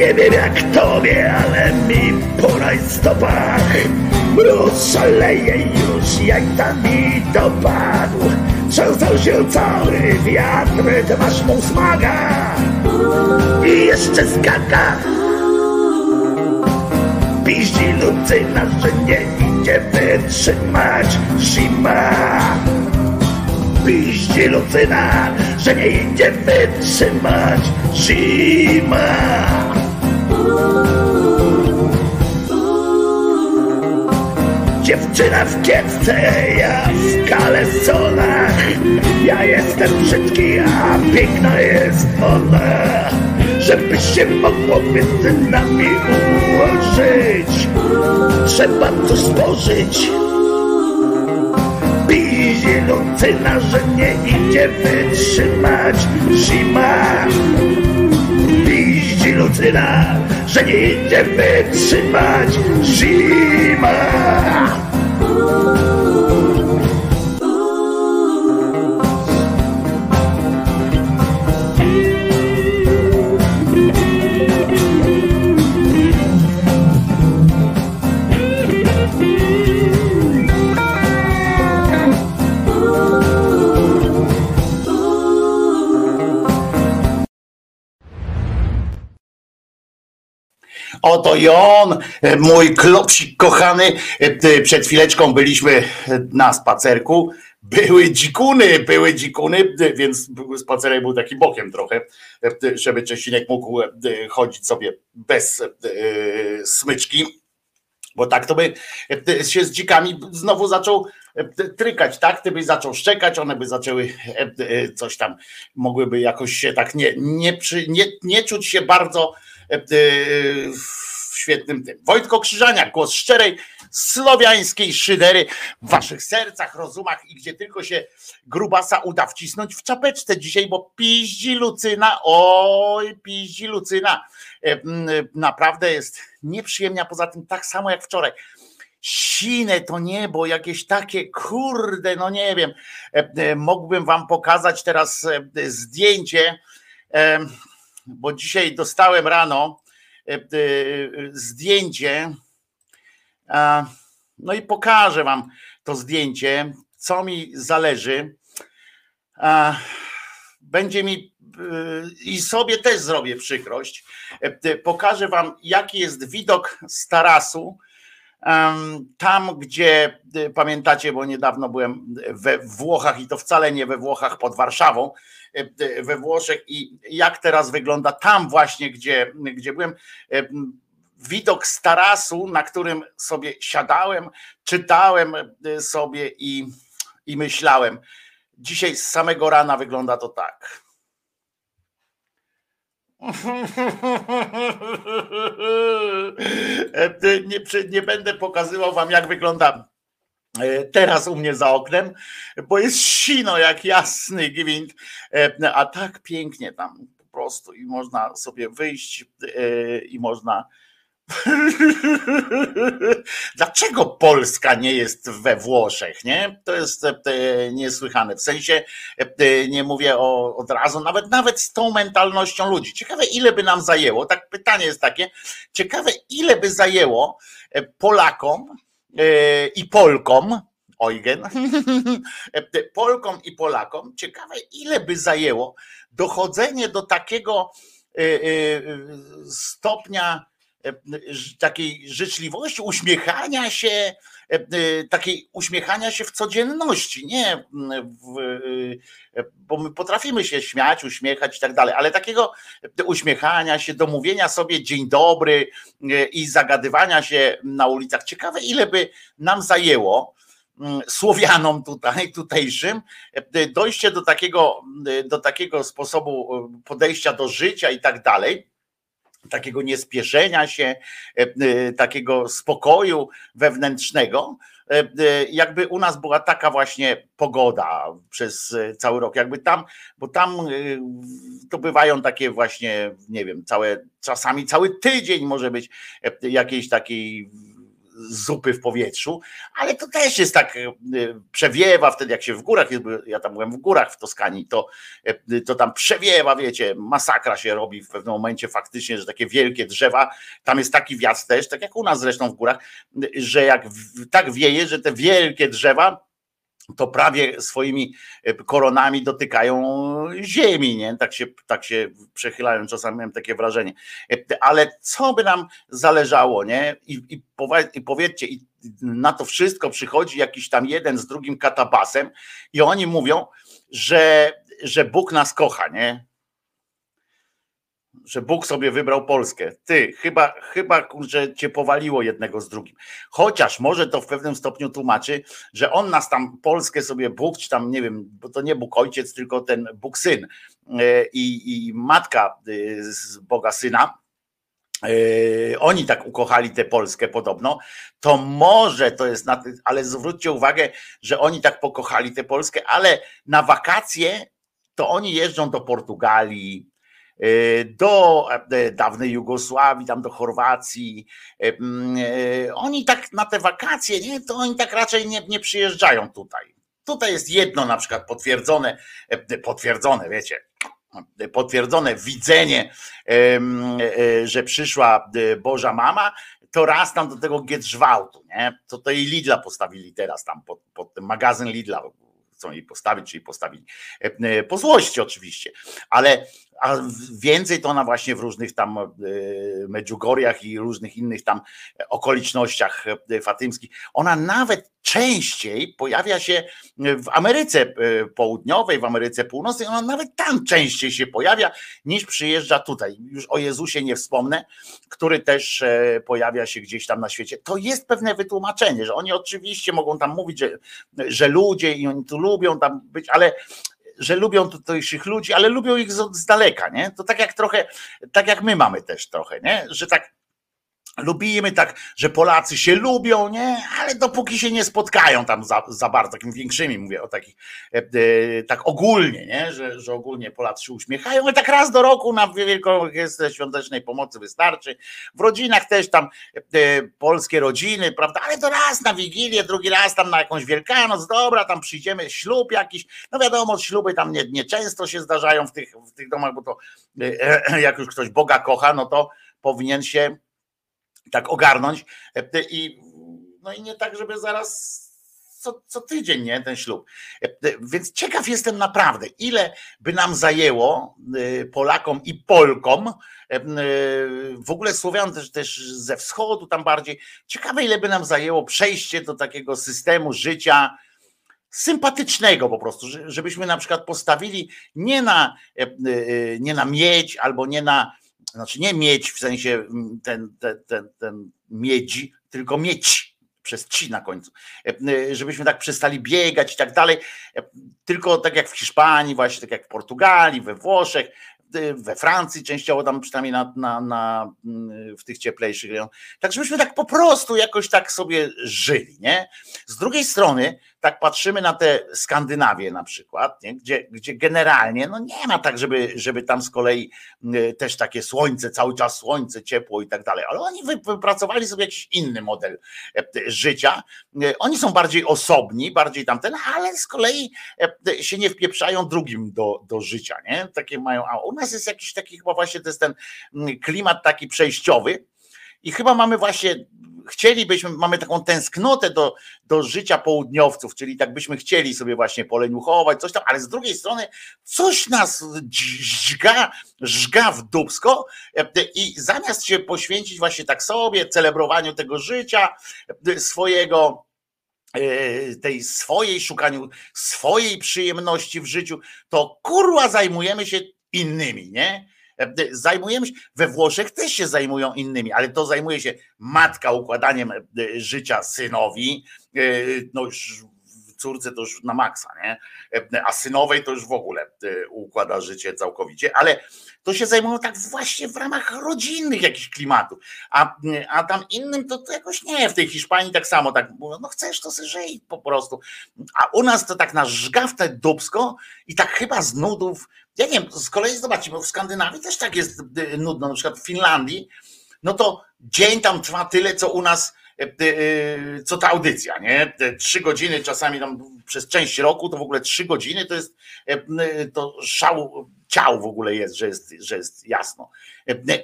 Nie wiem jak tobie, ale mi po rajstopach Mróz szaleje już, jak tam mi dopadł. Trzęsał się cały wiatr, twarz mu smaga. I jeszcze skaka. Piździ lucyna, że nie idzie wytrzymać. Zima piździ lucyna, że nie idzie wytrzymać. Zima. Dziewczyna w kiepce, ja w kalesonach Ja jestem brzydki, a piękna jest ona. Żeby się mogło między nami ułożyć. Trzeba to stworzyć Pizie Lucyna, że nie idzie wytrzymać. Zima Lucyna, że nie idzie wytrzymać zima. I on, mój klopsik kochany. Przed chwileczką byliśmy na spacerku. Były dzikuny, były dzikuny, więc spacerek był taki bokiem trochę, żeby Czesinek mógł chodzić sobie bez smyczki. Bo tak to by się z dzikami znowu zaczął trykać, tak? Ty byś zaczął szczekać, one by zaczęły coś tam, mogłyby jakoś się tak nie, nie, przy, nie, nie czuć się bardzo w świetnym tym. Wojtko Krzyżaniak, głos szczerej, słowiańskiej szydery w waszych sercach, rozumach i gdzie tylko się grubasa uda wcisnąć w czapeczce dzisiaj, bo piździ Lucyna, oj piździ Lucyna. Naprawdę jest nieprzyjemnie, a poza tym tak samo jak wczoraj sine to niebo, jakieś takie kurde, no nie wiem. Mógłbym wam pokazać teraz zdjęcie bo dzisiaj dostałem rano e, e, zdjęcie. No i pokażę Wam to zdjęcie, co mi zależy. Będzie mi e, i sobie też zrobię przykrość. Pokażę Wam, jaki jest widok z tarasu. Tam, gdzie pamiętacie, bo niedawno byłem we Włochach i to wcale nie we Włochach pod Warszawą, E, we Włoszech i jak teraz wygląda tam właśnie, gdzie, gdzie byłem. Widok z tarasu, na którym sobie siadałem, czytałem sobie i, i myślałem. Dzisiaj z samego rana wygląda to tak. Nie, nie, będę pokazywał wam, jak wygląda E, teraz u mnie za oknem, bo jest sino jak jasny gwint, e, a tak pięknie tam po prostu i można sobie wyjść e, i można Dlaczego Polska nie jest we Włoszech? Nie? To jest niesłychane. W sensie nie mówię o, od razu, nawet nawet z tą mentalnością ludzi. Ciekawe, ile by nam zajęło, tak pytanie jest takie, ciekawe, ile by zajęło Polakom, E, i Polkom, Eugen, Polkom i Polakom, ciekawe ile by zajęło dochodzenie do takiego e, e, stopnia takiej życzliwości, uśmiechania się, takiej uśmiechania się w codzienności, nie, w, bo my potrafimy się śmiać, uśmiechać i tak dalej, ale takiego uśmiechania się, domówienia sobie dzień dobry i zagadywania się na ulicach. Ciekawe, ile by nam zajęło, mm, Słowianom tutaj, tutejszym, dojście do takiego, do takiego sposobu podejścia do życia i tak dalej, takiego niespieszenia się, takiego spokoju wewnętrznego, E, e, jakby u nas była taka właśnie pogoda przez e, cały rok, jakby tam, bo tam to bywają takie właśnie, nie wiem, całe, czasami cały tydzień może być jakiejś takiej zupy w powietrzu, ale to też jest tak, e, przewiewa wtedy, jak się w górach, ja tam byłem w górach w Toskanii, to, e, to tam przewiewa, wiecie, masakra się robi w pewnym momencie faktycznie, że takie wielkie drzewa, tam jest taki wiatr też, tak jak u nas zresztą w górach, że jak tak wieje, że te wielkie drzewa to prawie swoimi e, koronami dotykają ziemi, nie? Tak się, tak się przechylają, czasami miałem takie wrażenie. E, ale co by nam zależało, nie? I, i, i powiedzcie, i na to wszystko przychodzi jakiś tam jeden z drugim katabasem i oni mówią, że, że Bóg nas kocha, nie? Że Bóg sobie wybrał Polskę. Ty, chyba, chyba że cię powaliło jednego z drugim. Chociaż może to w pewnym stopniu tłumaczy, że on nas tam, Polskę sobie Bóg, czy tam nie wiem, bo to nie Bóg ojciec, tylko ten Bóg syn e, i, i matka e, z Boga syna, Yy, oni tak ukochali tę Polskę podobno, to może to jest, na, ale zwróćcie uwagę, że oni tak pokochali tę Polskę, ale na wakacje to oni jeżdżą do Portugalii, E, do e, dawnej Jugosławii, tam do Chorwacji. E, oni tak na te wakacje, nie, to oni tak raczej nie, nie przyjeżdżają tutaj. Tutaj jest jedno na przykład potwierdzone, potwierdzone, wiecie, potwierdzone widzenie, że przyszła Boża Mama, to raz tam do tego Giedrzwałtu, nie? To to i Lidla postawili teraz tam pod, pod magazyn Lidla chcą jej postawić, czyli postawili po złości oczywiście, ale a więcej to ona właśnie w różnych tam e, Medjugorjach i różnych innych tam okolicznościach e, fatymskich. Ona nawet częściej pojawia się w Ameryce e, Południowej, w Ameryce Północnej, ona nawet tam częściej się pojawia niż przyjeżdża tutaj. Już o Jezusie nie wspomnę, który też pojawia się gdzieś tam na świecie. To jest pewne wytłumaczenie, że oni oczywiście mogą tam mówić, że, że ludzie i oni tu lubią tam być, ale że lubią tutejszych ludzi, ale lubią ich z, z daleka, nie? To tak jak trochę, tak jak my mamy też trochę, nie? Że tak lubimy tak, że Polacy się lubią, nie? Ale dopóki się nie spotkają tam za, za bardzo, takimi większymi, mówię o takich, e, e, tak ogólnie, nie? Że, że ogólnie Polacy się uśmiechają i tak raz do roku na Wielkoorkiestrze Świątecznej Pomocy wystarczy. W rodzinach też tam e, polskie rodziny, prawda? Ale to raz na Wigilię, drugi raz tam na jakąś Wielkanoc, dobra, tam przyjdziemy, ślub jakiś, no wiadomo, śluby tam nie, nie często się zdarzają w tych, w tych domach, bo to e, e, jak już ktoś Boga kocha, no to powinien się tak ogarnąć e, i no i nie tak, żeby zaraz co, co tydzień, nie, ten ślub. E, więc ciekaw jestem naprawdę, ile by nam zajęło e, Polakom i Polkom, w ogóle Słowian też, też ze wschodu tam bardziej, ciekawe ile by nam zajęło przejście do takiego systemu życia sympatycznego po prostu, żebyśmy na przykład postawili nie na, nie na miedź albo nie na znaczy nie mieć w sensie mm, ten, ten, ten, ten miedzi, tylko mieć przez ci na końcu, e, e, żebyśmy tak przestali biegać i tak dalej, e, tylko tak jak w Hiszpanii, właśnie tak jak w Portugalii, we Włoszech, we Francji częściowo tam przynajmniej na, na, na, w tych cieplejszych rejonach. Tak żebyśmy tak po prostu jakoś tak sobie żyli, nie? Z drugiej strony tak patrzymy na te Skandynawię na przykład, nie? Gdzie, gdzie generalnie no nie ma tak, żeby, żeby tam z kolei y, też takie słońce, cały czas słońce, ciepło i tak dalej, ale oni wypracowali sobie jakiś inny model e, życia. Y, oni są bardziej osobni, bardziej tamten, ale z kolei e, się nie wpieprzają drugim do, do życia, nie? Takie mają, a u nas jest jakiś taki chyba właśnie to jest ten mm, klimat taki przejściowy, i chyba mamy właśnie, chcielibyśmy, mamy taką tęsknotę do, do życia południowców, czyli tak byśmy chcieli sobie właśnie poleniuchować, coś tam, ale z drugiej strony coś nas żga, żga w dubsko i zamiast się poświęcić właśnie tak sobie, celebrowaniu tego życia swojego, e, tej swojej, szukaniu swojej przyjemności w życiu, to kurwa zajmujemy się innymi, nie? E, zajmujemy się, we Włoszech też się zajmują innymi, ale to zajmuje się matka układaniem e, życia synowi, e, no już córce to już na maksa, nie? A synowej to już w ogóle układa życie całkowicie, ale to się zajmują tak właśnie w ramach rodzinnych jakichś klimatów. A, a tam innym to, to jakoś nie, w tej Hiszpanii tak samo tak no chcesz to sobie po prostu. A u nas to tak na żgawte dubsko i tak chyba z nudów ja nie wiem, z kolei zobaczcie, bo w Skandynawii też tak jest y, nudno, na przykład w Finlandii, no to dzień tam trwa tyle, co u nas, co ta audycja, nie? Trzy godziny, czasami tam przez część roku, to w ogóle trzy godziny to jest to szał ciał w ogóle jest, że jest, że jest jasno.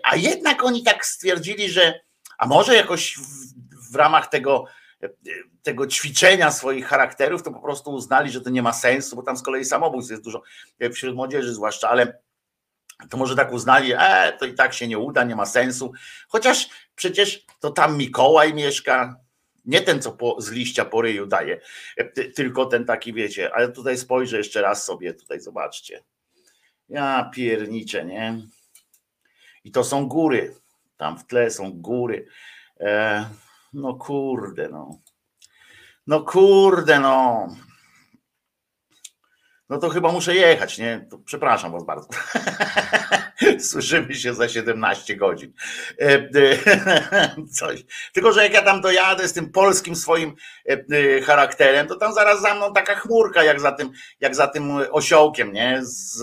A jednak oni tak stwierdzili, że a może jakoś w, w ramach tego tego ćwiczenia swoich charakterów, to po prostu uznali, że to nie ma sensu, bo tam z kolei samobójstw jest dużo wśród młodzieży zwłaszcza, ale to może tak uznali, e, to i tak się nie uda, nie ma sensu. Chociaż przecież to tam Mikołaj mieszka, nie ten, co po, z liścia po ryju daje, tylko ten taki, wiecie, ale tutaj spojrzę jeszcze raz sobie, tutaj zobaczcie. Ja pierniczę, nie? I to są góry, tam w tle są góry. E, no kurde, no. No kurde, no no to chyba muszę jechać, nie? Przepraszam was bardzo. Słyszymy się za 17 godzin. E, e, coś. Tylko, że jak ja tam dojadę z tym polskim swoim e, charakterem, to tam zaraz za mną taka chmurka, jak za tym, jak za tym osiołkiem, nie? Z,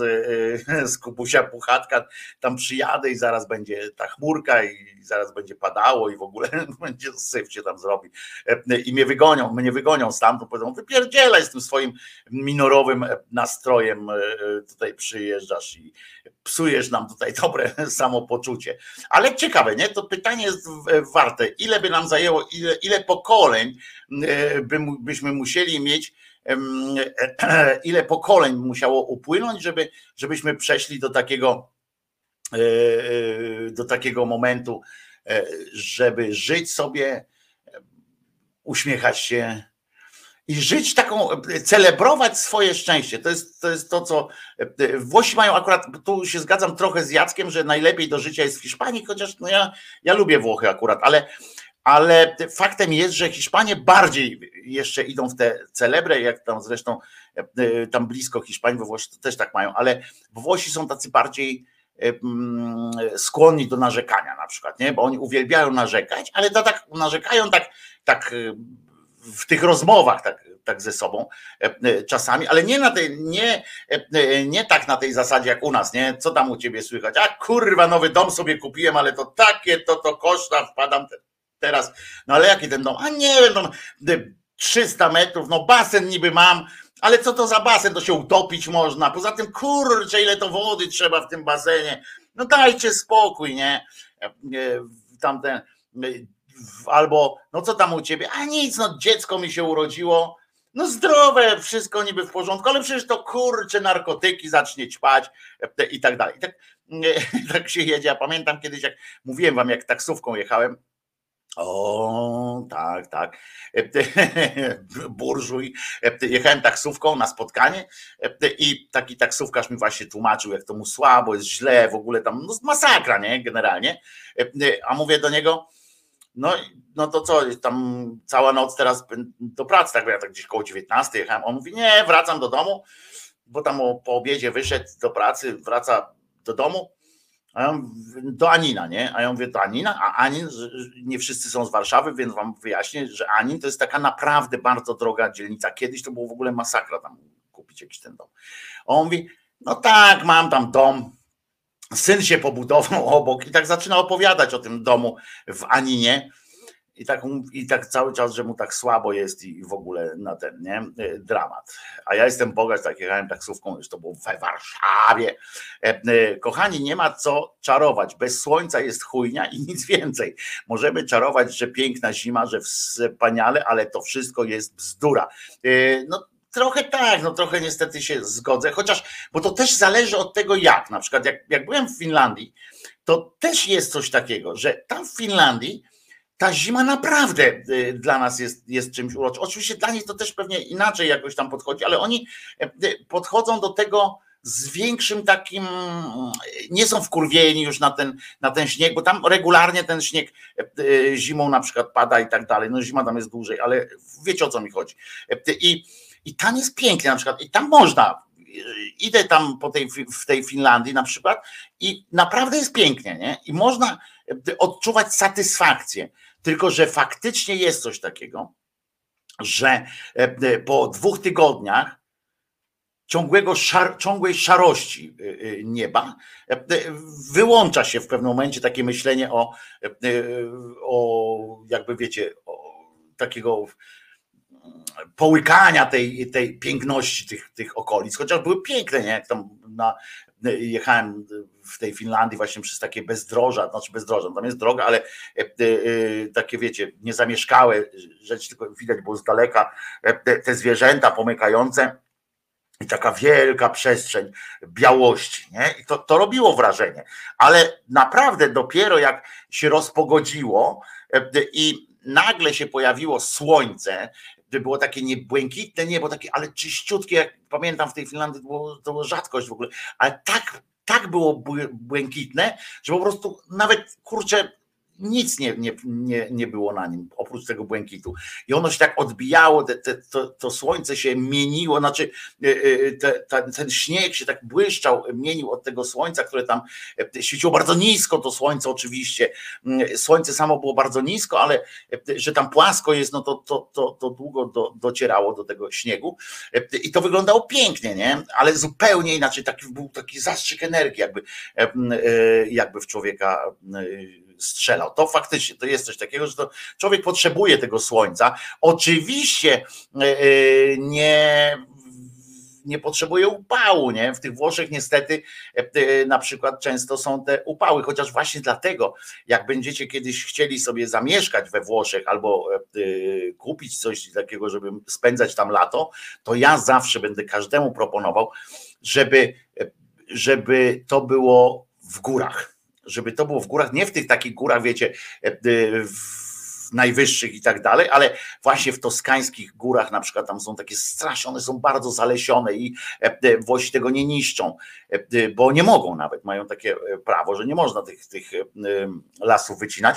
z Kubusia Puchatka. Tam przyjadę i zaraz będzie ta chmurka i zaraz będzie padało i w ogóle będzie syf się tam zrobi. I mnie wygonią, mnie wygonią stamtąd, powiedzą, wypierdzielaj z tym swoim minorowym nastrojem tutaj przyjeżdżasz i psujesz nam tutaj dobre samopoczucie. Ale ciekawe, nie? To pytanie jest warte. Ile by nam zajęło, ile, ile pokoleń e, by, byśmy musieli mieć, e, ile pokoleń musiało upłynąć, żeby, żebyśmy przeszli do takiego e, do takiego momentu, żeby żyć sobie, uśmiechać się, i żyć taką, celebrować swoje szczęście. To jest to, jest to co Włosi mają akurat, tu się zgadzam trochę z Jackiem, że najlepiej do życia jest w Hiszpanii, chociaż no ja, ja lubię Włochy akurat, ale, ale faktem jest, że Hiszpanie bardziej jeszcze idą w te celebry, jak tam zresztą tam blisko Hiszpanii, we Włosi też tak mają, ale Włosi są tacy bardziej mm, skłonni do narzekania na przykład, nie? bo oni uwielbiają narzekać, ale to tak narzekają tak, tak w tych rozmowach tak, tak ze sobą e, e, czasami, ale nie na tej, nie, e, nie tak na tej zasadzie jak u nas, nie? Co tam u ciebie słychać? A kurwa, nowy dom sobie kupiłem, ale to takie, to to koszta, wpadam teraz. No ale jaki ten dom? A nie wiem, no, 300 metrów, no basen niby mam, ale co to za basen? To się utopić można. Poza tym, kurczę, ile to wody trzeba w tym basenie. No dajcie spokój, nie? Tamten albo no co tam u ciebie? A nic, no dziecko mi się urodziło. No zdrowe, wszystko niby w porządku, ale przecież to kurcze narkotyki zacznie ćpać e, i tak dalej. I tak, tak się jedzie. Ja pamiętam kiedyś, jak mówiłem wam, jak taksówką jechałem, o, tak, tak. E, burżuj. E, jechałem taksówką na spotkanie i taki taksówkarz mi właśnie tłumaczył, jak to mu słabo, jest źle, w ogóle tam no, masakra, nie? Generalnie. A mówię do niego, no, no to co, tam cała noc teraz do pracy, tak ja tak gdzieś koło 19 jechałem. On mówi, nie, wracam do domu, bo tam po obiedzie wyszedł do pracy, wraca do domu, a ja do Anina, nie? A ja mówię, do Anina, a Anin, nie wszyscy są z Warszawy, więc wam wyjaśnię, że Anin to jest taka naprawdę bardzo droga dzielnica. Kiedyś to było w ogóle masakra tam kupić jakiś ten dom. A on mówi, no tak, mam tam dom, syn się pobudował obok i tak zaczyna opowiadać o tym domu w Aninie. I tak, I tak cały czas, że mu tak słabo jest i w ogóle na ten, nie? E, dramat. A ja jestem bogacz, tak jechałem taksówką, już to było we Warszawie. E, e, kochani, nie ma co czarować. Bez słońca jest chujnia i nic więcej. Możemy czarować, że piękna zima, że wspaniale, ale to wszystko jest bzdura. No Trochę tak, no trochę niestety się zgodzę, chociaż, bo to też zależy od tego jak. Na przykład, jak, jak byłem w Finlandii, to też jest coś takiego, że tam w Finlandii ta zima naprawdę y, dla nas jest, jest czymś uroczym. Oczywiście dla nich to też pewnie inaczej jakoś tam podchodzi, ale oni y, y, podchodzą do tego z większym takim, nie są wkurwieni już na ten, na ten śnieg, bo tam regularnie ten śnieg zimą na przykład pada i tak dalej. No zima tam jest dłużej, ale wiecie o co mi chodzi. I i tam jest pięknie na przykład, i tam można. Idę tam po tej, w tej Finlandii na przykład i naprawdę jest pięknie, nie? I można odczuwać satysfakcję. Tylko, że faktycznie jest coś takiego, że e, po dwóch tygodniach ciągłego szar, ciągłej szarości e, e, nieba wyłącza się w pewnym momencie takie myślenie o, o jakby wiecie, o takiego połykania tej, tej piękności tych, tych okolic, chociaż były piękne, nie? Jak tam na, jechałem w tej Finlandii właśnie przez takie bezdroża, znaczy bezdroża, tam jest droga, ale e, e, takie wiecie, niezamieszkałe rzeczy, tylko widać było z daleka e, te zwierzęta pomykające i taka wielka przestrzeń białości, nie? I to, to robiło wrażenie, ale naprawdę dopiero jak się rozpogodziło i nagle się pojawiło słońce, było takie niebłękitne niebo, takie, ale czyściutkie, jak pamiętam w tej Finlandii, to było, to było rzadkość w ogóle, ale tak, tak było błękitne, że po prostu nawet kurczę nic nie, nie, nie, nie było na nim, oprócz tego błękitu. I ono się tak odbijało, te, te, to, to słońce się mieniło, znaczy e, e, te, te, ten śnieg się tak błyszczał, mienił od tego słońca, które tam e, świeciło bardzo nisko, to słońce oczywiście. Mm, słońce samo było bardzo nisko, ale że tam płasko jest, no to, to, to, to długo do, docierało do tego śniegu. I to wyglądało pięknie, nie? Ale zupełnie inaczej, taki był taki zastrzyk energii, jakby, jakby w człowieka strzelał. To faktycznie to jest coś takiego, że to człowiek potrzebuje tego słońca. Oczywiście e, e, nie nie potrzebuje upału, nie? W tych Włoszech niestety e, na przykład często są te upały, chociaż właśnie dlatego, jak będziecie kiedyś chcieli sobie zamieszkać we Włoszech albo kupić coś takiego, żeby spędzać tam lato, to ja zawsze będę każdemu proponował, żeby, żeby to było w górach żeby to było w górach, nie w tych takich górach, wiecie, e, e, najwyższych i tak dalej, ale właśnie w toskańskich górach na przykład tam są takie straszone, są bardzo zalesione i e, Włosi tego nie niszczą, bo nie mogą nawet, mają takie prawo, że nie można tych, tych lasów wycinać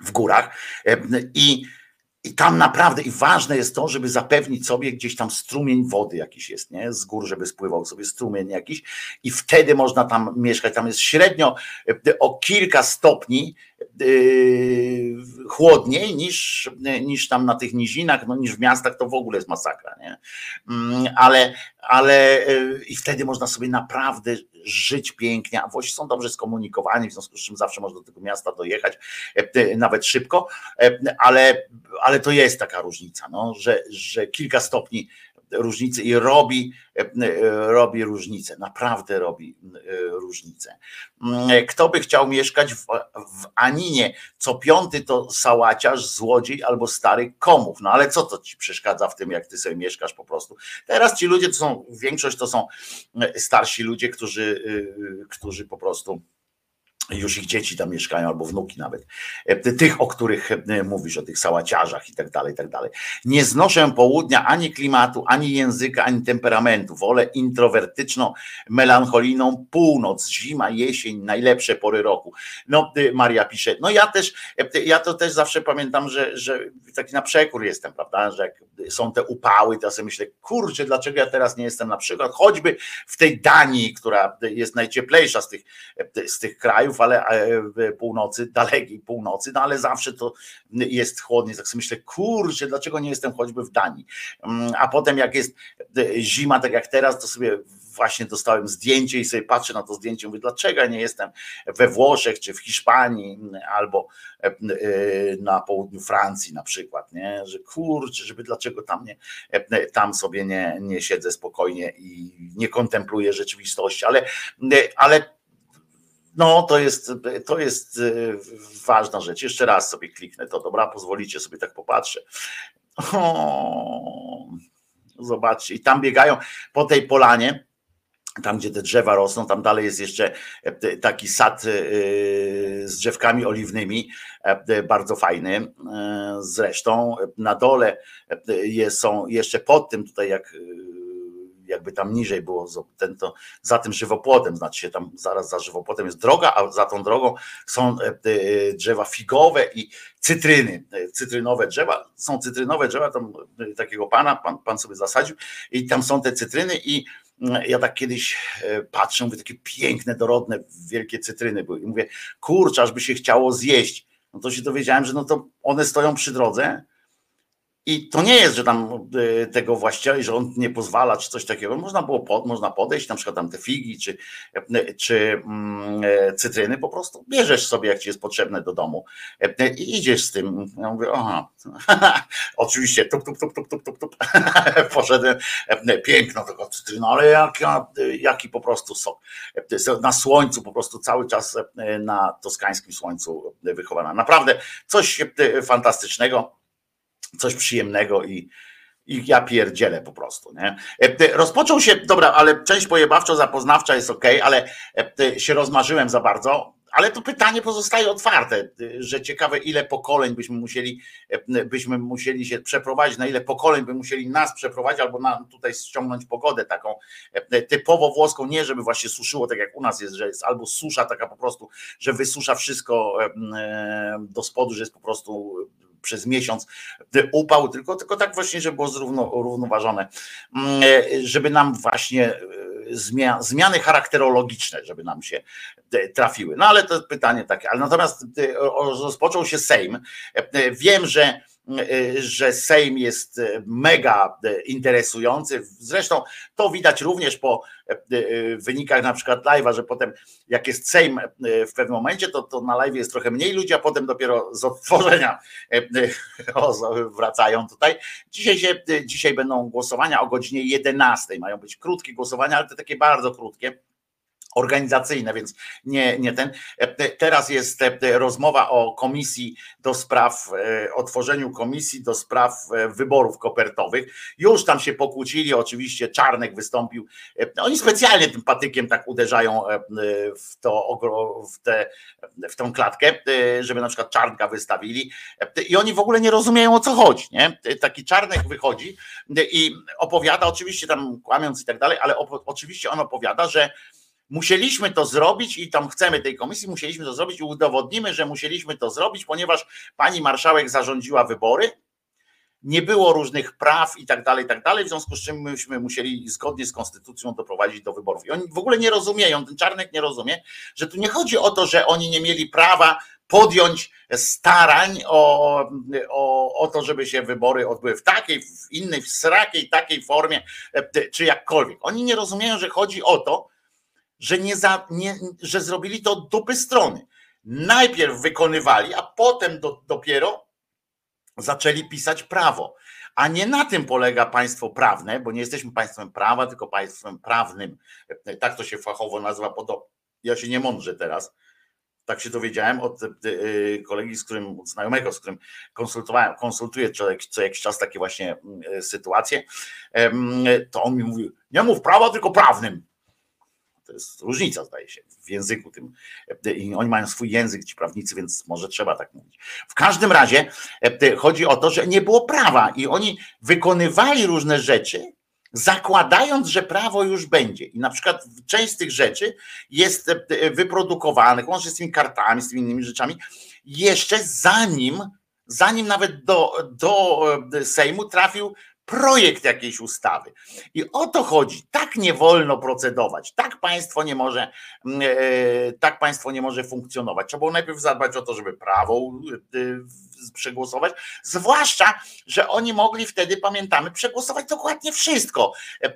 w górach i i tam naprawdę, i ważne jest to, żeby zapewnić sobie gdzieś tam strumień wody jakiś jest, nie? Z gór, żeby spływał sobie strumień jakiś i wtedy można tam mieszkać. Tam jest średnio e, o kilka stopni chłodniej niż, niż tam na tych nizinach, no niż w miastach to w ogóle jest masakra, nie? Mm, ale, ale yy, i wtedy można sobie naprawdę żyć pięknie, a Włosi są dobrze skomunikowani, w związku z czym zawsze można do tego miasta dojechać, yy, nawet szybko, ale, ale to jest taka różnica, no, że, że kilka stopni różnicy i robi, e, robi różnicę, naprawdę robi e, różnicę. Mm, kto by chciał mieszkać w, w Aninie? Co piąty to sałaciarz, złodziej albo stary komów. No ale co to ci przeszkadza w tym, jak ty sobie mieszkasz po prostu? Teraz ci ludzie to są, większość to są e, starsi ludzie, którzy, którzy po prostu już ich dzieci tam mieszkają, albo wnuki nawet, e, tych, o których e, mówisz, o tych sałaciarzach i tak dalej, i tak dalej. Nie znoszę południa ani klimatu, ani języka, ani temperamentu. Wolę introwertyczną, melancholijną północ, zima, jesień, najlepsze pory roku. No, y, Maria pisze, no ja też, e, ja to też zawsze pamiętam, że, że taki na przekór jestem, prawda, że jak są te upały, to ja sobie myślę, kurczę, dlaczego ja teraz nie jestem na przykład, choćby w tej Danii, która jest najcieplejsza z tych, z tych krajów, ale w północy, dalekiej północy, no ale zawsze to jest chłodnie. Tak sobie myślę, kurczę, dlaczego nie jestem choćby w Danii? Mm, a potem jak jest e, zima, tak jak teraz, to sobie właśnie dostałem zdjęcie i sobie patrzę na to zdjęcie, mówię, dlaczego nie jestem we Włoszech czy w Hiszpanii albo e, e, na południu Francji na przykład, nie? że kurczę, żeby dlaczego tam nie, tam sobie nie, nie siedzę spokojnie i nie kontempluję rzeczywistości, ale, ale no, to jest, to jest y, ważna rzecz. Jeszcze raz sobie kliknę to, dobra? Pozwolicie sobie tak popatrzę. O, zobaczcie, i tam biegają po tej polanie, tam gdzie te drzewa rosną, tam dalej jest jeszcze e, taki sad y, z drzewkami oliwnymi, e, bardzo fajny. E, zresztą na dole są jeszcze pod tym, tutaj jak jakby tam niżej było, ten, to, za tym żywopłotem, znaczy się tam zaraz za żywopłotem jest droga, a za tą drogą są e, e, drzewa figowe i cytryny, e, cytrynowe drzewa, są cytrynowe drzewa, tam takiego pana, pan, pan sobie zasadził i tam są te cytryny i mm, ja tak kiedyś patrzę, mówię, takie piękne, dorodne, wielkie cytryny były i mówię, kurczę, aż by się chciało zjeść. No to się dowiedziałem, że no to one stoją przy drodze, I to nie jest, że tam e, tego właściciela, że on nie pozwala, czy coś takiego. Można było pod, można podejść, na przykład tam te figi, czy, e, czy mm, e, cytryny, po prostu bierzesz sobie, jak ci jest potrzebne do domu i idziesz z tym. Ja mówię, aha, oczywiście, tup, tup, tup, tup, tup, tup, tup. poszedłem, piękno tego cytryna, ale jak, jaki po prostu sok. Na słońcu, po prostu cały czas na toskańskim słońcu wychowana. Naprawdę coś fantastycznego coś przyjemnego i, i ja pierdzielę po prostu. Nie? E, rozpoczął się, dobra, ale część pojebawczo-zapoznawcza jest ok, ale e, się rozmarzyłem za bardzo, ale to pytanie pozostaje otwarte, że ciekawe ile pokoleń byśmy musieli, e, byśmy musieli się przeprowadzić, na ile pokoleń by musieli nas przeprowadzić albo na, tutaj ściągnąć pogodę taką typowo włoską, nie żeby właśnie suszyło tak jak u nas jest, że jest albo susza taka po prostu, że wysusza wszystko do spodu, że jest po prostu przez miesiąc upał, tylko, tylko tak właśnie, żeby było zrówno, równoważone, mm, żeby nam właśnie e, zmiany charakterologiczne, żeby nam się e, trafiły. No ale to pytanie takie, ale natomiast e, rozpoczął się Sejm. Wiem, że że Sejm jest y, mega y, interesujący. Zresztą to widać również po wynikach na przykład live'a, że potem jak jest Sejm w pewnym momencie, to, to na live jest trochę mniej ludzi, a potem dopiero z odtworzenia wracają tutaj. Dzisiaj, się, dzisiaj będą głosowania o godzinie 11. Mają być krótkie głosowania, ale to takie bardzo krótkie organizacyjne, więc nie, nie ten. Teraz jest e, rozmowa o komisji do spraw, e, o tworzeniu komisji do spraw e, wyborów kopertowych. Już tam się pokłócili, oczywiście Czarnek wystąpił. Oni specjalnie tym patykiem tak uderzają w, to, w, te, w tą klatkę, żeby na przykład Czarnka wystawili. I oni w ogóle nie rozumieją o co chodzi. Nie? Taki Czarnek wychodzi i opowiada, oczywiście tam kłamiąc i tak dalej, ale oczywiście on opowiada, że Musieliśmy to zrobić i tam chcemy tej komisji, musieliśmy to zrobić i udowodnimy, że musieliśmy to zrobić, ponieważ pani marszałek zarządziła wybory, nie było różnych praw i tak dalej, i tak dalej, w związku z czym myśmy musieli zgodnie z konstytucją doprowadzić do wyborów. I oni w ogóle nie rozumieją, ten Czarnek nie rozumie, że tu nie chodzi o to, że oni nie mieli prawa podjąć starań o, o, o to, żeby się wybory odbyły w takiej, w innej, w srakiej takiej formie, czy jakkolwiek. Oni nie rozumieją, że chodzi o to, że, nie za, nie, że zrobili to od dupy strony. Najpierw wykonywali, a potem do, dopiero zaczęli pisać prawo. A nie na tym polega państwo prawne, bo nie jesteśmy państwem prawa, tylko państwem prawnym. Tak to się fachowo nazywa. Ja się nie mądrzę teraz. Tak się dowiedziałem od e, e, kolegi, z którym, znajomego, z którym konsultowałem, konsultuję co, co jakiś czas takie właśnie mm, sytuacje. To on mi mówił, nie mów prawa, tylko prawnym. To jest różnica, zdaje się, w języku tym. I oni mają swój język, ci prawnicy, więc może trzeba tak mówić. W każdym razie e, chodzi o to, że nie było prawa i oni wykonywali różne rzeczy, zakładając, że prawo już będzie. I na przykład część z tych rzeczy jest e, wyprodukowanych, łącznie z tymi kartami, z tymi innymi rzeczami, jeszcze zanim, zanim nawet do, do e, Sejmu trafił projekt jakiejś ustawy. I o to chodzi. Tak nie wolno procedować. Tak państwo nie może, mm, e, tak państwo nie może funkcjonować. Trzeba było najpierw zadbać o to, żeby prawo e, przegłosować, zwłaszcza, że oni mogli wtedy, pamiętamy, przegłosować dokładnie wszystko, e,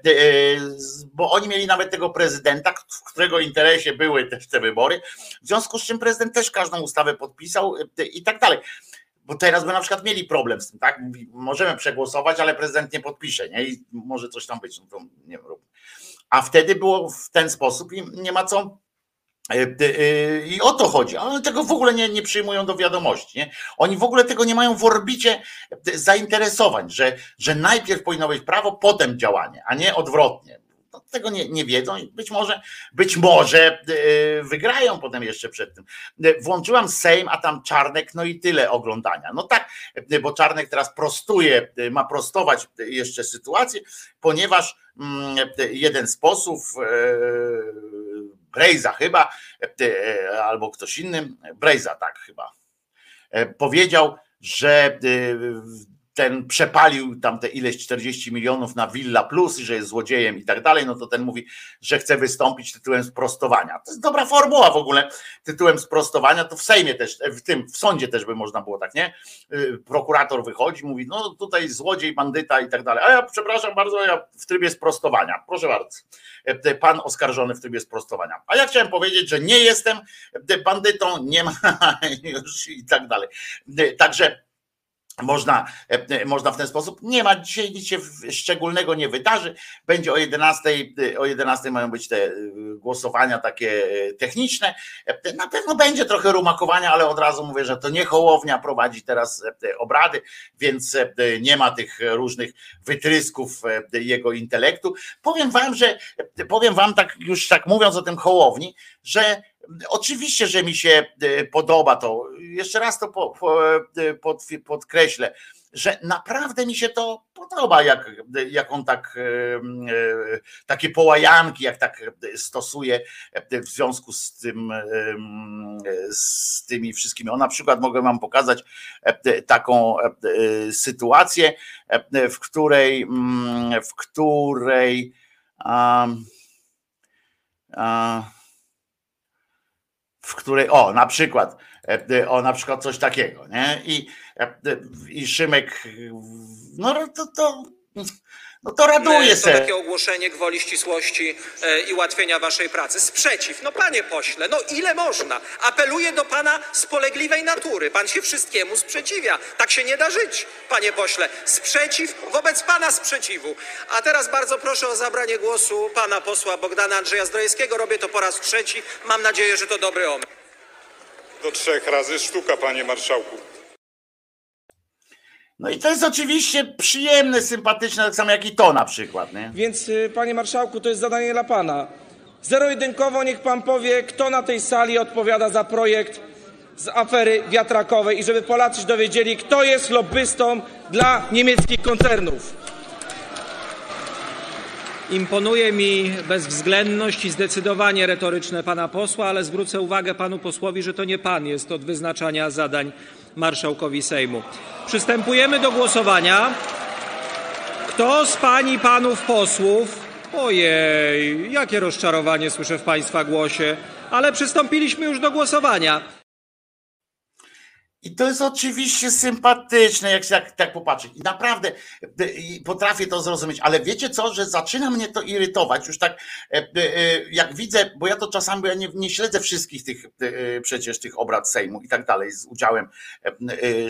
bo oni mieli nawet tego prezydenta, w którego interesie były też te wybory, w związku z czym prezydent też każdą ustawę podpisał i tak dalej bo teraz by na przykład mieli problem z tym, tak? Możemy przegłosować, ale prezydent nie podpisze, nie? I może coś tam być, no to nie wiem. A wtedy było w ten sposób i nie ma co. E, e, I o to chodzi. Oni tego w ogóle nie, nie przyjmują do wiadomości. Nie? Oni w ogóle tego nie mają w orbicie zainteresowań, że, że najpierw powinno być prawo, potem działanie, a nie odwrotnie tego nie, nie wiedzą i być może, być może e, wygrają potem jeszcze przed tym. E, włączyłam Sejm, a tam Czarnek, no i tyle oglądania. No tak, e, bo Czarnek teraz prostuje, ma prostować jeszcze sytuację, ponieważ mm, jeden z posłów, Brejza chyba, albo ktoś inny, Brejza tak chyba, powiedział, że ten przepalił tam te ileś 40 milionów na Villa Plus i że jest złodziejem i tak dalej, no to ten mówi, że chce wystąpić tytułem sprostowania. To jest dobra formuła w ogóle, tytułem sprostowania, to w Sejmie też, w tym, w sądzie też by można było tak, nie? Y, prokurator wychodzi, mówi, no tutaj złodziej, bandyta i tak dalej, a ja przepraszam bardzo, ja w trybie sprostowania, proszę bardzo, e, pan oskarżony w trybie sprostowania. A ja chciałem powiedzieć, że nie jestem bandytą, nie ma już i tak dalej. E, także można, e, można w ten sposób. Nie ma dzisiaj nic się szczególnego nie wydarzy. Będzie o 11, e, o 11 mają być te e, głosowania takie techniczne. Na pewno będzie trochę rumakowania, ale od razu mówię, że to nie Hołownia prowadzi teraz obrady, więc nie ma tych różnych wytrysków jego intelektu. Powiem wam, że powiem wam tak już tak mówiąc o tym Hołowni, że Oczywiście, że mi się e, podoba to. Jeszcze raz to e, pod, podkreślę, że naprawdę mi się to podoba, jak, jak on tak e, takie połajanki, jak tak stosuje w związku z tym, z tymi wszystkimi. O na przykład mogę wam pokazać taką sytuację, w której, mm, w której um, um, w której, o na przykład, e, e, o na przykład coś takiego, nie? I, e, i Szymek, no to, to no to raduje się. To takie ogłoszenie gwoli ścisłości e, i ułatwienia waszej pracy. Sprzeciw. No panie pośle, no ile można? Apeluję do pana spolegliwej natury. Pan się wszystkiemu sprzeciwia. Tak się nie da żyć, panie pośle. Sprzeciw wobec pana sprzeciwu. A teraz bardzo proszę o zabranie głosu pana posła Bogdana Andrzeja Zdrojewskiego. Robię to po raz trzeci. Mam nadzieję, że to dobry omen. Do trzech razy sztuka, panie marszałku. No i to jest oczywiście przyjemne, sympatyczne, tak samo jak i to na przykład. Nie? Więc, y, panie marszałku, to jest zadanie dla pana. Zero-jedynkowo niech pan powie, kto na tej sali odpowiada za projekt z afery wiatrakowej i żeby Polacy się dowiedzieli, kto jest lobbystą dla niemieckich koncernów. Imponuje mi bezwzględność i zdecydowanie retoryczne pana posła, ale zwrócę uwagę panu posłowi, że to nie pan jest od wyznaczania zadań marszałkowi Sejmu. Przystępujemy do głosowania. Kto z pań i panów posłów. Ojej, jakie rozczarowanie słyszę w państwa głosie, ale przystąpiliśmy już do głosowania. I to jest oczywiście sympatyczne, jak się tak, tak popatrzeć. I naprawdę e, potrafię to zrozumieć, ale wiecie co, że zaczyna mnie to irytować. Już tak, e, e, jak widzę, bo ja to czasami, bo ja nie, nie śledzę wszystkich tych przecież tych obrad Sejmu i tak dalej, z udziałem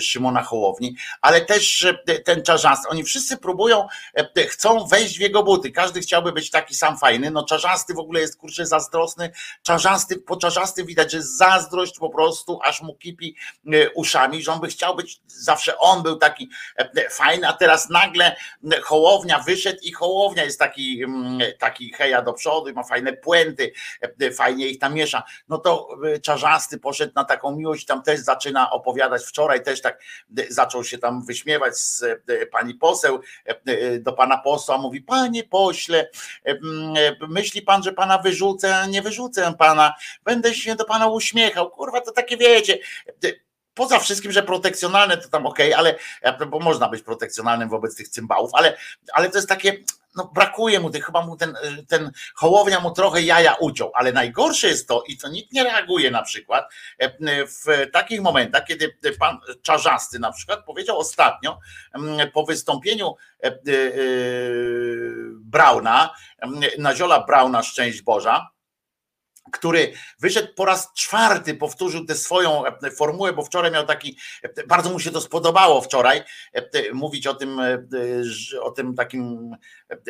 Szymona Hołowni, ale też ten czarzasty, oni wszyscy próbują, chcą wejść w jego buty. Każdy chciałby być taki sam fajny. No czarzasty w ogóle jest kurczę zazdrosny. Czarzasty, po czarzasty widać, że zazdrość po prostu, aż mu kipi uszami, że on by chciał być, zawsze on był taki e, fajny, a teraz nagle Hołownia wyszedł i Hołownia jest taki, taki heja do przodu i ma fajne puenty, e, fajnie ich tam miesza. No to e, Czarzasty poszedł na taką miłość, tam też zaczyna opowiadać, wczoraj też tak zaczął się tam wyśmiewać z pani poseł do pana posła, mówi, panie pośle, myśli pan, że pana wyrzucę, nie wyrzucę pana, będę się do pana uśmiechał, kurwa, to takie wiecie, poza wszystkim, że protekcjonalne to tam ok, ale bo można być protekcjonalnym wobec tych cymbałów, ale, ale to jest takie, no brakuje mu tych, chyba mu ten, ten hołownia mu trochę jaja uciął, ale najgorsze jest to, i to nikt nie reaguje na przykład, e, w takich momentach, kiedy pan Czarzasty na przykład powiedział ostatnio po wystąpieniu e, e, Brauna, Naziola Brauna, szczęść Boża, który wyszedł po raz czwarty, powtórzył tę swoją e, formułę, bo wczoraj miał taki, e, bardzo mu się to spodobało wczoraj, e, mówić o tym, o tym takim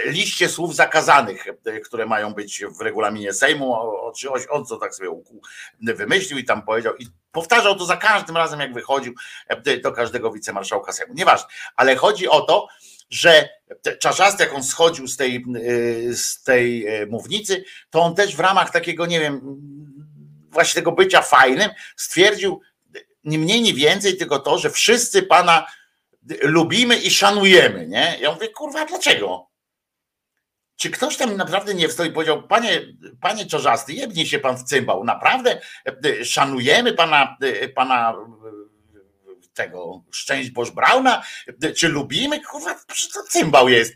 liście słów zakazanych, które mają być w regulaminie Sejmu, o, on co tak sobie wymyślił i tam powiedział i powtarzał to za każdym razem, jak wychodził do każdego wicemarszałka Sejmu. Nieważne, ale chodzi o to, że Czarzasty, jak on schodził z tej, y, z tej y, mównicy, to on też w ramach takiego, nie wiem, właśnie tego bycia fajnym, stwierdził nie mniej, nie więcej, tylko to, że wszyscy pana lubimy i szanujemy, nie? Ja mówię, kurwa, dlaczego? Czy ktoś tam naprawdę nie wstał i powiedział, panie, panie Czarzasty, jebnij się pan w cymbał, naprawdę szanujemy pana, pana tego Szczęść Boż Brauna, czy lubimy, kurwa, to cymbał jest.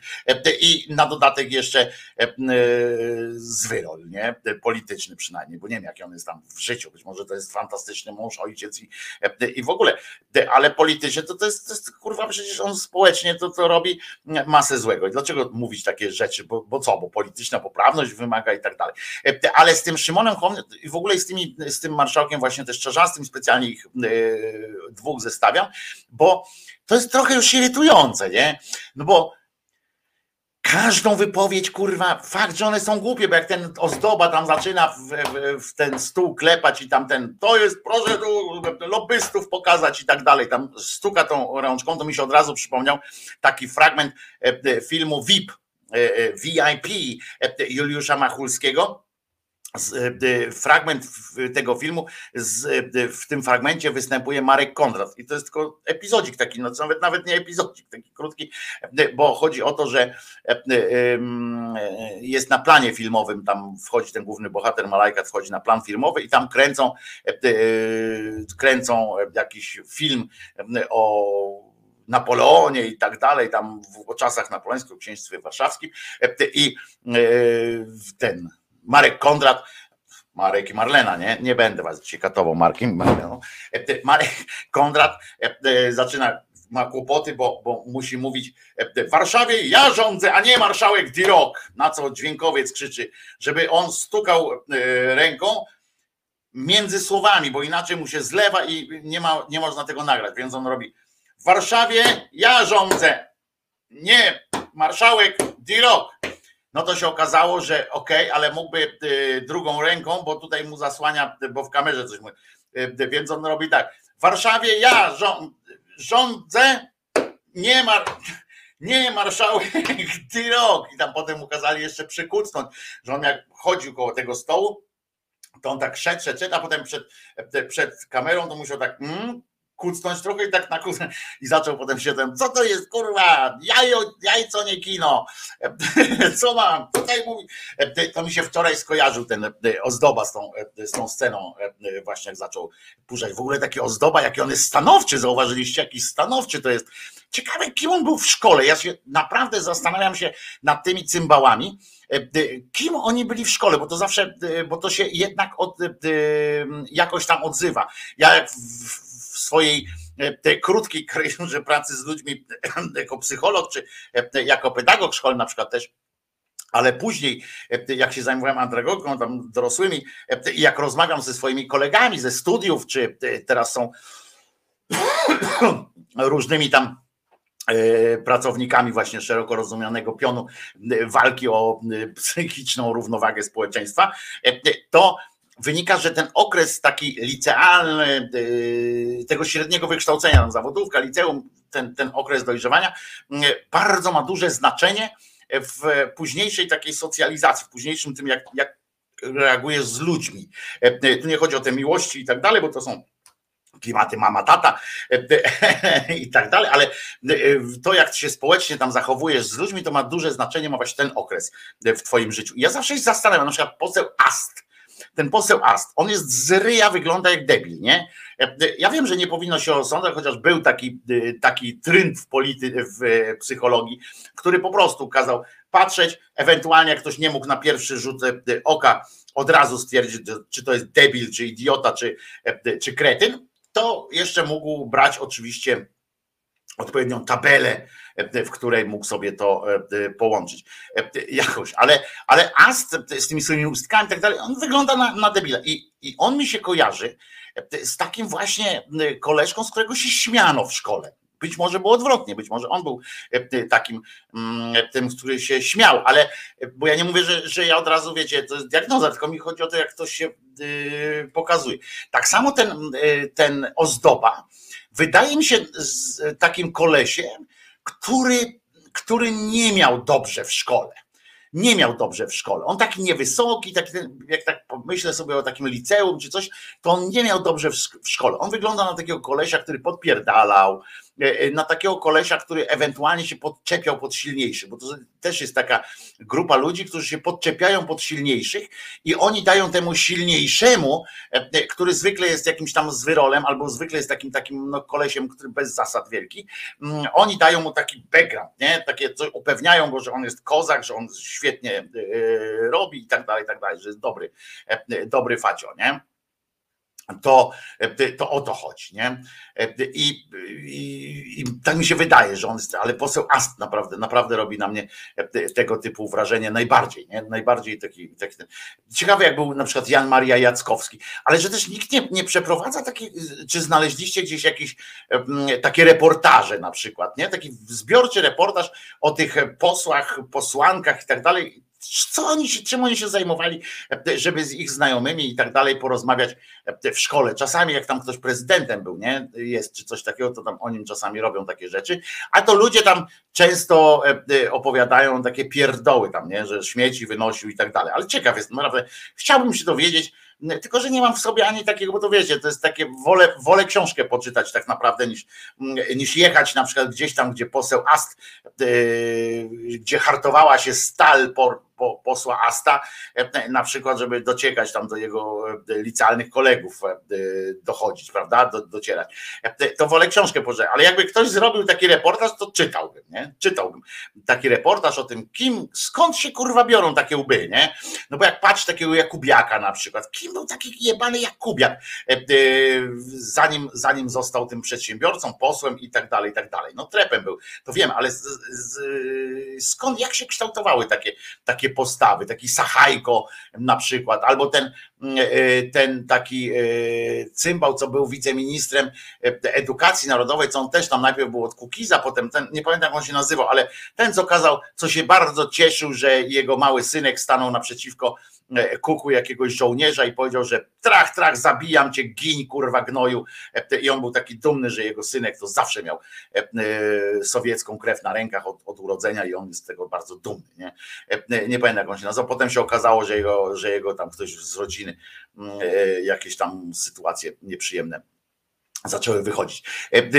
I na dodatek jeszcze zwyrol, nie? Polityczny przynajmniej, bo nie wiem, jaki on jest tam w życiu, być może to jest fantastyczny mąż, ojciec i, i w ogóle, ale politycznie to, to, jest, to jest, kurwa, przecież on społecznie to, to robi masę złego. I dlaczego mówić takie rzeczy, bo, bo co, bo polityczna poprawność wymaga i tak dalej. Ale z tym Szymonem Hołownią i w ogóle z, tymi, z tym marszałkiem właśnie też Czarzastym specjalnie ich dwóch bo to jest trochę już irytujące, nie? No bo każdą wypowiedź, kurwa, fakt, że one są głupie, bo jak ten ozdoba tam zaczyna w, w, w, ten stół klepać i tam ten, to jest, proszę tu lobbystów pokazać i tak dalej, tam stuka tą rączką, to mi się od razu przypomniał taki fragment e, e, filmu VIP, e, VIP Juliusza Machulskiego, E, fragment tego filmu, e, w tym fragmencie występuje Marek Kondrat i to jest tylko epizodzik taki, no nawet, nawet nie epizodzik, taki krótki, bo chodzi o to, że jest na planie filmowym, tam wchodzi ten główny bohater Malajkat, wchodzi na plan filmowy i tam kręcą kręcą jakiś film o Napoleonie i tak dalej, tam w czasach napoleońskich, w księstwie warszawskim i ten Marek Kondrat, Marek i Marlena, nie? Nie będę was dzisiaj katował Markiem Marleną. E, Marek Kondrat e, e, zaczyna, ma kłopoty, bo, bo musi mówić w Warszawie ja rządzę, a nie marszałek Dirok, na co dźwiękowiec krzyczy, żeby on stukał ręką między słowami, bo inaczej mu się zlewa i nie, ma, nie można tego nagrać, więc on robi w Warszawie ja rządzę, nie marszałek Dirok no to się okazało, że okej, okay, ale mógłby y, drugą ręką, bo tutaj mu zasłania, bo w kamerze coś mówi, y, więc on robi tak. W Warszawie ja rządzę, nie ma, nie marszałek Tyrok. I tam potem ukazali jeszcze przykucnąć, że on jak chodził koło tego stołu, to on tak szedł, szedł a potem przed, przed kamerą to musiał tak mm, kucnąć trochę i tak na i zaczął potem się ten, co to jest kurwa, jajo, jajco nie kino, co mam, tutaj mówi, to mi się wczoraj skojarzył ten e, ozdoba z tą, e, z tą sceną e, właśnie jak zaczął puszczać, w ogóle taki ozdoba, jaki on jest stanowczy, zauważyliście, jaki stanowczy to jest, ciekawe kim on był w szkole, ja się naprawdę zastanawiam się nad tymi cymbałami, kim oni byli w szkole, bo to zawsze, bo to się jednak od, jakoś tam odzywa. Ja jak swojej e, tej krótkiej karierze pracy z ludźmi jako psycholog, czy e, jako pedagog szkolny na przykład też, ale później, e, jak się zajmowałem andragogiką, tam dorosłymi, jak rozmawiam ze swoimi kolegami ze studiów, czy teraz są różnymi tam pracownikami właśnie szeroko rozumianego pionu walki o psychiczną równowagę społeczeństwa, to wynika, że ten okres taki licealny, y, tego średniego wykształcenia, zawodówka, liceum, ten, ten okres dojrzewania, y, bardzo ma duże znaczenie w późniejszej takiej socjalizacji, w późniejszym tym, jak, jak reagujesz z ludźmi. Y, tu nie chodzi o te miłości i tak dalej, bo to są klimaty mama, tata i tak dalej, ale to jak się społecznie tam zachowujesz z ludźmi, to ma duże znaczenie, ma właśnie ten okres w twoim życiu. I ja zawsze się zastanawiam, na przykład poseł Ast, ten poseł Ast, on jest z ryja, wygląda jak debil, nie? Ja wiem, że nie powinno się osądzać, chociaż był taki, taki trend w, polity, w psychologii, który po prostu kazał patrzeć, ewentualnie jak ktoś nie mógł na pierwszy rzut oka od razu stwierdzić, czy to jest debil, czy idiota, czy, czy kretyn, to jeszcze mógł brać oczywiście odpowiednią tabelę, w której mógł sobie to połączyć jakoś. Ale, ale Ast z tymi swoimi ustkami i tak dalej, on wygląda na, na debila. I, I on mi się kojarzy z takim właśnie koleżką, z którego się śmiano w szkole. Być może było odwrotnie, być może on był takim tym, który się śmiał, ale bo ja nie mówię, że, że ja od razu wiecie, to jest diagnoza, tylko mi chodzi o to, jak ktoś się pokazuje. Tak samo ten, ten ozdoba, wydaje mi się z takim kolesiem, który, który nie miał dobrze w szkole. Nie miał dobrze w szkole. On taki niewysoki, taki, jak tak myślę sobie o takim liceum czy coś, to on nie miał dobrze w, szkole. On wygląda na takiego kolesia, który podpierdalał, na takiego kolesia, który ewentualnie się podczepiał pod silniejszy, bo to też jest taka grupa ludzi, którzy się podczepiają pod silniejszych i oni dają temu silniejszemu, który zwykle jest jakimś tam zwyrolem albo zwykle jest takim takim no, kolesiem, który bez zasad wielki, mm, oni dają mu taki background, nie? Takie coś upewniają go, że on jest kozak, że on świetnie robi i tak dalej, i tak dalej, że jest dobry, dobry facio, nie? To, to o to chodzi. Nie? I, i, I, tak mi się wydaje, że on jest, ale poseł Ast naprawdę, naprawdę robi na mnie tego typu wrażenie najbardziej. Nie? Najbardziej taki, taki ciekawe, jak był na przykład Jan Maria Jackowski, ale że też nikt nie, nie przeprowadza takich, czy znaleźliście gdzieś jakieś takie reportaże na przykład, nie? Taki zbiorczy reportaż o tych posłach, posłankach i tak dalej co oni się, czym oni się zajmowali, żeby z ich znajomymi i tak dalej porozmawiać w szkole. Czasami jak tam ktoś prezydentem był, nie, jest czy coś takiego, to tam oni czasami robią takie rzeczy, a to ludzie tam często e, opowiadają takie pierdoły tam, nie, że śmieci wynosił i tak dalej. Ale ciekaw jest, naprawdę chciałbym się dowiedzieć, tylko że nie mam w sobie ani takiego, bo to wiecie, to jest takie, wolę, wolę książkę poczytać tak naprawdę niż, niż jechać na przykład gdzieś tam, gdzie poseł Ast, gdzie hartowała się stal por, po, posła Asta, e, na przykład, żeby dociekać tam do jego e, licealnych kolegów, e, dochodzić, prawda, do, docierać. To wolę książkę pożyczyć, ale jakby ktoś zrobił taki reportaż, to czytałbym, nie? Czytałbym taki reportaż o tym, kim, skąd się kurwa biorą takie łby, nie? No bo jak patrz takiego Jakubiaka na przykład, kim był taki jebany Jakubiak, zanim, zanim został tym przedsiębiorcą, posłem i tak dalej, i tak dalej. No trepem był, to wiem, ale z, z, skąd, jak się kształtowały takie takie postawy, taki Sachajko na przykład, albo ten, ten taki e, cymbał, co był wiceministrem e, edukacji narodowej, co on też tam najpierw był od Kukiza, potem ten, nie pamiętam jak on się nazywał, ale ten co kazał, co się bardzo cieszył, że jego mały synek stanął naprzeciwko E, kuku jakiegoś żołnierza i powiedział, że trach, trach, zabijam cię, gin, kurwa gnoju. E, I on był taki dumny, że jego synek to zawsze miał e, sowiecką krew na rękach od, od urodzenia i on jest z tego bardzo dumny. Nie? nie pamiętam jak on się nazywał. Potem się okazało, że jego, że jego tam ktoś z rodziny mm, jakieś tam sytuacje nieprzyjemne zaczęły wychodzić. E, e,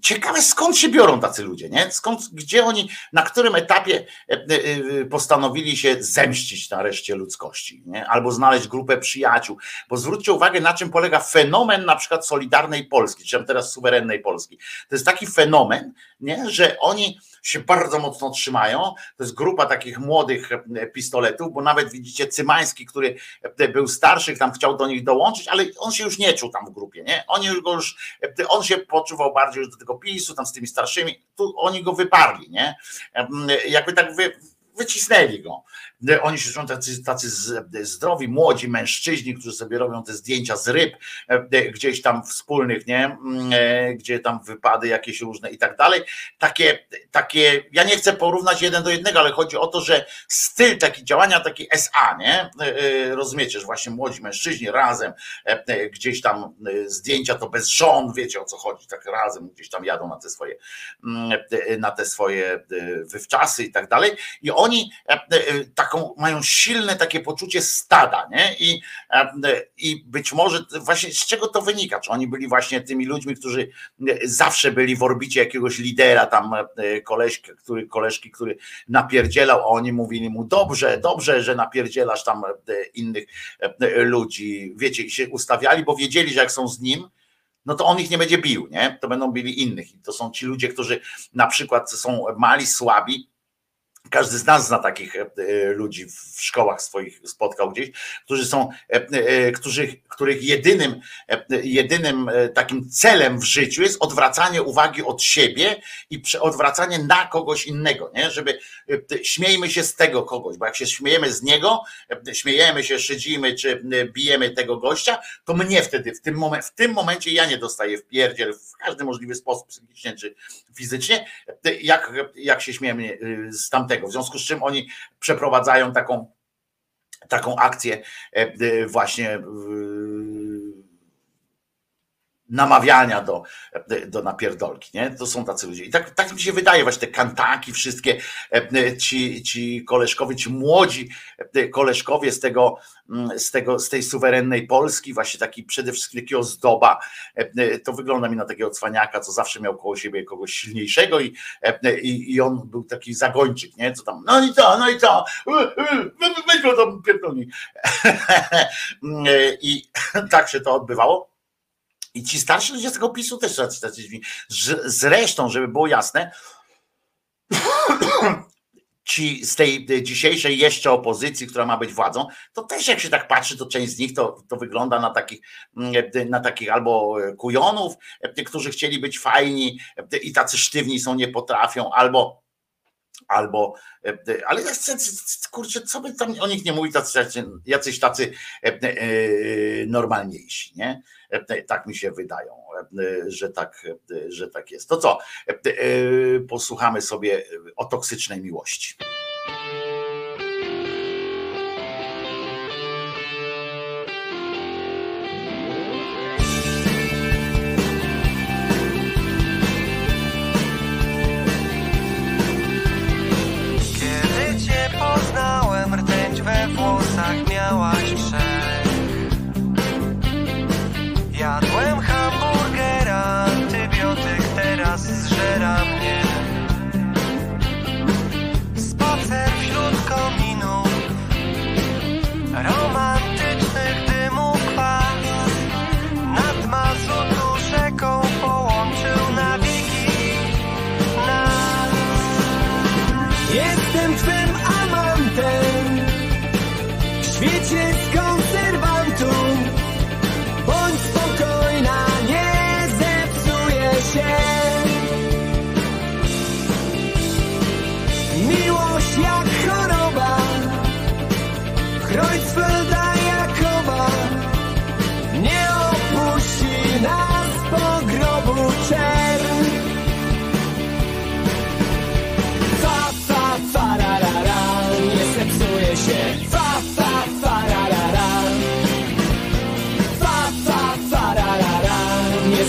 ciekawe skąd się biorą tacy ludzie, nie? Skąd, gdzie oni, na którym etapie e, postanowili się zemścić na reszcie ludzkości, nie? Albo znaleźć grupę przyjaciół. Bo zwróćcie uwagę, na czym polega fenomen na przykład Solidarnej Polski, czy teraz suwerennej Polski. To jest taki fenomen, nie? że oni się bardzo mocno trzymają. To jest grupa takich młodych pistoletów, bo nawet widzicie Cymański, który był starszy, tam chciał do nich dołączyć, ale on się już nie czuł tam w grupie, nie? Oni go już on się poczuwał bardziej już do tego PiSu, tam z tymi starszymi, tu oni go wyparli, nie? Jakby tak wy, wycisnęli go. Oni się czują tacy, tacy zdrowi, młodzi mężczyźni, którzy sobie robią te zdjęcia z ryb e, gdzieś tam wspólnych, nie? Mm, e, gdzie tam wypady jakieś różne i tak dalej. Takie, takie, ja nie chcę porównać jeden do jednego, ale chodzi o to, że styl taki działania, taki SA, nie? E, rozumiecie, że właśnie młodzi mężczyźni razem gdzieś tam zdjęcia to bez żon, wiecie o co chodzi, tak razem gdzieś tam jadą na te swoje mm, na te swoje wywczasy i tak dalej. I oni tak taką, mają silne takie poczucie stada, nie? I, I być może właśnie z czego to wynika? Czy oni byli właśnie tymi ludźmi, którzy zawsze byli w orbicie jakiegoś lidera, tam koleżki, który, koleżki, który napierdzielał, a oni mówili mu dobrze, dobrze, że napierdzielasz tam innych ludzi. Wiecie, się ustawiali, bo wiedzieli, że jak są z nim, no to on ich nie będzie bił, nie? To będą bili innych. I to są ci ludzie, którzy na przykład są mali, słabi, każdy z nas zna takich e, ludzi w szkołach swoich spotkał gdzieś, którzy są, e, e, którzy, których jedynym, jedynym takim celem w życiu jest odwracanie uwagi od siebie i odwracanie na kogoś innego, nie? Żeby śmiejmy się z tego kogoś, bo jak się śmiejemy z niego, śmiejemy się, szydzimy, czy bijemy tego gościa, to mnie wtedy, w tym, moment, w tym momencie ja nie dostaję w pierdziel w każdy możliwy sposób psychicznie czy fizycznie, jak, jak się śmiejemy z tamtego w związku z czym oni przeprowadzają taką, taką akcję e, właśnie namawiania do, do napierdolki, nie? To są tacy ludzie. I tak, tak mi się wydaje, właśnie te kantaki, wszystkie ci, ci koleżkowie, ci młodzi koleżkowie z tego, mm, z tego, z tej suwerennej Polski, właśnie taki przede wszystkim taki ozdoba, to wygląda mi na takiego cwaniaka, co zawsze miał koło siebie kogoś silniejszego i, i, i on był taki zagończyk, nie? Co tam, no i co, no i co, weź go tam pierdolni. I tak się to odbywało. I ci starsi ludzie z tego PiSu też tacy, tacy Zresztą, żeby było jasne, ci z tej dzisiejszej jeszcze opozycji, która ma być władzą, to też jak się tak patrzy, to część z nich to, to wygląda na takich, na takich albo kujonów, którzy chcieli być fajni i tacy sztywni są, nie potrafią, albo albo, ale ja chcę, kurczę, co by tam o nich nie mówić, tacy, jacyś tacy normalniejsi, nie? Tak mi się wydają, że tak, że tak jest. To co? Posłuchamy sobie o toksycznej miłości.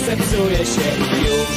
Zepsuje się już.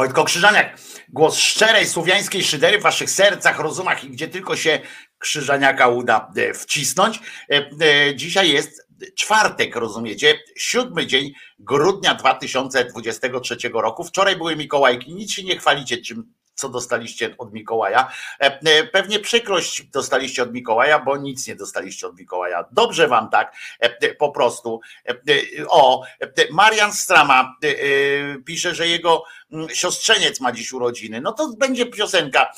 Wojtko Krzyżaniak, głos szczerej słowiańskiej szydery w waszych sercach, rozumach i gdzie tylko się Krzyżaniaka uda e, wcisnąć. E, e, Dzisiaj jest czwartek, rozumiecie? Siódmy dzień grudnia 2023 roku. Wczoraj były Mikołajki. Nic się nie chwalicie, czym co dostaliście od Mikołaja. E, e, Pewnie przykrość dostaliście od Mikołaja, bo nic nie dostaliście od Mikołaja. Dobrze wam tak, e, po prostu. O, Marian Strama pisze, że jego mm, siostrzeniec ma dziś urodziny. No to będzie piosenka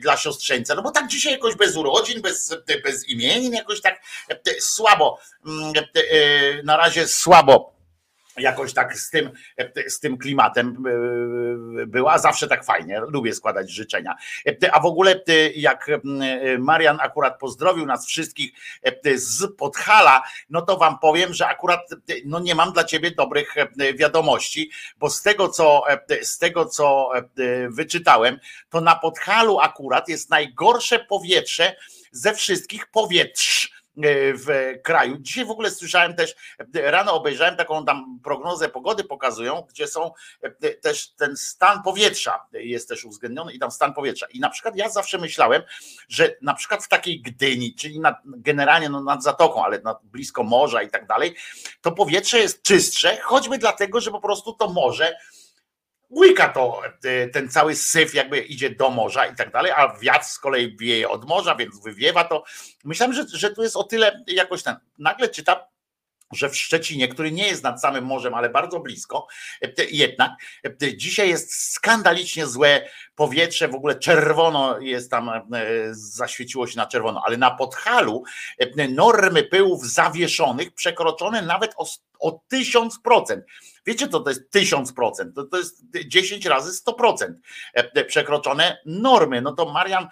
dla siostrzeńca, no bo tak dzisiaj jakoś bez urodzin, bez, bez imienin, jakoś tak słabo, mm, na razie słabo jakoś tak z tym, z tym klimatem e, była. Zawsze tak fajnie, lubię składać życzenia. E, A w ogóle e, jak Marian akurat pozdrowił nas wszystkich z Podhala, no to wam powiem, że akurat no nie mam dla ciebie dobrych wiadomości, bo z tego co, z tego, co wyczytałem, to na Podhalu akurat jest najgorsze powietrze ze wszystkich powietrz w kraju. Dzisiaj w ogóle słyszałem też, rano obejrzałem taką tam prognozę pogody pokazują, gdzie są e, też ten stan powietrza jest też uwzględniony i tam stan powietrza. I na przykład ja zawsze myślałem, że na przykład w takiej Gdyni, czyli nad, generalnie no nad zatoką, ale nad, blisko morza i tak dalej, to powietrze jest czystsze, choćby dlatego, że po prostu to morze łyka to e, ten cały syf jakby idzie do morza i tak dalej, a wiatr z kolei wieje od morza, więc wywiewa to. Myślałem, że, że tu jest o tyle jakoś ten. Nagle czytam, że w Szczecinie, który nie jest nad samym morzem, ale bardzo blisko, jednak dzisiaj jest skandalicznie złe powietrze, w ogóle czerwono jest tam, zaświeciło się na czerwono, ale na Podhalu normy pyłów zawieszonych przekroczone nawet o, o 1000%. Wiecie, co to jest 1000%? To, to jest 10 razy 100% przekroczone normy. No to Marian,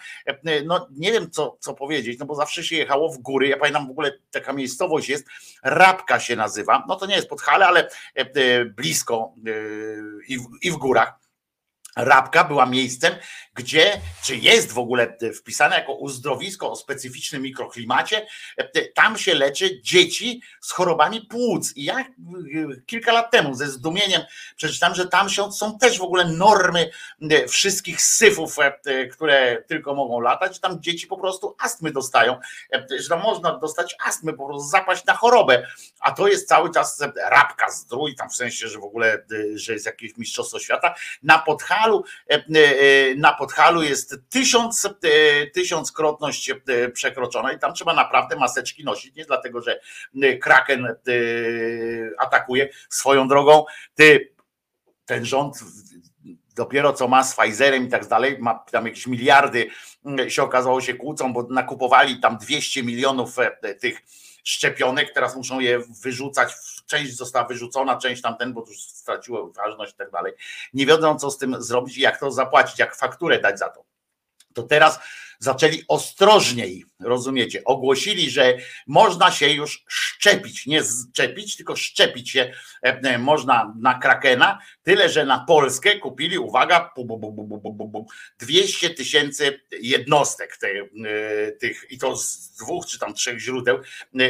no nie wiem co, co powiedzieć, no bo zawsze się jechało w góry. Ja pamiętam w ogóle taka miejscowość jest, Rabka się nazywa. No to nie jest Podhale, ale blisko i w, i w górach Rabka była miejscem, gdzie, czy jest w ogóle wpisane jako uzdrowisko o specyficznym mikroklimacie, tam się leczy dzieci z chorobami płuc. I ja kilka lat temu ze zdumieniem przeczytałem, że tam są też w ogóle normy wszystkich syfów, które tylko mogą latać, tam dzieci po prostu astmy dostają, że tam można dostać astmy, po prostu zapaść na chorobę. A to jest cały czas Rabka zdrój, tam w sensie, że w ogóle, że jest jakieś mistrzostwo świata. Na Podhalu E, e, na Podhalu jest tysiąc, e, tysiąckrotność przekroczona i tam trzeba naprawdę maseczki nosić, nie dlatego, że Kraken atakuje swoją drogą. Ty, ten rząd dopiero co ma z Pfizerem i tak dalej, ma tam jakieś miliardy się okazało się kłócą, bo nakupowali tam 200 milionów tych szczepionek, teraz muszą je wyrzucać, część została wyrzucona, część tamten, bo już straciło ważność i tak dalej. Nie wiedzą, co z tym zrobić i jak to zapłacić, jak fakturę dać za to. To teraz zaczęli ostrożniej, rozumiecie, ogłosili, że można się już szczepić, nie szczepić, tylko szczepić się e, e, można na Krakena, tyle, że na Polskę kupili, uwaga, 200 tysięcy jednostek tych, e, tych, i to z dwóch czy tam trzech źródeł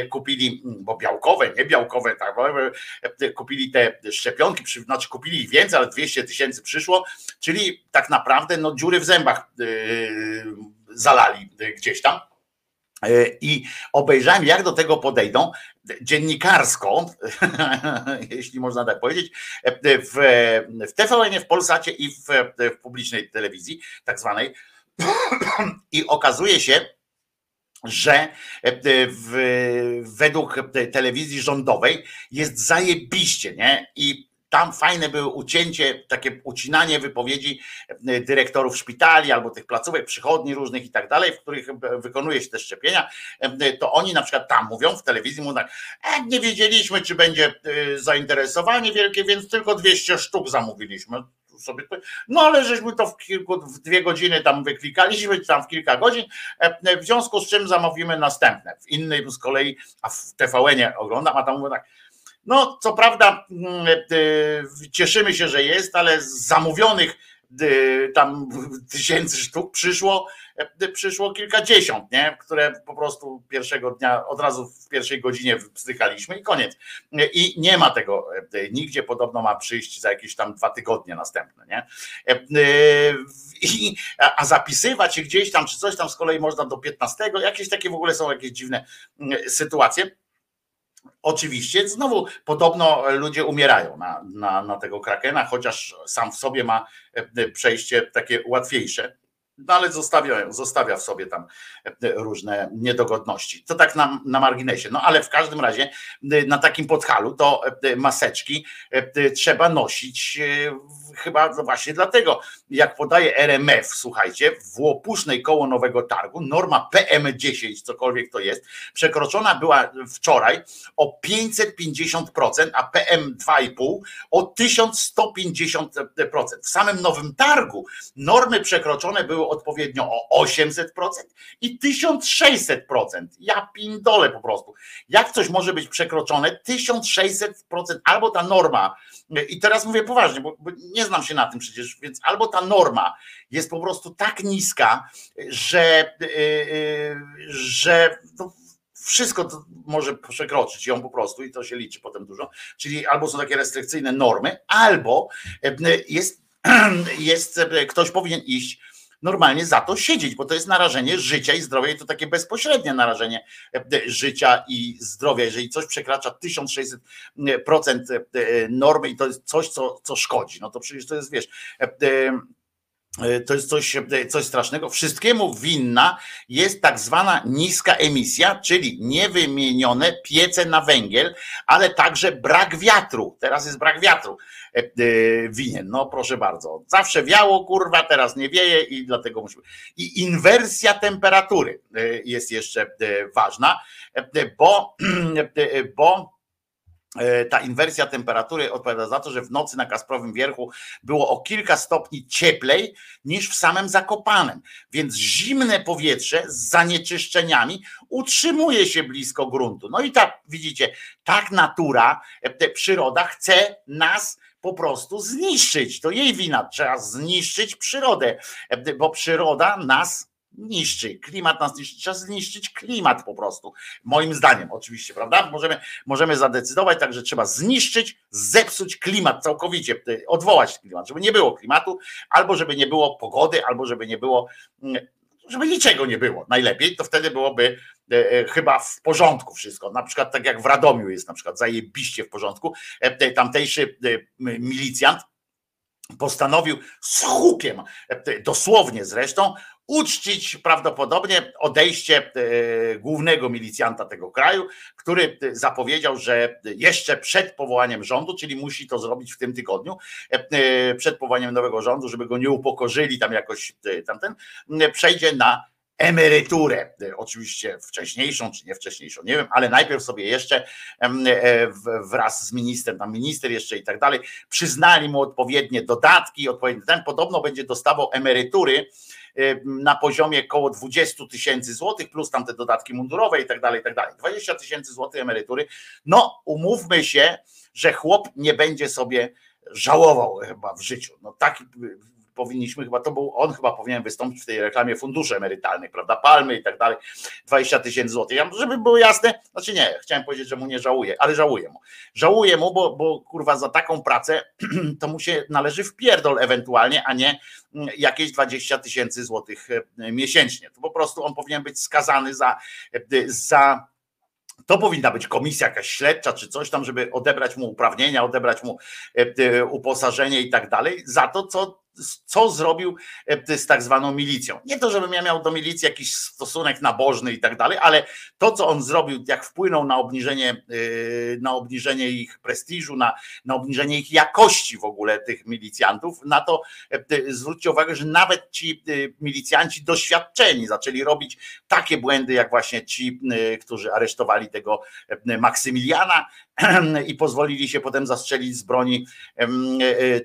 kupili, bo białkowe, nie białkowe, tak, kupili te szczepionki, znaczy kupili więcej, ale 200 tysięcy przyszło, czyli tak naprawdę no dziury w zębach zalali gdzieś tam. E, I obejrzałem, jak do tego podejdą dziennikarsko, jeśli można tak powiedzieć, w, w TVN, w Polsacie i w, w publicznej telewizji, tak zwanej. I okazuje się, że w, według telewizji rządowej jest zajebiście, nie? I tam fajne były ucięcie, takie ucinanie wypowiedzi e, dyrektorów szpitali albo tych placówek, przychodni różnych i tak dalej, w których wykonuje się te szczepienia, e, to oni na przykład tam mówią w telewizji, mówią tak, e, nie wiedzieliśmy, czy będzie e, zainteresowanie wielkie, więc tylko 200 sztuk zamówiliśmy sobie, no ale żeśmy to w kilku, w dwie godziny tam wyklikaliśmy, tam w kilka godzin, w związku z czym zamówimy następne. W innej z kolei, a w TVN-ie oglądam, a tam mówię tak, no, co prawda, mm, e, cieszymy się, że jest, ale z zamówionych e, tam tysięcy sztuk przyszło, e, przyszło kilkadziesiąt, nie? które po prostu pierwszego dnia, od razu w pierwszej godzinie wpsychaliśmy i koniec. I nie ma tego nigdzie, podobno ma przyjść za jakieś tam dwa tygodnie następne. Nie? I, a zapisywać się gdzieś tam, czy coś tam z kolei można do 15, jakieś takie w ogóle są jakieś dziwne mm, sytuacje. Oczywiście, znowu podobno ludzie umierają na, na, na tego krakena, chociaż sam w sobie ma e, przejście takie łatwiejsze no ale zostawia, zostawia w sobie tam e, różne niedogodności. To tak na, na marginesie. No ale w każdym razie e, na takim podchalu to e, maseczki trzeba nosić chyba właśnie dlatego, jak podaje RMF, słuchajcie, w Łopusznej koło Nowego Targu norma PM10, cokolwiek to jest, przekroczona była wczoraj o 550%, a PM2,5 o 1150%. W samym Nowym Targu normy przekroczone były odpowiednio o 800% i 1600%. Ja pindolę po prostu. Jak coś może być przekroczone 1600% albo ta norma, i teraz mówię poważnie, bo, bo nie znam się na tym przecież, więc albo ta norma jest po prostu tak niska, że, yy, że no, wszystko może przekroczyć ją po prostu i to się liczy potem dużo. Czyli albo są takie restrykcyjne normy, albo y, jest, jest ktoś powinien iść normalnie za to siedzieć, bo to jest narażenie życia i zdrowia i to takie bezpośrednie narażenie e, życia i zdrowia. Jeżeli coś przekracza 1600% e, normy i to jest coś, co, co szkodzi, no to przecież to jest, wiesz, e, E, to jest coś, e, coś strasznego. Wszystkiemu winna jest tak zwana niska emisja, czyli niewymienione piece na węgiel, ale także brak wiatru. Teraz jest brak wiatru e, winien. No proszę bardzo. Zawsze wiało, kurwa, teraz nie wieje i dlatego musimy. I inwersja temperatury jest jeszcze ważna, bo, bo E, ta inwersja temperatury odpowiada za to, że w nocy na Kasprowym Wierchu było o kilka stopni cieplej niż w samym Zakopanem. Więc zimne powietrze z zanieczyszczeniami utrzymuje się blisko gruntu. No i tak, widzicie, tak natura, e, przyroda chce nas po prostu zniszczyć. To jej wina. Trzeba zniszczyć przyrodę, e, bo przyroda nas niszczy. Klimat nas niszczy. Trzeba zniszczyć klimat po prostu. Moim zdaniem, oczywiście, prawda? Możemy, możemy zadecydować, także trzeba zniszczyć, zepsuć klimat całkowicie, odwołać klimat, żeby nie było klimatu, albo żeby nie było pogody, albo żeby nie było, mm, żeby niczego nie było. Najlepiej to wtedy byłoby e, e, chyba w porządku wszystko. Na przykład tak jak w Radomiu jest na przykład zajebiście w porządku. E, tamtejszy milicjant postanowił z hukiem, dosłownie zresztą, uczcić prawdopodobnie odejście e, głównego milicjanta tego kraju, który zapowiedział, że jeszcze przed powołaniem rządu, czyli musi to zrobić w tym tygodniu, e, e, przed powołaniem nowego rządu, żeby go nie upokorzyli tam jakoś tamten, przejdzie na emeryturę, oczywiście wcześniejszą czy nie wcześniejszą, nie wiem, ale najpierw sobie jeszcze wraz z ministrem, tam minister jeszcze i tak dalej, przyznali mu odpowiednie dodatki, odpowiednie ten podobno będzie dostawał emerytury na poziomie około 20 tysięcy złotych, plus tam te dodatki mundurowe i tak dalej, i tak dalej. 20 tysięcy złotych emerytury. No, umówmy się, że chłop nie będzie sobie żałował chyba w życiu. No tak powinniśmy chyba, to był, on chyba powinien wystąpić w tej reklamie funduszy emerytalnych, prawda, palmy i tak dalej, 20 tysięcy złotych. Ja, żeby było jasne, znaczy nie, chciałem powiedzieć, że mu nie żałuję, ale żałuję mu. Żałuję mu, bo, bo kurwa za taką pracę to mu się należy wpierdol ewentualnie, a nie mm, jakieś 20 tysięcy złotych e, miesięcznie. To po prostu on powinien być skazany za, e, za to powinna być komisja jakaś śledcza czy coś tam, żeby odebrać mu uprawnienia, odebrać mu e, uposażenie i tak dalej, za to, co co zrobił e, z tak zwaną milicją. Nie to, żebym ja miał do milicji jakiś stosunek nabożny i tak dalej, ale to, co on zrobił, jak wpłynął na obniżenie, e, na obniżenie ich prestiżu, na, na obniżenie ich jakości w ogóle tych milicjantów, na to e, zwróćcie uwagę, że nawet ci milicjanci doświadczeni zaczęli robić takie błędy, jak właśnie ci, którzy aresztowali tego Maksymiliana, i pozwolili się potem zastrzelić z broni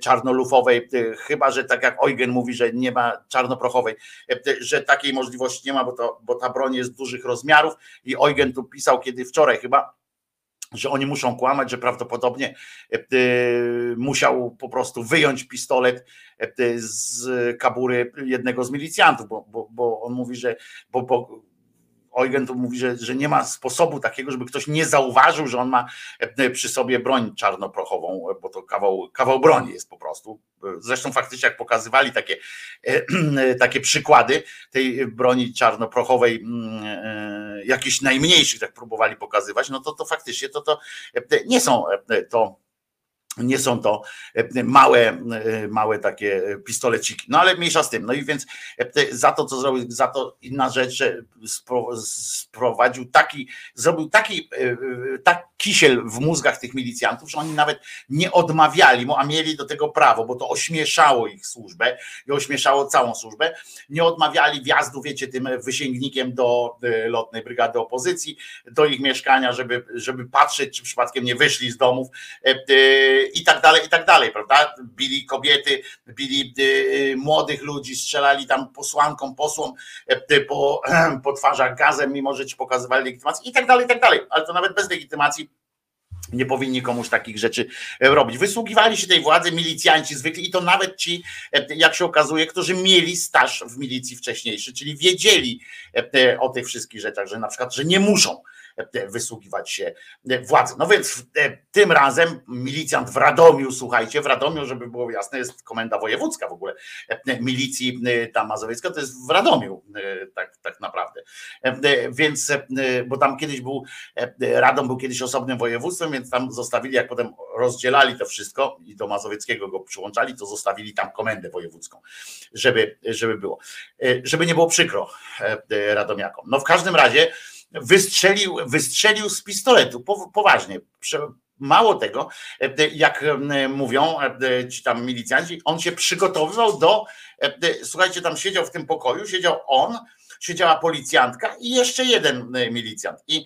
czarnolufowej, chyba że tak jak Eugen mówi, że nie ma czarnoprochowej, że takiej możliwości nie ma, bo, to, bo ta broń jest dużych rozmiarów. I Eugen tu pisał kiedy wczoraj chyba, że oni muszą kłamać, że prawdopodobnie musiał po prostu wyjąć pistolet z kabury jednego z milicjantów, bo, bo, bo on mówi, że bo, bo Eugen tu mówi, że, że nie ma sposobu takiego, żeby ktoś nie zauważył, że on ma e, przy sobie broń czarnoprochową, bo to kawał, kawał broni jest po prostu. Zresztą faktycznie jak pokazywali takie, e, takie przykłady tej broni czarnoprochowej, mm, e, jakichś najmniejszych tak próbowali pokazywać, no to, to faktycznie to, to nie są to nie są to e, małe, e, małe takie pistoleciki. No ale mniejsza z tym. No i więc e, za to, co zrobił, za to inna rzecz, że sprowadził taki, zrobił taki, tak kisiel w mózgach tych milicjantów, że oni nawet nie odmawiali mu, a mieli do tego prawo, bo to ośmieszało ich służbę i ośmieszało całą służbę. Nie odmawiali wjazdu, wiecie, tym wysięgnikiem do lotnej brygady opozycji, do ich mieszkania, żeby, żeby patrzeć, czy przypadkiem nie wyszli z domów i tak dalej, i tak dalej, prawda? Bili kobiety, bili y, młodych ludzi, strzelali tam posłankom, posłom y, po, po twarzach gazem, mimo że ci pokazywali legitymację i tak dalej, i tak dalej. Ale to nawet bez legitymacji nie powinni komuś takich rzeczy robić. Wysługiwali się tej władzy milicjanci zwykli i to nawet ci, jak się okazuje, którzy mieli staż w milicji wcześniejszy, czyli wiedzieli o tych wszystkich rzeczach, że na przykład, że nie muszą wysługiwać się władzy. No więc tym razem milicjant w Radomiu, słuchajcie, w Radomiu, żeby było jasne, jest komenda wojewódzka w ogóle milicji ta mazowiecka, to jest w Radomiu tak, tak naprawdę. Więc, bo tam kiedyś był, Radom był kiedyś osobnym województwem, więc tam zostawili, jak potem rozdzielali to wszystko i do Mazowieckiego go przyłączali, to zostawili tam komendę wojewódzką, żeby, żeby było, żeby nie było przykro Radomiakom. No w każdym razie wystrzelił, wystrzelił z pistoletu, poważnie. Mało tego, jak mówią ci tam milicjanci, on się przygotowywał do, słuchajcie, tam siedział w tym pokoju, siedział on, siedziała policjantka i jeszcze jeden milicjant. I,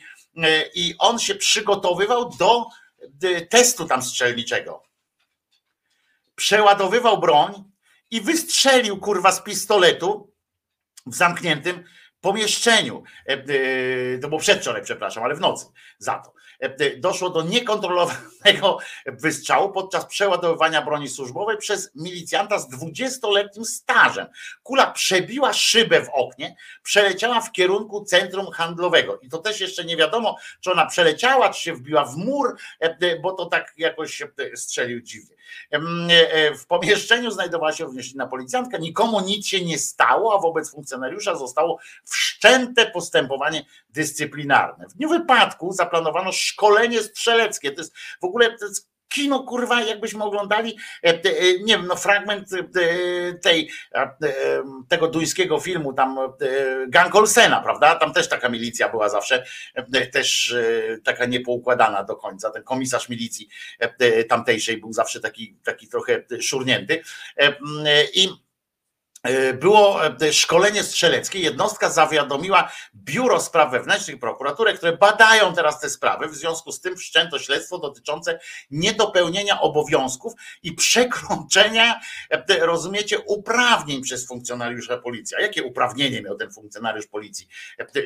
i on się przygotowywał do testu tam strzelniczego. Przeładowywał broń i wystrzelił kurwa z pistoletu w zamkniętym pomieszczeniu. E, e, to było przedwczoraj, przepraszam, ale w nocy za to. E, doszło do niekontrolowanego wystrzału podczas przeładowywania broni służbowej przez milicjanta z 20-letnim stażem. Kula przebiła szybę w oknie, przeleciała w kierunku centrum handlowego. I to też jeszcze nie wiadomo, czy ona przeleciała, czy się wbiła w mur, bo to tak jakoś strzelił dziwnie. W pomieszczeniu znajdowała się również inna policjantka. Nikomu nic się nie stało, a wobec funkcjonariusza zostało wszczęte postępowanie dyscyplinarne. W dniu wypadku zaplanowano szkolenie strzeleckie. To jest w ogóle to jest kino, kurwa, jakbyśmy oglądali, e, e, nie wiem, no fragment e, tej, tego duńskiego filmu, tam Gang Olsena, prawda? Tam też taka milicja była zawsze, też taka niepoukładana do końca. Ten komisarz milicji tamtejszej był zawsze taki, taki trochę szurnięty. I było e, szkolenie strzeleckie. Jednostka zawiadomiła Biuro Spraw Wewnętrznych i prokuraturę, które badają teraz te sprawy. W związku z tym wszczęto śledztwo dotyczące niedopełnienia obowiązków i przekroczenia, e, rozumiecie, uprawnień przez funkcjonariusza policji. A jakie uprawnienie miał ten funkcjonariusz policji?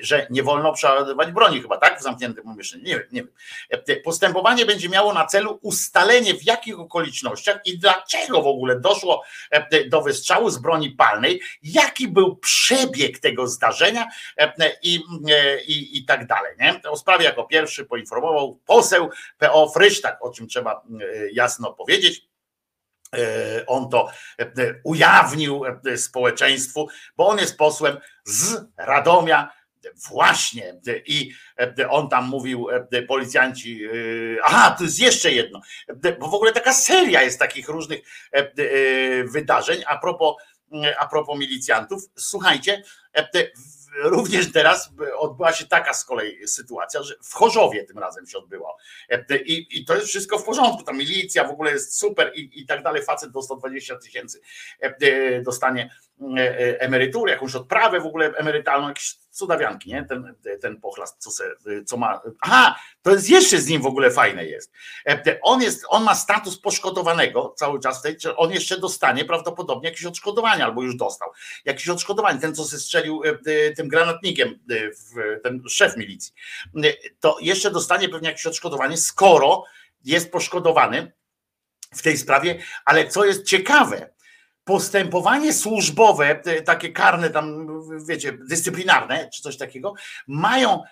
Że nie wolno przeładować broni, chyba tak? W zamkniętym pomieszczeniu. Nie wiem, nie wiem. Postępowanie będzie miało na celu ustalenie, w jakich okolicznościach i dlaczego w ogóle doszło do wystrzału z broni palnej, jaki był przebieg tego zdarzenia e, i, e, i, i tak dalej. Nie? O sprawie jako pierwszy poinformował poseł PO Frysztak, o czym trzeba e, jasno powiedzieć. On to ujawnił społeczeństwu, bo on jest posłem z Radomia, Właśnie. I on tam mówił, policjanci, aha, to jest jeszcze jedno, bo w ogóle taka seria jest takich różnych wydarzeń. A propos a propos milicjantów, słuchajcie, e, również teraz odbyła się taka z kolei sytuacja, że w Chorzowie tym razem się odbyło. E, I, i to jest wszystko w porządku. Ta milicja w ogóle jest super i, i tak dalej. Facet do 120 tysięcy e, dostanie emeryturę, jakąś odprawę w ogóle emerytalną, jakieś cudawianki, nie? Ten, ten pochlast, co, se, co ma. Aha, to jest jeszcze z nim w ogóle fajne jest. On jest, on ma status poszkodowanego cały czas w tej, on jeszcze dostanie prawdopodobnie jakieś odszkodowanie, albo już dostał jakieś odszkodowanie. Ten, co strzelił tym granatnikiem, ten szef milicji, to jeszcze dostanie pewnie jakieś odszkodowanie, skoro jest poszkodowany w tej sprawie, ale co jest ciekawe, postępowanie służbowe, takie karne tam, wiecie, dyscyplinarne czy coś takiego, mają,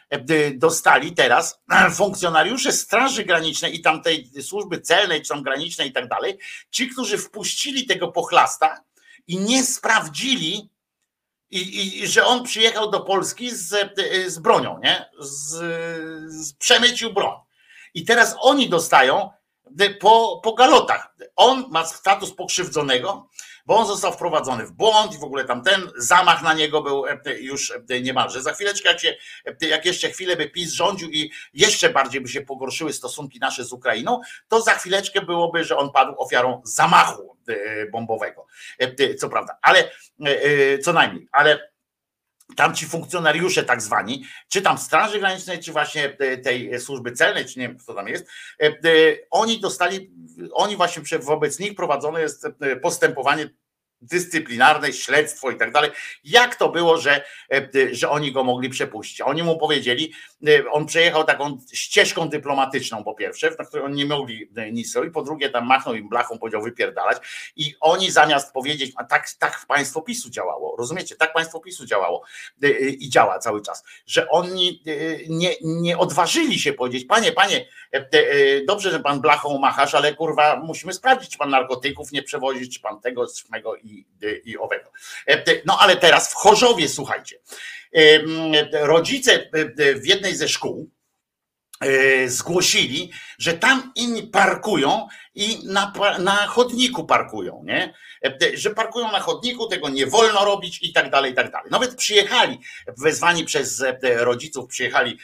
dostali teraz funkcjonariusze Straży Granicznej i tamtej służby celnej, czy tam granicznej i tak dalej, ci, którzy wpuścili tego pochlasta i nie sprawdzili, i, i, że on przyjechał do Polski z, z bronią, nie? Z, z przemycił broń. I teraz oni dostają po, po galotach. On ma status pokrzywdzonego, bo on został wprowadzony w błąd i w ogóle tam ten zamach na niego był e, już e, niemalże. Za chwileczkę, jak, się, e, jak jeszcze chwilę by PiS rządził i jeszcze bardziej by się pogorszyły stosunki nasze z Ukrainą, to za chwileczkę byłoby, że on padł ofiarą zamachu bombowego. Co prawda, ale co najmniej, ale tam ci funkcjonariusze tak zwani, czy tam Straży Granicznej, czy właśnie tej służby celnej, czy nie wiem, kto tam jest, oni dostali, oni właśnie wobec nich prowadzone jest postępowanie dyscyplinarne, śledztwo i tak dalej. Jak to było, że, e, że oni go mogli przepuścić? Oni mu powiedzieli, e, on przejechał taką ścieżką dyplomatyczną po pierwsze, na której oni nie mogli e, nic robić, po drugie tam machnął im blachą, powiedział wypierdalać i oni zamiast powiedzieć, a tak, tak państwo PiSu działało, rozumiecie, tak państwo PiSu działało i działa cały czas, że oni nie, nie odważyli się powiedzieć, panie, panie, dobrze, że pan blachą machasz, ale kurwa musimy sprawdzić, czy pan narkotyków nie przewozi, czy pan tego, czego i, i owego. No ale teraz w Chorzowie, słuchajcie, rodzice w jednej ze szkół e, zgłosili, że tam inni parkują i na, na chodniku parkują, nie? Że parkują na chodniku, tego nie wolno robić i tak dalej, i tak dalej. Nawet przyjechali, wezwani przez rodziców, przyjechali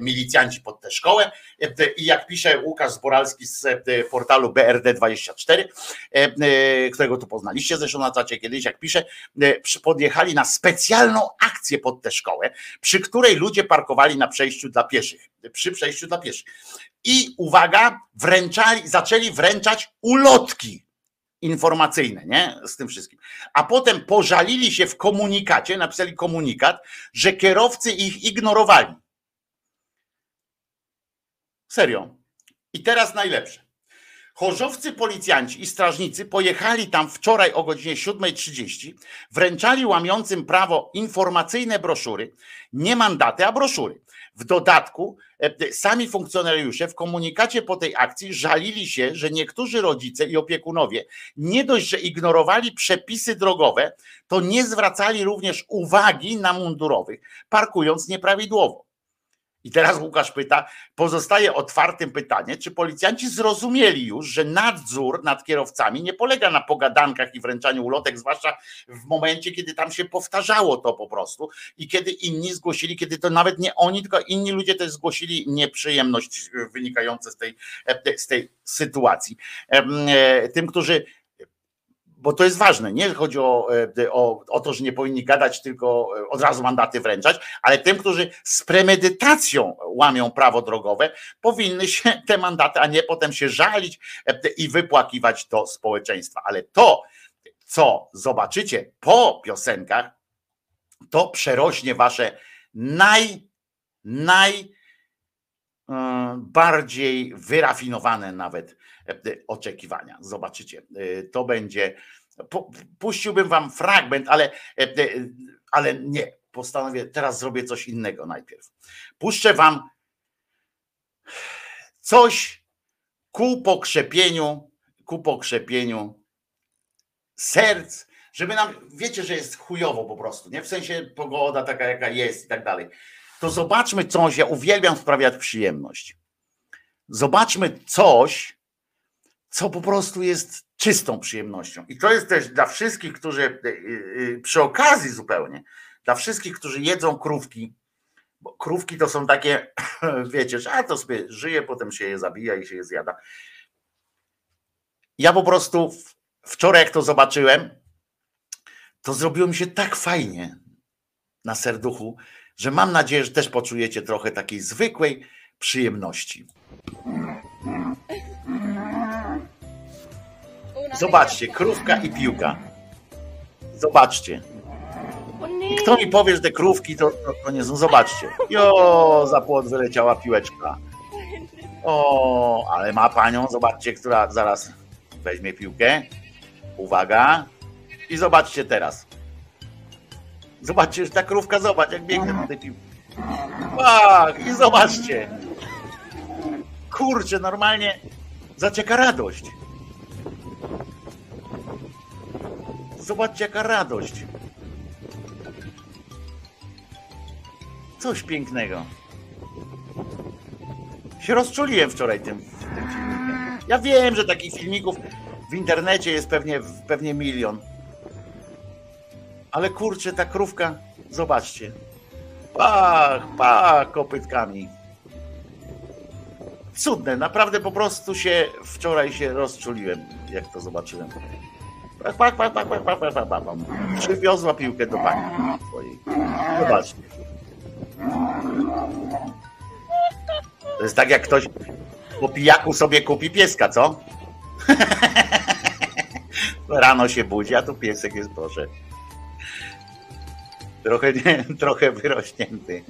milicjanci pod tę szkołę i jak pisze Łukasz Zboralski z portalu BRD24, którego tu poznaliście zresztą na czacie kiedyś, jak pisze, podjechali na specjalną akcję pod tę szkołę, przy której ludzie parkowali na przejściu dla pieszych, przy przejściu dla pieszych. I uwaga, wręczali, zaczęli wręczać ulotki informacyjne, nie? Z tym wszystkim. A potem pożalili się w komunikacie, napisali komunikat, że kierowcy ich ignorowali. Serio. I teraz najlepsze. Chorzowcy policjanci i strażnicy pojechali tam wczoraj o godzinie 7.30, wręczali łamiącym prawo informacyjne broszury, nie mandaty, a broszury. W dodatku e, sami funkcjonariusze w komunikacie po tej akcji żalili się, że niektórzy rodzice i opiekunowie nie dość, że ignorowali przepisy drogowe, to nie zwracali również uwagi na mundurowych, parkując nieprawidłowo. I teraz Łukasz pyta, pozostaje otwartym pytanie, czy policjanci zrozumieli już, że nadzór nad kierowcami nie polega na pogadankach i wręczaniu ulotek, zwłaszcza w momencie, kiedy tam się powtarzało to po prostu i kiedy inni zgłosili, kiedy to nawet nie oni, tylko inni ludzie też zgłosili nieprzyjemność wynikającą z tej, z tej sytuacji. E, tym, którzy bo to jest ważne. Nie chodzi o, e, o, o to, że nie powinni gadać, tylko e, od razu mandaty wręczać, ale tym, którzy z premedytacją łamią prawo drogowe, powinny się te mandaty, a nie potem się żalić e, i wypłakiwać do społeczeństwa. Ale to, co zobaczycie po piosenkach, to przerośnie wasze naj, naj bardziej wyrafinowane nawet oczekiwania. Zobaczycie, to będzie. Puściłbym wam fragment, ale, ale nie. Postanowię, teraz zrobię coś innego najpierw. Puszczę wam coś ku pokrzepieniu, ku pokrzepieniu serc, żeby nam, wiecie, że jest chujowo po prostu, nie? W sensie pogoda taka, jaka jest i tak dalej. To zobaczmy coś, ja uwielbiam sprawiać przyjemność. Zobaczmy coś, co po prostu jest czystą przyjemnością. I to jest też dla wszystkich, którzy y, y, przy okazji zupełnie, dla wszystkich, którzy jedzą krówki, bo krówki to są takie, wiecie, że a to sobie żyje, potem się je zabija i się je zjada. Ja po prostu wczoraj, jak to zobaczyłem, to zrobiło mi się tak fajnie na serduchu, że mam nadzieję, że też poczujecie trochę takiej zwykłej przyjemności. Zobaczcie, krówka i piłka. Zobaczcie. I kto mi powie, że te krówki to, to, to nie są? Zobaczcie. Jo, za płot wyleciała piłeczka. O, ale ma panią, zobaczcie, która zaraz weźmie piłkę. Uwaga. I zobaczcie teraz. Zobaczcie, że ta krówka, zobacz, jak biegnie do tej piłki. Tak, i zobaczcie. Kurczę, normalnie zacieka radość. Zobaczcie, jaka radość. Coś pięknego. Się rozczuliłem wczoraj tym, tym filmikiem. Ja wiem, że takich filmików w internecie jest pewnie, pewnie milion. Ale kurczę, ta krówka, zobaczcie. Pach, pach, kopytkami. Cudne, naprawdę po prostu się wczoraj się rozczuliłem, jak to zobaczyłem. Pak, pak, pak, pak, pak, pak, pak, pak. Przywiozła piłkę do pani swojej. Zobaczcie. To jest tak jak ktoś po pijaku sobie kupi pieska, co? Rano się budzi, a tu piesek jest, proszę. Trochę, nie, trochę wyrośnięty.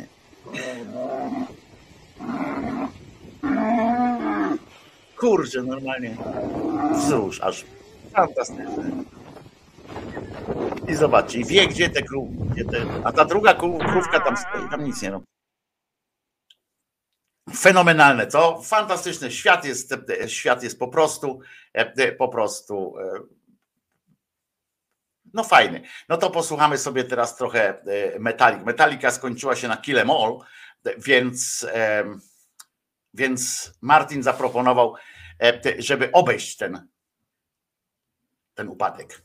Kurczę, normalnie. Cóż, aż fantastyczne. I zobaczcie, wie, gdzie te krówki, gdzie te... a ta druga krówka tam stoi, tam nic nie robi. Fenomenalne, co? Fantastyczny świat jest, świat jest po prostu, po prostu no fajny. No to posłuchamy sobie teraz trochę Metalik. Metalika skończyła się na Kill Em All, więc, więc Martin zaproponował, żeby obejść ten, ten upadek.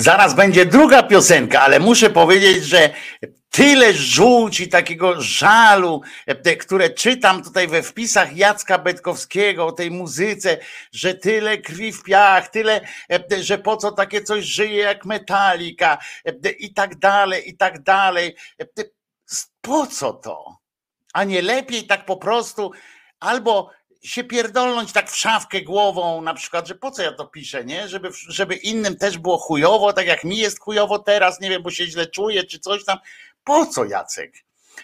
Zaraz będzie druga piosenka, ale muszę powiedzieć, że tyle żółci, takiego żalu, e, które czytam tutaj we wpisach Jacka Betkowskiego o tej muzyce, że tyle krwi w piach, tyle, e, że po co takie coś żyje jak metalika e, i tak dalej, i tak dalej. Po co to? A nie lepiej tak po prostu albo się pierdolnąć tak w szafkę głową, na przykład, że po co ja to piszę, nie? Żeby, żeby innym też było chujowo, tak jak mi jest chujowo teraz, nie wiem, bo się źle czuję, czy coś tam. Po co, Jacek?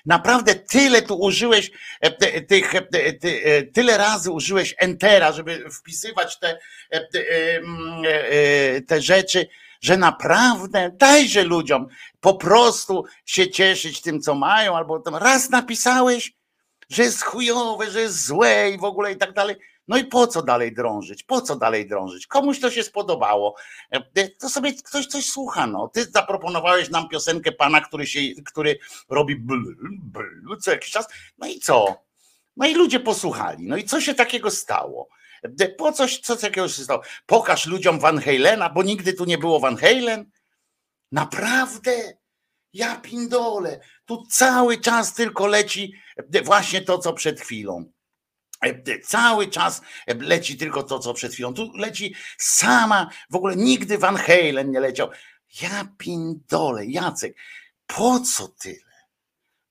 Naprawdę tyle tu użyłeś e, tych, e, e, tyle razy użyłeś entera, żeby wpisywać te, mm, te rzeczy, że naprawdę dajże ludziom po prostu się cieszyć tym, co mają, albo tam raz napisałeś, że jest chujowe, że jest złe i w ogóle i tak dalej. No i po co dalej drążyć? Po co dalej drążyć? Komuś to się spodobało. E, to sobie ktoś coś słucha. No. Ty zaproponowałeś nam piosenkę pana, który, się, który robi bl, bl, co jakiś czas. No i co? No i ludzie posłuchali. No i co się takiego stało? E, po coś, co takiego się stało? Pokaż ludziom Van Halena, bo nigdy tu nie było Van Halen. Naprawdę? Ja pindole. Tu cały czas tylko leci właśnie to, co przed chwilą. Cały czas leci tylko to, co przed chwilą. Tu leci sama, w ogóle nigdy Van Halen nie leciał. Ja pindole, Jacek, po co tyle?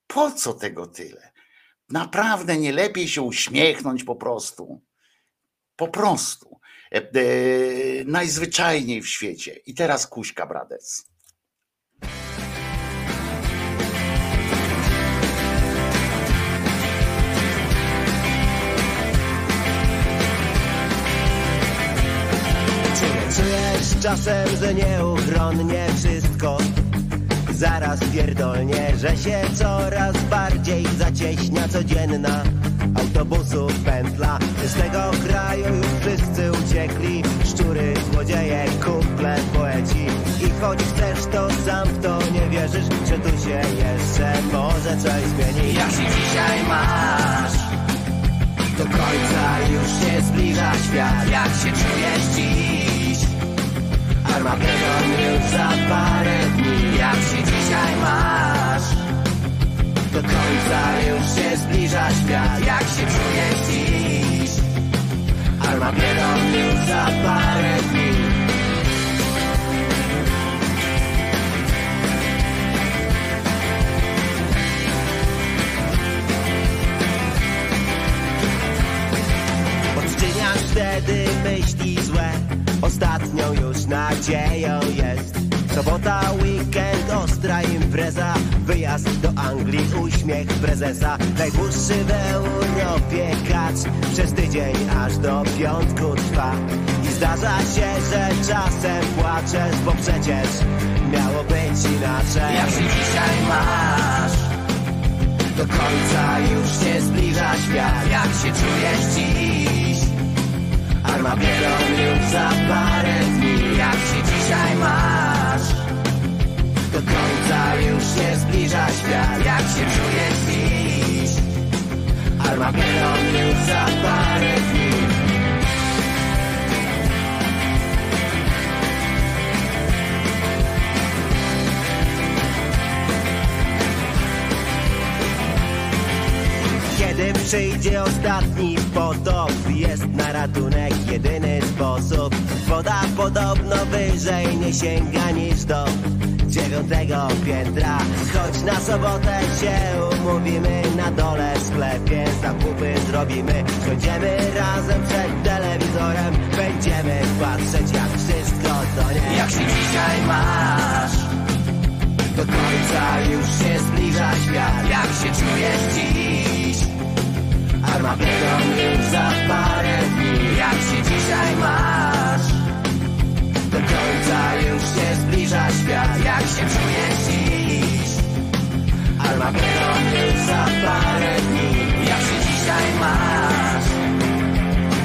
Po co tego tyle? Naprawdę nie lepiej się uśmiechnąć po prostu. Po prostu. E, e, najzwyczajniej w świecie. I teraz Kuśka Bradec. Czujesz czasem, że nieuchronnie wszystko. Zaraz pierdolnie, że się coraz bardziej zacieśnia codzienna. Autobusów pętla Z tego kraju już wszyscy uciekli. Szczury, złodzieje, kumple, poeci. I choć chcesz to sam w to nie wierzysz Że tu się jeszcze może coś zmienić. Jak się dzisiaj masz. Do końca już się zbliża świat. Jak się czujesz dziś? Armagedon już za parę dni Jak się dzisiaj masz? Do końca już się zbliża świat Jak się czujesz dziś? Armagedon już za parę dni Odczyniasz wtedy myśli złe? Ostatnią już nadzieją jest. Sobota, weekend, ostra impreza. Wyjazd do Anglii, uśmiech prezesa. Najdłuższy w Europie kacz Przez tydzień aż do piątku trwa. I zdarza się, że czasem płaczesz Bo przecież miało być inaczej. Jak się dzisiaj masz? Do końca już się zbliża świat. Jak się czujesz dziś? Armagedon już za parę dni Jak się dzisiaj masz? Do końca już się zbliża świat Jak się czujesz dziś? Armagedon już za parę dni Kiedy przyjdzie ostatni potop Jest na ratunek jedyny sposób. Woda podobno wyżej nie sięga niż do dziewiątego piętra. Choć na sobotę się umówimy Na dole w sklepie zakupy zrobimy. Siądziemy razem przed telewizorem Będziemy patrzeć jak wszystko tonie Jak się dzisiaj masz? Do końca już się zbliża świat. Jak się czujesz dziś? Armagedon już za parę dni Jak się dzisiaj masz? Do końca już się zbliża świat Jak się czujesz dziś? Armagedon już za parę dni Jak się dzisiaj masz?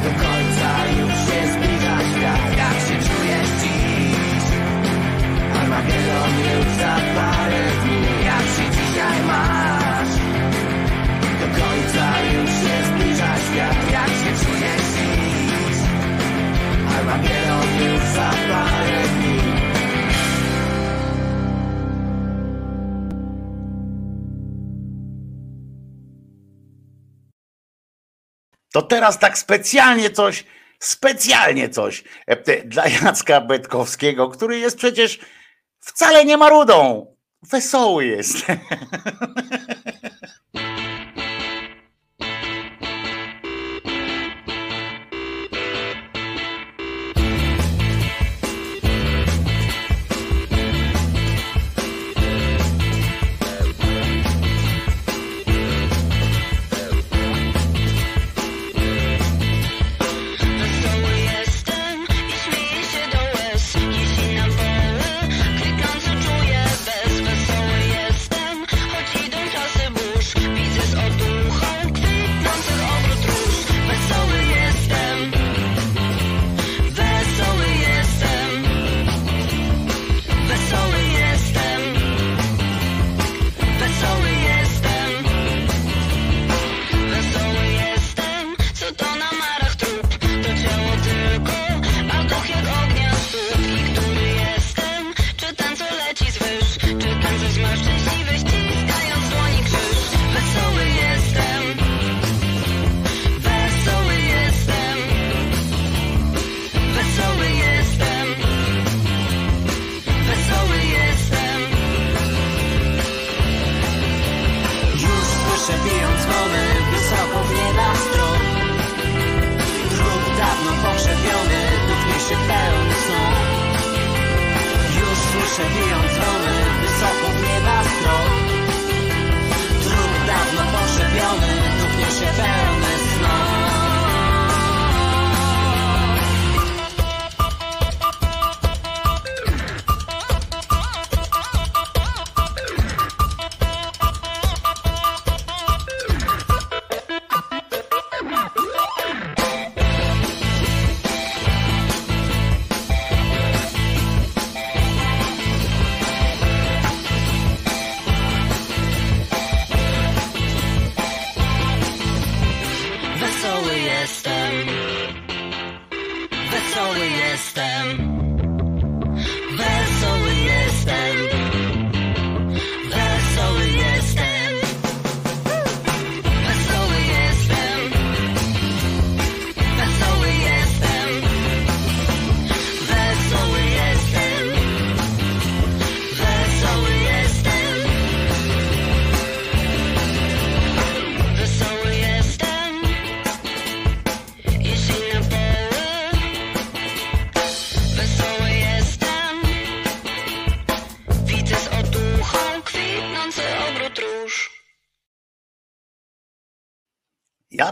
Do końca już się zbliża świat Jak się czujesz dziś? Armagedon już za parę dni To teraz tak specjalnie coś, specjalnie coś e, dla Jacka Betkowskiego, który jest przecież wcale nie marudą. Wesoły jest.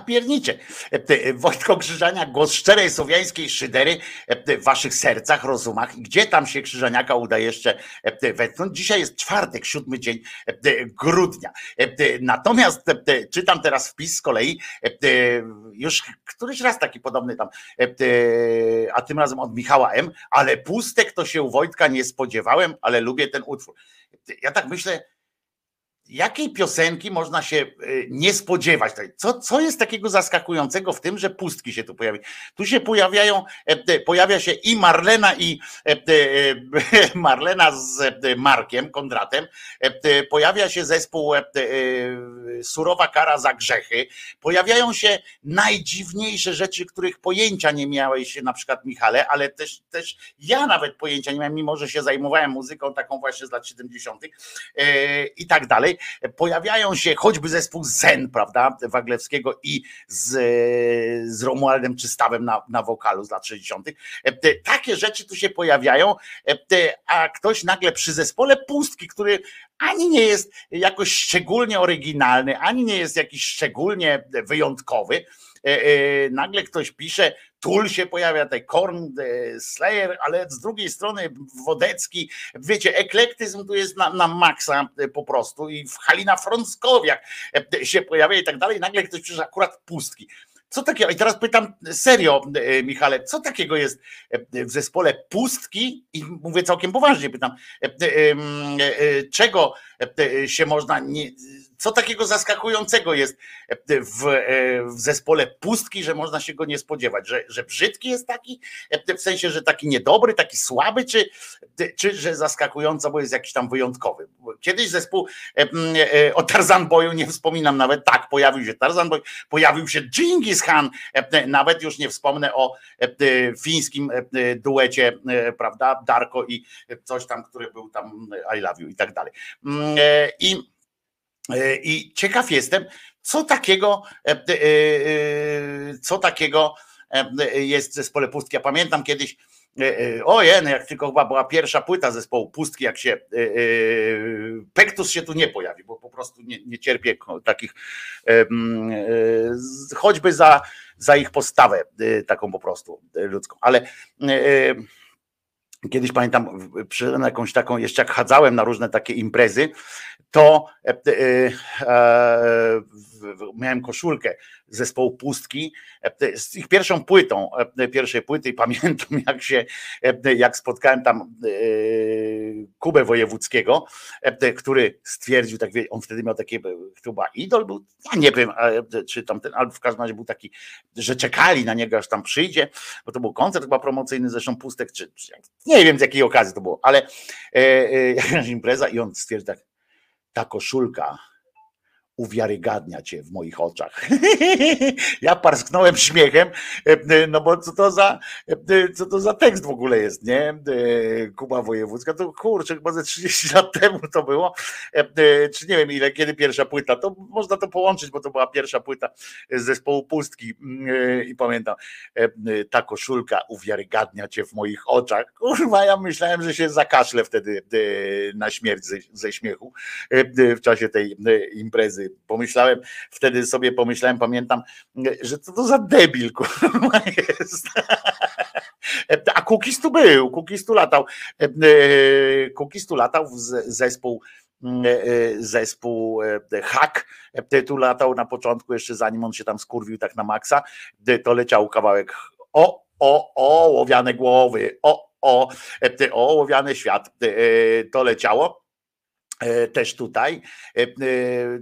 Ja pierniczę. E, Wojtko Krzyżania, głos szczerej słowiańskiej szydery e, w waszych sercach, rozumach. I Gdzie tam się Krzyżaniaka uda jeszcze e, wetknąć? Dzisiaj jest czwartek, siódmy dzień grudnia. Natomiast czytam teraz wpis z kolei, już któryś raz taki podobny tam, a tym razem od Michała M., ale pustek to się u Wojtka nie spodziewałem, ale lubię ten utwór. Ja tak myślę, jakiej piosenki można się y, nie spodziewać? Co, co jest takiego zaskakującego w tym, że pustki się tu pojawi? Tu się pojawiają, e, e, pojawia się i Marlena i e, Marlena z Markiem Kondratem, pojawia się zespół Surowa kara za grzechy, pojawiają się najdziwniejsze rzeczy, których pojęcia nie miałeś na przykład Michale, ale też, też ja nawet pojęcia nie miałem, mimo że się zajmowałem muzyką taką właśnie z lat 70. e, i tak dalej. Pojawiają się choćby zespół Zen, prawda, Waglewskiego i z, z Romualdem Czystawem na, na wokalu z lat 60. E, Takie rzeczy tu się pojawiają, e, a ktoś nagle przy zespole Pustki, który ani nie jest jakoś szczególnie oryginalny, ani nie jest jakiś szczególnie wyjątkowy, e, nagle ktoś pisze, Tul się pojawia, tutaj Korn, e, Slayer, ale z drugiej strony Wodecki, wiecie, eklektyzm tu jest na, na maksa e, po prostu i w Halina Frąckowiak e, się pojawia i tak dalej, nagle ktoś pisze akurat pustki. Co takiego? I teraz pytam serio, Michale, co takiego jest w zespole pustki? I mówię całkiem poważnie, pytam, czego się można nie, co takiego zaskakującego jest w, w zespole pustki, że można się go nie spodziewać, że, że brzydki jest taki, w sensie, że taki niedobry, taki słaby, czy, czy że zaskakująco, bo jest jakiś tam wyjątkowy. Kiedyś zespół o Tarzan Boyu nie wspominam nawet, tak, pojawił się Tarzan Boy, pojawił się Genghis Khan, nawet już nie wspomnę o fińskim duecie, prawda, Darko i coś tam, który był tam I love you i tak dalej. I E, I ciekaw jestem, co takiego, e, e, co takiego jest w zespole Pustki. Ja pamiętam kiedyś, ojej, jak tylko chyba była pierwsza płyta zespołu Pustki, jak się Pektus się tu nie pojawi, bo po prostu nie, nie cierpię takich, choćby za, za ich postawę taką po prostu ludzką, ale Kiedyś pamiętam, przyszedłem na jakąś taką, jeszcze jak chadzałem na różne takie imprezy, to e, e, e, miałem koszulkę zespołu Pustki z ich pierwszą płytą, pierwszej płyty i pamiętam jak się, jak spotkałem tam Kubę Wojewódzkiego, który stwierdził, tak on wtedy miał takie, chyba idol był, ja nie wiem, czy tam ten, albo w każdym razie był taki, że czekali na niego, aż tam przyjdzie, bo to był koncert chyba promocyjny, zresztą Pustek, czy, czy nie wiem z jakiej okazji to było, ale jakaś impreza i on stwierdził tak, ta koszulka uwiarygadnia cię w moich oczach. ja parsknąłem śmiechem, no bo co to za, co to za tekst w ogóle jest, nie? Kuba Wojewódzka, to kurczę, chyba ze 30 lat temu to było, czy nie wiem ile, kiedy pierwsza płyta, to można to połączyć, bo to była pierwsza płyta z zespołu Pustki i pamiętam, ta koszulka uwiarygadnia cię w moich oczach. Kurwa, ja myślałem, że się zakaszlę wtedy na śmierć ze, ze śmiechu w czasie tej imprezy pomyślałem, wtedy sobie pomyślałem, pamiętam, że co to za debil kurwa jest. A Kukis tu był, Kukis tu latał. Kukis tu latał w zespół zespół Hack, tu latał na początku, jeszcze zanim on się tam skurwił tak na maksa, to leciał kawałek o, o, o, łowiane głowy, o, o, o, łowiany świat, to leciało. E, też tutaj. E, e,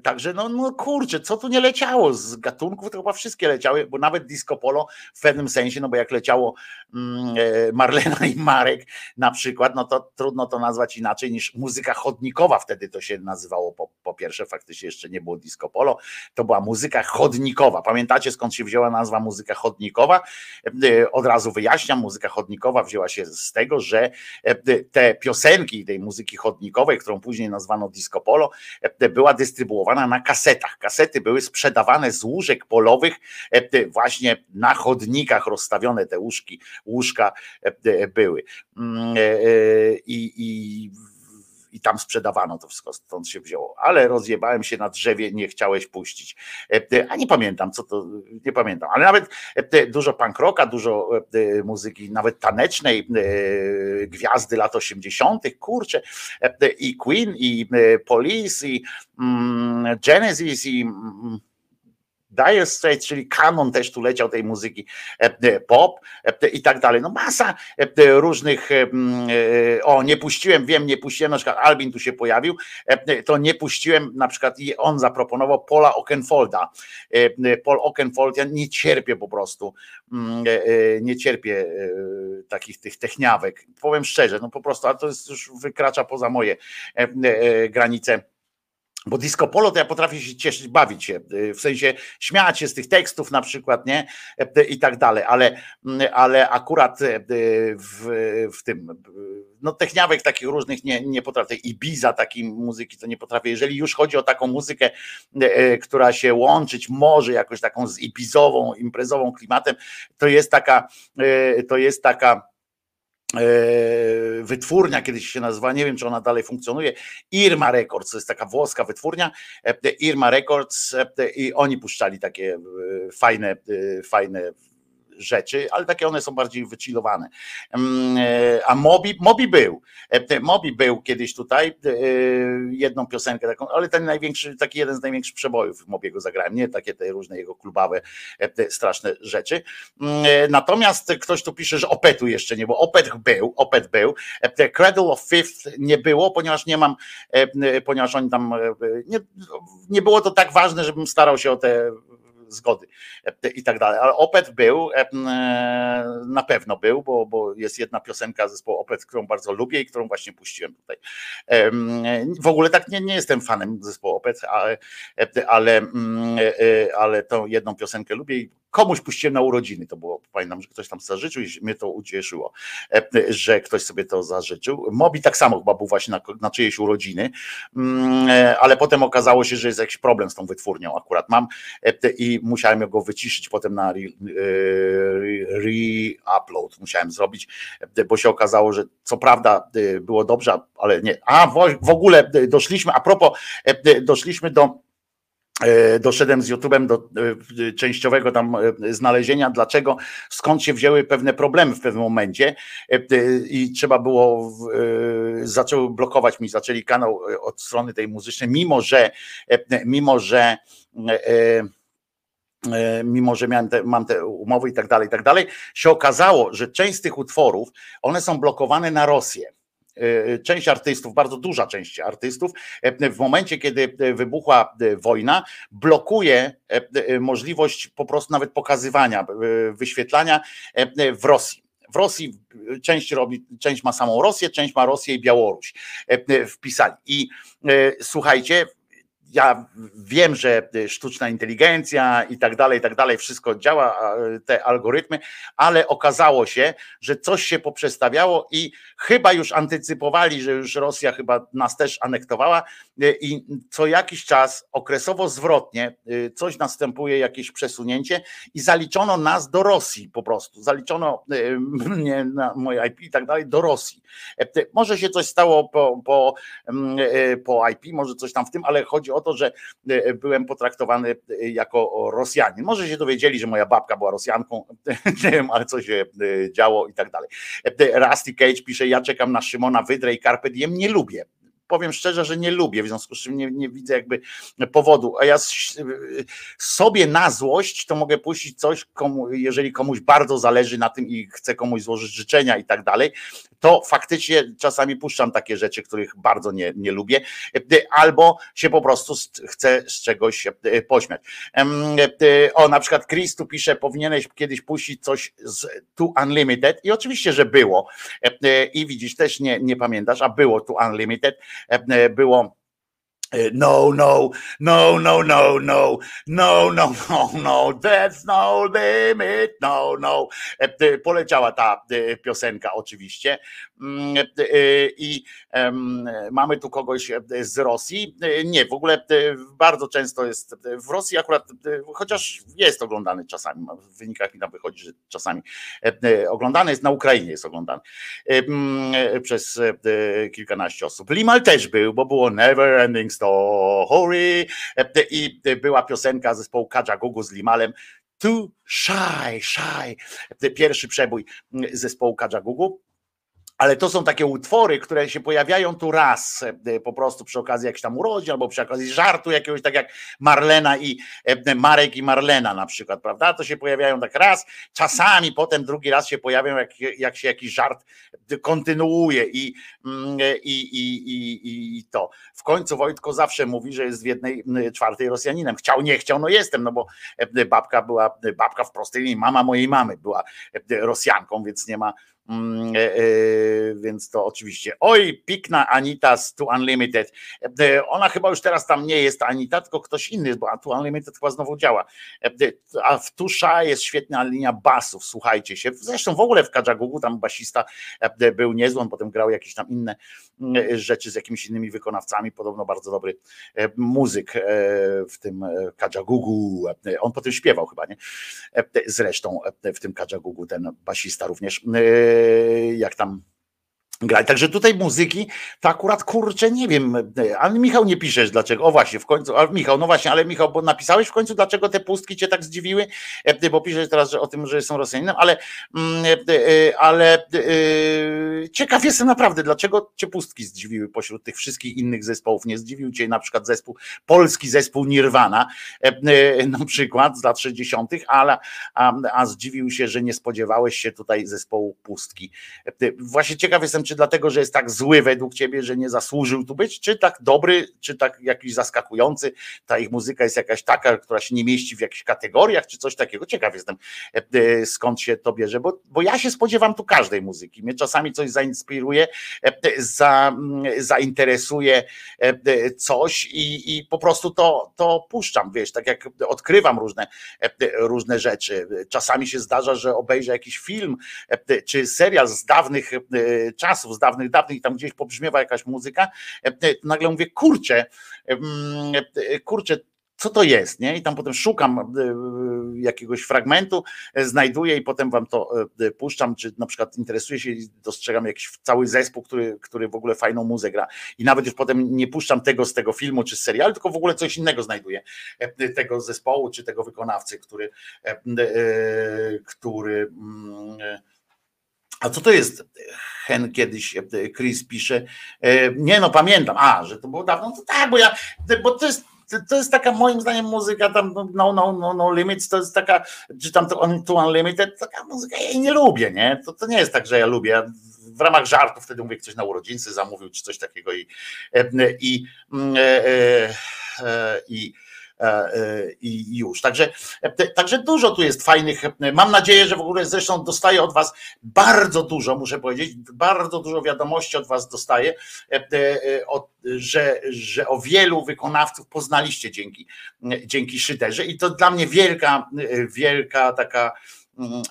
także no, no kurczę, co tu nie leciało z gatunków, to chyba wszystkie leciały, bo nawet disco polo w pewnym sensie, no bo jak leciało mm, Marlena i Marek na przykład, no to trudno to nazwać inaczej niż muzyka chodnikowa, wtedy to się nazywało po, pierwsze, faktycznie jeszcze nie było disco polo, to była muzyka chodnikowa. Pamiętacie skąd się wzięła nazwa muzyka chodnikowa? Od razu wyjaśniam, muzyka chodnikowa wzięła się z tego, że te piosenki tej muzyki chodnikowej, którą później nazwano zwano disco polo, e, była dystrybuowana na kasetach. Kasety były sprzedawane z łóżek polowych, e, właśnie na chodnikach rozstawione te łóżki, łóżka e, były. Mm, I, i i tam sprzedawano to wszystko, stąd się wzięło. Ale rozjebałem się na drzewie, nie chciałeś puścić. A nie pamiętam, co to, nie pamiętam, ale nawet dużo punk rocka, dużo muzyki, nawet tanecznej, gwiazdy lat 80., kurczę, i Queen, i Police, i mm, Genesis, i mm, Dire Straits, czyli kanon też tu leciał tej muzyki e, e, pop e, i tak dalej. No masa różnych, o nie puściłem, wiem, nie puściłem, na przykład Albin tu się pojawił, to nie puściłem, na przykład i on zaproponował Paula Okenfolda. Paul Okenfold, ja nie cierpię po prostu, nie cierpię takich tych techniawek. Powiem szczerze, no po prostu, ale to jest już wykracza poza moje granice bo disco polo to ja potrafię się cieszyć, bawić się, y, w sensie śmiać się z tych tekstów na przykład, nie? Y, I tak dalej, ale, mm, ale akurat y, w, w tym, no techniawek takich różnych nie, nie potrafię, Ibiza takiej muzyki to nie potrafię. Jeżeli już chodzi o taką muzykę, która się łączyć może jakoś taką z ibizową, imprezową klimatem, to jest taka, to jest taka wytwórnia, kiedyś się nazywa, nie wiem czy ona dalej funkcjonuje, Irma Records, to jest taka włoska wytwórnia, e, Irma Records e, i oni puszczali takie fajne, fajne rzeczy, ale takie one są bardziej wychillowane. Mm, e, A Mobi, Mobi był. E, Mobi był kiedyś tutaj, e, jedną piosenkę taką, ale ten największy, taki jeden z największych przebojów Mobiego zagrałem, nie takie te różne jego klubawe, straszne rzeczy. Mm, Natomiast ktoś tu pisze, że Opetu jeszcze nie było. Opet był, Opet był. E, te Cradle of Fifth nie było, ponieważ nie mam, ponieważ oni tam, nie, nie było to tak ważne, żebym starał się o te zgody e, i tak dalej. Ale Opet był, e, na pewno był, bo, bo jest jedna piosenka zespołu Opet, którą bardzo lubię i którą właśnie puściłem tutaj. W ogóle tak nie, nie jestem fanem zespołu Opet, ale, ale, e, ale tą jedną piosenkę lubię i komuś puściłem na urodziny, to było, pamiętam, że ktoś tam zażyczył i mnie to ucieszyło, e, że ktoś sobie to zażyczył. Mobi tak samo chyba był właśnie na, na czyjeś urodziny, mm, e, ale potem okazało się, że jest jakiś problem z tą wytwórnią akurat mam e, i musiałem go wyciszyć potem na re- e, re-upload musiałem zrobić, bo się okazało, że co prawda było dobrze, ale nie. A w ogóle doszliśmy, a propos, doszliśmy do doszedłem z YouTube'em do e, częściowego tam e, znalezienia, dlaczego, skąd się wzięły pewne problemy w pewnym momencie e, e, i trzeba było, e, zaczęły blokować mi, zaczęli kanał e, od strony tej muzycznej, mimo że, e, mimo że e, e, e, mimo że miałem te, mam te umowy i tak dalej, i tak dalej, się okazało, że część z tych utworów, one są blokowane na Rosję. E, Część artystów, bardzo duża część artystów, e, w momencie, kiedy e, wybuchła wojna, blokuje możliwość po prostu nawet pokazywania, wyświetlania w Rosji. W Rosji część robi, część ma samą Rosję, część ma Rosję i Białoruś. Wpisali. I słuchajcie, ja wiem, że sztuczna inteligencja i tak dalej, i tak dalej, wszystko działa, te algorytmy, ale okazało się, że coś się poprzestawiało i chyba już antycypowali, że już Rosja chyba nas też anektowała y, i co jakiś czas okresowo zwrotnie y, coś następuje, jakieś przesunięcie i zaliczono nas do Rosji po prostu. Zaliczono y, mnie na moje IP i tak dalej do Rosji. Może się coś stało po, po, mm, po IP, może coś tam w tym, ale chodzi o to, że e, byłem potraktowany e, jako Rosjanin. Może się dowiedzieli, że moja babka była Rosjanką, nie wiem, ale co się e, działo i tak dalej. E, Rusty Cage pisze, ja czekam na Szymona Wydrę i Carpe Diem, nie lubię. Powiem szczerze, że nie lubię, w związku z czym nie, nie widzę jakby powodu. A ja sobie na złość to mogę puścić coś, komu, jeżeli komuś bardzo zależy na tym i chcę komuś złożyć życzenia i tak dalej, to faktycznie czasami puszczam takie rzeczy, których bardzo nie, nie lubię, albo się po prostu chcę z czegoś e, pośmiać. E, O, na przykład Chris tu pisze, powinieneś kiedyś puścić coś z To Unlimited i oczywiście, że było E, i widzisz, też nie, nie pamiętasz, a było To Unlimited, było E, No, no, no, no, no, no, no, no, no, no, that's no limit, no, no. E, e, Poleciała ta e, piosenka oczywiście. E, I mamy tu kogoś e, z Rosji. E, Nie, w ogóle e, bardzo często jest w Rosji akurat, chociaż jest oglądany czasami, w wynikach mi tam wychodzi, że czasami oglądany jest, na Ukrainie jest oglądany przez kilkanaście osób. Limal też był, bo było Never Ending Story i była piosenka zespołu Kajagugu z Limalem Too Shy, Shy, pierwszy przebój zespołu Kajagugu. Ale to są takie utwory, które się pojawiają tu raz, e, po prostu przy okazji jakichś tam urodzin, albo przy okazji żartu jakiegoś, tak jak Marlena i e, Marek i Marlena na przykład, prawda? To się pojawiają tak raz, czasami potem drugi raz się pojawiają, jak, jak się jakiś żart kontynuuje i, mm, i, i, i, i to. W końcu Wojtko zawsze mówi, że jest w jednej czwartej Rosjaninem. Chciał, nie chciał, no jestem, no bo e, babka była, babka w prostej linii, mama mojej mamy była e, Rosjanką, więc nie ma e, e, więc to oczywiście. Oj, pikna Anita z To Unlimited. E, Ona chyba już teraz tam nie jest Anita, tylko ktoś inny, bo To Unlimited chyba znowu działa. E, A w Tusza jest świetna linia basów, słuchajcie się. Zresztą w ogóle w Kajagugu tam basista e, był niezły, on potem grał jakieś tam inne mm, rzeczy z jakimiś innymi wykonawcami, podobno bardzo dobry e, muzyk e, w tym e, Kajagugu. E, On potem śpiewał chyba, nie? E, Zresztą e, w tym Kajagugu ten basista również, e, jak tam grać. Także tutaj muzyki, to akurat kurczę, nie wiem, ale Michał nie piszesz dlaczego. O właśnie, w końcu, a Michał, no właśnie, ale Michał, bo napisałeś w końcu, dlaczego te pustki cię tak zdziwiły, E, bo piszesz teraz że o tym, że są Rosjaninem, ale, mm, e, e, ale ciekaw jestem naprawdę, dlaczego cię pustki zdziwiły pośród tych wszystkich innych zespołów. Nie zdziwił cię na przykład zespół, polski zespół Nirvana, na przykład z lat 60., ale a, a zdziwił się, że nie spodziewałeś się tutaj zespołu pustki. Właśnie ciekaw jestem, czy dlatego, że jest tak zły według ciebie, że nie zasłużył tu być, czy tak dobry, czy tak jakiś zaskakujący. Ta ich muzyka jest jakaś taka, która się nie mieści w jakichś kategoriach, czy coś takiego. Ciekaw jestem, e, e, skąd się to bierze, bo, bo ja się spodziewam tu każdej muzyki. Mnie czasami coś zainspiruje, e, za, mm, zainteresuje coś i, i po prostu to, to puszczam, wiesz, tak jak odkrywam różne, różne rzeczy. Czasami się zdarza, że obejrzę jakiś film czy serial z dawnych e, czasów, z dawnych, dawnych, i tam gdzieś pobrzmiewa jakaś muzyka, e, e, nagle mówię, kurczę, e, kurczę, co to jest, nie? I tam potem szukam jakiegoś fragmentu, znajduję i potem wam to puszczam, czy na przykład interesuję się i dostrzegam jakiś cały zespół, który, który w ogóle fajną muzykę gra. I nawet już potem nie puszczam tego z tego filmu czy z serialu, tylko w ogóle coś innego znajduję tego zespołu czy tego wykonawcy, który, który mm, a co to jest? Hen kiedyś, e, Chris pisze, e, nie no pamiętam, a, że to było dawno, to tak, bo ja, bo to jest to- jest taka moim zdaniem muzyka tam no, no, no, no limits, to jest taka, czy tam to, on- to unlimited, taka muzyka, ja jej nie lubię, nie? To, to nie jest tak, że ja lubię. W ramach żartów wtedy mówię, ktoś na urodzincy zamówił, czy coś takiego i e, i, mm, e, e, e, i e, e, i już. Także, e, także dużo tu jest fajnych. e, Mam nadzieję, że w ogóle zresztą dostaję od Was bardzo dużo, muszę powiedzieć, bardzo dużo wiadomości od Was dostaję, e, e, e, że, że o wielu wykonawców poznaliście dzięki, dzięki Szyderze i to dla mnie wielka, e, wielka taka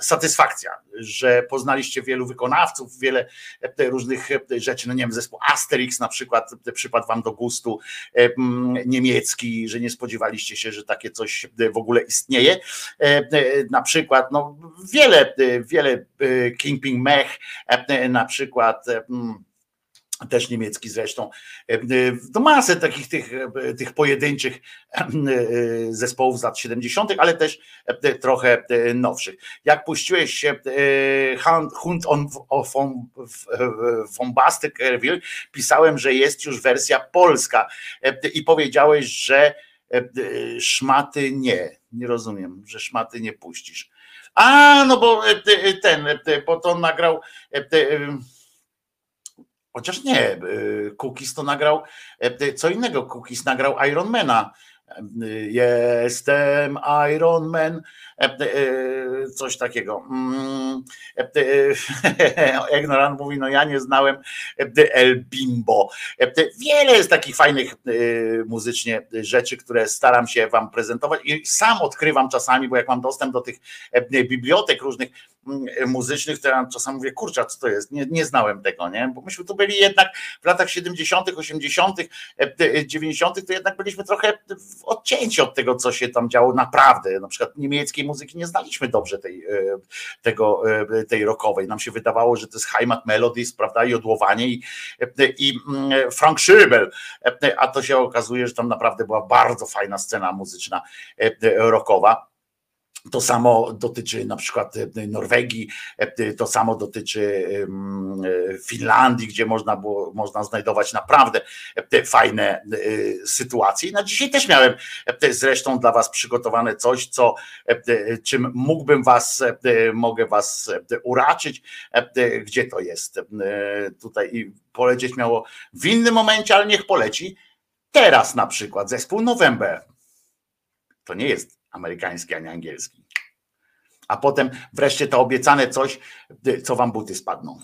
satysfakcja, że poznaliście wielu wykonawców, wiele e, różnych e, rzeczy, no nie wiem, zespół Asterix na przykład e, przypadł wam do gustu, niemiecki, że nie spodziewaliście się, że takie coś w ogóle istnieje. Na przykład, no wiele, wiele Kingpin Mech, na przykład też niemiecki zresztą, E, e, to masę takich tych, e, tych pojedynczych e, e, zespołów z lat 70., ale też e, trochę e, nowszych. Jak puściłeś się e, Hunt- on von, Baskerville, pisałem, że jest już wersja polska e, i powiedziałeś, że e, e, szmaty nie, nie rozumiem, że szmaty nie puścisz. A, no bo e, te- ten, e, bo to nagrał e, Chociaż nie, Cookies to nagrał y, co innego. Cookies nagrał Ironmana. Y, Jestem Iron Man, y, coś takiego. Mm, y, Ignorant mówi, no ja nie znałem El Bimbo. Wiele jest takich fajnych muzycznie rzeczy, które staram się wam prezentować i sam odkrywam czasami, bo jak mam dostęp do tych e, bibliotek różnych mm, muzycznych, to ja czasami mówię, kurczę, co to jest? Nie, nie znałem tego, nie? Bo myśmy tu byli jednak w latach 70., 80., e, 90., to jednak byliśmy trochę odcięci od tego, co się tam działo naprawdę. Na przykład muzyki nie znaliśmy dobrze tej, e, tego, e, tej rockowej. Nam się wydawało, że to jest Heimat Melodies, prawda, i odłowanie i, e, i mm, Frank Schöbel, a to się okazuje, że tam naprawdę była bardzo fajna scena muzyczna rockowa. To samo dotyczy na przykład e, Norwegii, e, to samo dotyczy e, Finlandii, gdzie można było, można znajdować naprawdę fajne sytuacje. Na dzisiaj też miałem zresztą dla Was przygotowane coś, co czym mógłbym Was, mogę Was uraczyć, gdzie to jest. Tutaj i polecieć miało w innym momencie, ale niech poleci. Teraz na przykład zespół November. To nie jest amerykański ani angielski. A potem wreszcie to obiecane coś, co wam buty spadną.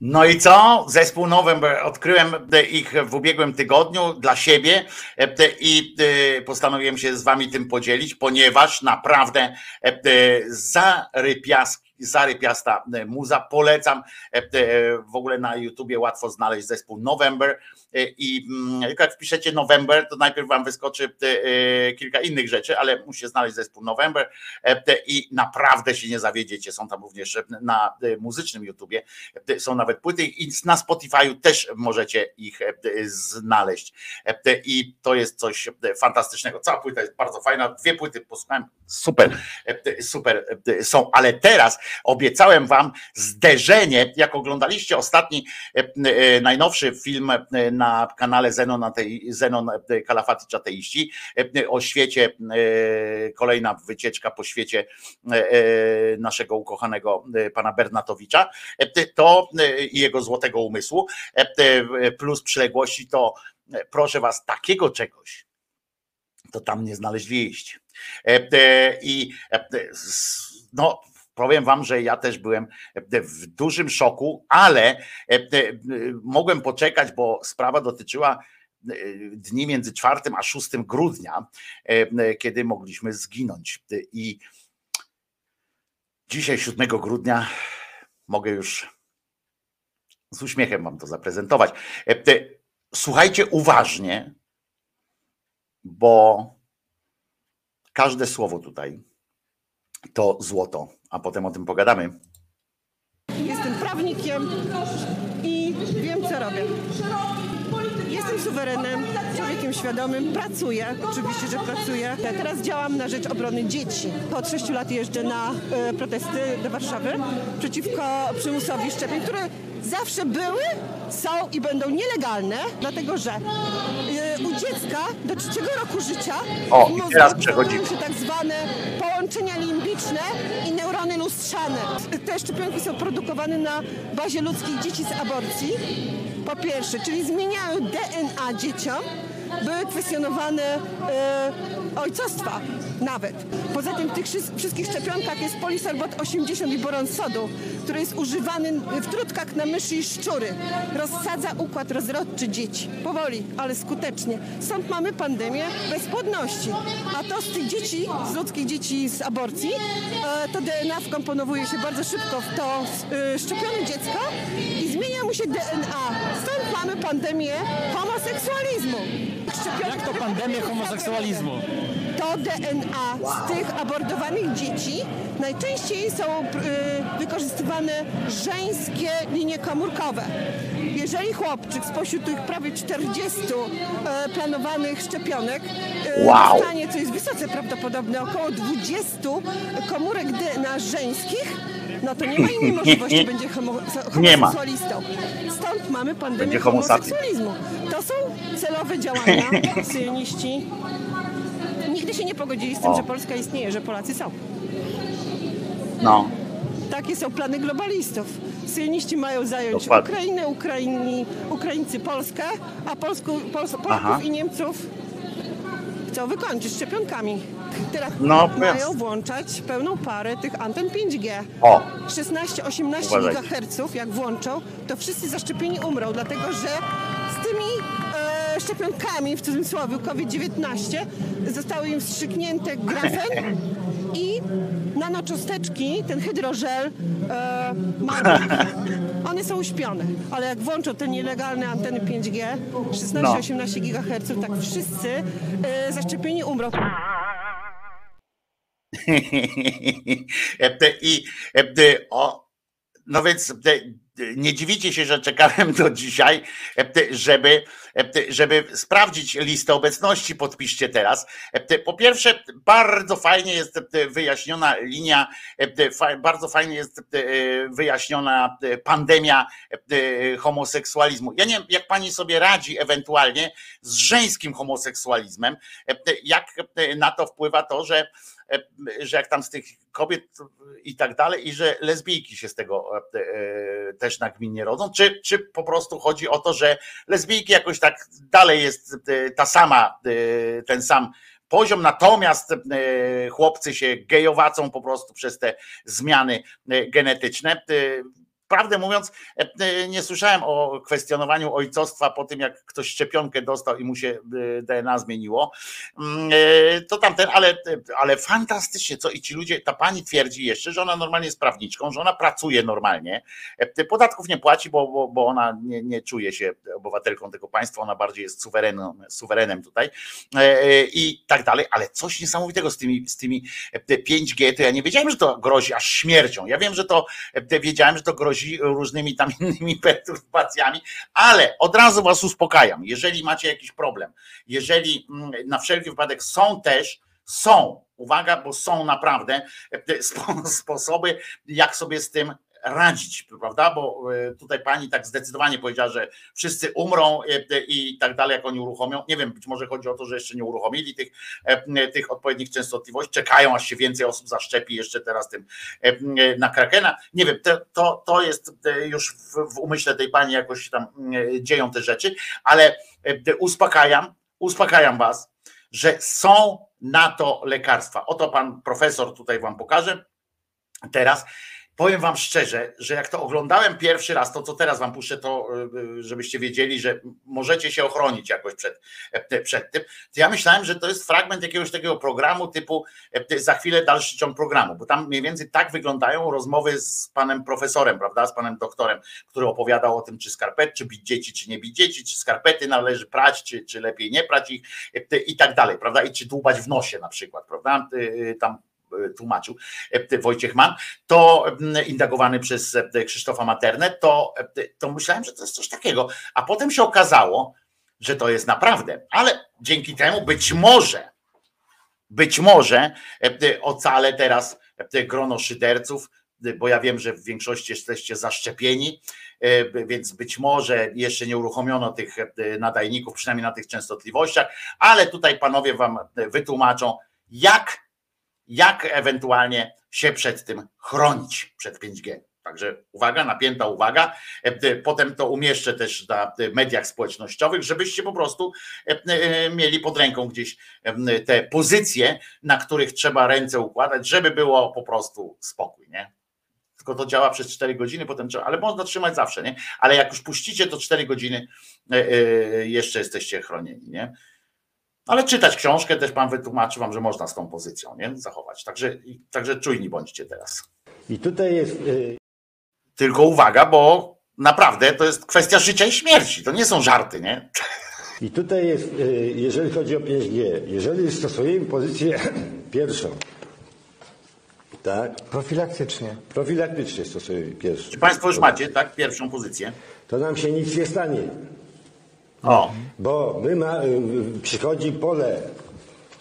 No i co? Zespół November. Odkryłem e, ich w ubiegłym tygodniu dla siebie e, i e, postanowiłem się z wami tym podzielić, ponieważ naprawdę zarypiaski zarypiasta muza. Polecam. W ogóle na YouTubie łatwo znaleźć zespół November i mm, jak wpiszecie November, to najpierw wam wyskoczy kilka innych rzeczy, ale musicie znaleźć zespół November i naprawdę się nie zawiedziecie. Są tam również na muzycznym YouTubie, są nawet płyty i na Spotify'u też możecie ich znaleźć. I to jest coś fantastycznego. Cała płyta jest bardzo fajna. Dwie płyty posłuchałem, super, super są, ale teraz obiecałem wam zderzenie, jak oglądaliście ostatni, najnowszy film na kanale Zenon, Zenon Kalafati Czateiści o świecie, kolejna wycieczka po świecie naszego ukochanego pana Bernatowicza, to i jego złotego umysłu, plus przyległości, to proszę was, takiego czegoś to tam nie znaleźliście. I no, powiem wam, że ja też byłem w dużym szoku, ale mogłem poczekać, bo sprawa dotyczyła dni między 4 a 6 grudnia, kiedy mogliśmy zginąć. I dzisiaj, 7 grudnia, mogę już z uśmiechem wam to zaprezentować. Słuchajcie uważnie, bo każde słowo tutaj to złoto, a potem o tym pogadamy. Jestem prawnikiem i wiem, co robię. Jestem suwerenem, człowiekiem świadomym, pracuję, oczywiście, że pracuję. Teraz działam na rzecz obrony dzieci. Od 6 lat jeżdżę na e, protesty do Warszawy przeciwko przymusowi szczepień, które zawsze były, są i będą nielegalne, dlatego że e, u dziecka do trzeciego roku życia O, i teraz przechodzimy. się tak zwane połączenia limbiczne i neurony lustrzane. Te szczepionki są produkowane na bazie ludzkich dzieci z aborcji. Po pierwsze, czyli zmieniają DNA dzieciom, były kwestionowane e, ojcostwa nawet. Poza tym w tych wszy- wszystkich szczepionkach jest polisorbot 80 i boron sodu, który jest używany w trutkach na myszy i szczury. Rozsadza układ rozrodczy dzieci. Powoli, ale skutecznie. Stąd mamy pandemię bezpłodności. A to z tych dzieci, z ludzkich dzieci z aborcji, e, to DNA wkomponowuje się bardzo szybko w to e, szczepione dziecko zmienia mu się DNA. Stąd mamy pandemię homoseksualizmu. Jak to pandemię homoseksualizmu? To DNA z tych abordowanych dzieci najczęściej są y, wykorzystywane żeńskie linie komórkowe. Jeżeli chłopczyk spośród tych prawie 40 e, planowanych szczepionek e, Wow. dostanie, co jest wysoce prawdopodobne, około 20 komórek DNA żeńskich, no to nie ma innej możliwości, będzie homo, Nie ma. homoseksualistą. Stąd mamy pandemię homoseksualizmu. To są celowe działania syjoniści. Nigdy się nie pogodzili z tym, O. że Polska istnieje, że Polacy są. No, Takie są plany globalistów. Syjoniści mają zająć Dokładnie. Ukrainę, Ukraini, Ukraińcy Polskę, a Polsku, Pols, Polaków Aha. i Niemców chcą wykończyć szczepionkami. Teraz No, mają włączać pełną parę tych anten 5G. O. 16-18 Uważajcie. GHz, jak włączą, to wszyscy zaszczepieni umrą, dlatego że z tymi e, szczepionkami, w cudzysłowie COVID-19, zostały im wstrzyknięte grafen i nanocząsteczki, ten hydrożel e. One są uśpione, ale jak włączą te nielegalne anteny 5G, 16-18 GHz, tak wszyscy e, zaszczepieni umrą. I o, no więc nie dziwicie się, że czekałem do dzisiaj, żeby, żeby sprawdzić listę obecności. Podpiszcie teraz. Po pierwsze, bardzo fajnie jest wyjaśniona linia, bardzo fajnie jest wyjaśniona pandemia homoseksualizmu. Ja nie wiem, jak pani sobie radzi ewentualnie z żeńskim homoseksualizmem, jak na to wpływa to, że że jak tam z tych kobiet i tak dalej, i że lesbijki się z tego e, e, też nagminnie rodzą, czy, czy po prostu chodzi o to, że lesbijki jakoś tak dalej jest e, ta sama, e, ten sam poziom, natomiast e, chłopcy się gejowacą po prostu przez te zmiany e, genetyczne. Prawdę mówiąc, e, e, nie słyszałem o kwestionowaniu ojcostwa po tym, jak ktoś szczepionkę dostał i mu się e, DNA zmieniło. Mm, to tamten, ale, ale fantastycznie, co i ci ludzie, ta pani twierdzi jeszcze, że ona normalnie jest prawniczką, że ona pracuje normalnie, podatków nie płaci, bo, bo, bo ona nie, nie czuje się obywatelką tego państwa, ona bardziej jest suwerenem, suwerenem tutaj i tak dalej, ale coś niesamowitego z tymi, z tymi 5G, to ja nie wiedziałem, że to grozi aż śmiercią. Ja wiem, że to wiedziałem, że to grozi grozi różnymi tam innymi perturbacjami, ale od razu was uspokajam, jeżeli macie jakiś problem, jeżeli mm, na wszelki wypadek są też, są, uwaga, bo są naprawdę sposoby, jak sobie z tym radzić, prawda? Bo e, tutaj pani tak zdecydowanie powiedziała, że wszyscy umrą e, i tak dalej, jak oni uruchomią. Nie wiem, być może chodzi o to, że jeszcze nie uruchomili tych, e, tych odpowiednich częstotliwości, czekają, aż się więcej osób zaszczepi jeszcze teraz tym na Krakena. Nie wiem, to, to, jest już w, w umyśle tej pani jakoś tam dzieją te rzeczy, ale uspokajam, uspokajam was, że są na to lekarstwa. Oto pan profesor tutaj wam pokaże teraz powiem wam szczerze, że jak to oglądałem pierwszy raz, to co teraz wam puszczę, to y, żebyście wiedzieli, że możecie się ochronić jakoś przed, e, przed tym, to ja myślałem, że to jest fragment jakiegoś takiego programu typu e, za chwilę dalszy ciąg programu, bo tam mniej więcej tak wyglądają rozmowy z panem profesorem, prawda, z panem doktorem, który opowiadał o tym, czy skarpet, czy bić dzieci, czy nie bić dzieci, czy skarpety należy prać, czy, czy lepiej nie prać ich e, i tak dalej, prawda, i czy dłubać w nosie na przykład, prawda, tam E, tłumaczył e, Wojciech Mann, to indagowany przez e, Krzysztofa Maternę, to, to myślałem, że to jest coś takiego. A potem się okazało, że to jest naprawdę. Ale dzięki temu być może, być może ocalę teraz grono szyderców, bo ja wiem, że w większości jesteście zaszczepieni, więc być może jeszcze nie uruchomiono tych nadajników, przynajmniej na tych częstotliwościach, ale tutaj panowie wam wytłumaczą, jak jak ewentualnie się przed tym chronić, przed 5G. Także uwaga, napięta uwaga. E, potem to umieszczę też na mediach społecznościowych, żebyście po prostu e, e, mieli pod ręką gdzieś te pozycje, na których trzeba ręce układać, żeby było po prostu spokój, nie? Tylko to działa przez 4 godziny, potem trzeba, ale można trzymać zawsze, nie? Ale jak już puścicie, to 4 godziny jeszcze jesteście chronieni, nie? Ale czytać książkę też pan wytłumaczy wam, że można z tą pozycją nie? zachować. Także, także czujni bądźcie teraz. I tutaj jest. Y, Tylko uwaga, bo naprawdę to jest kwestia życia i śmierci. To nie są żarty, nie? I tutaj jest, y, jeżeli chodzi o 5G, jeżeli stosujemy pozycję pierwszą, tak? Profilaktycznie. Profilaktycznie stosujemy pierwszą. Czy Państwo już macie, tak, pierwszą pozycję? To nam się nic nie stanie. O. Bo my ma, y, przychodzi pole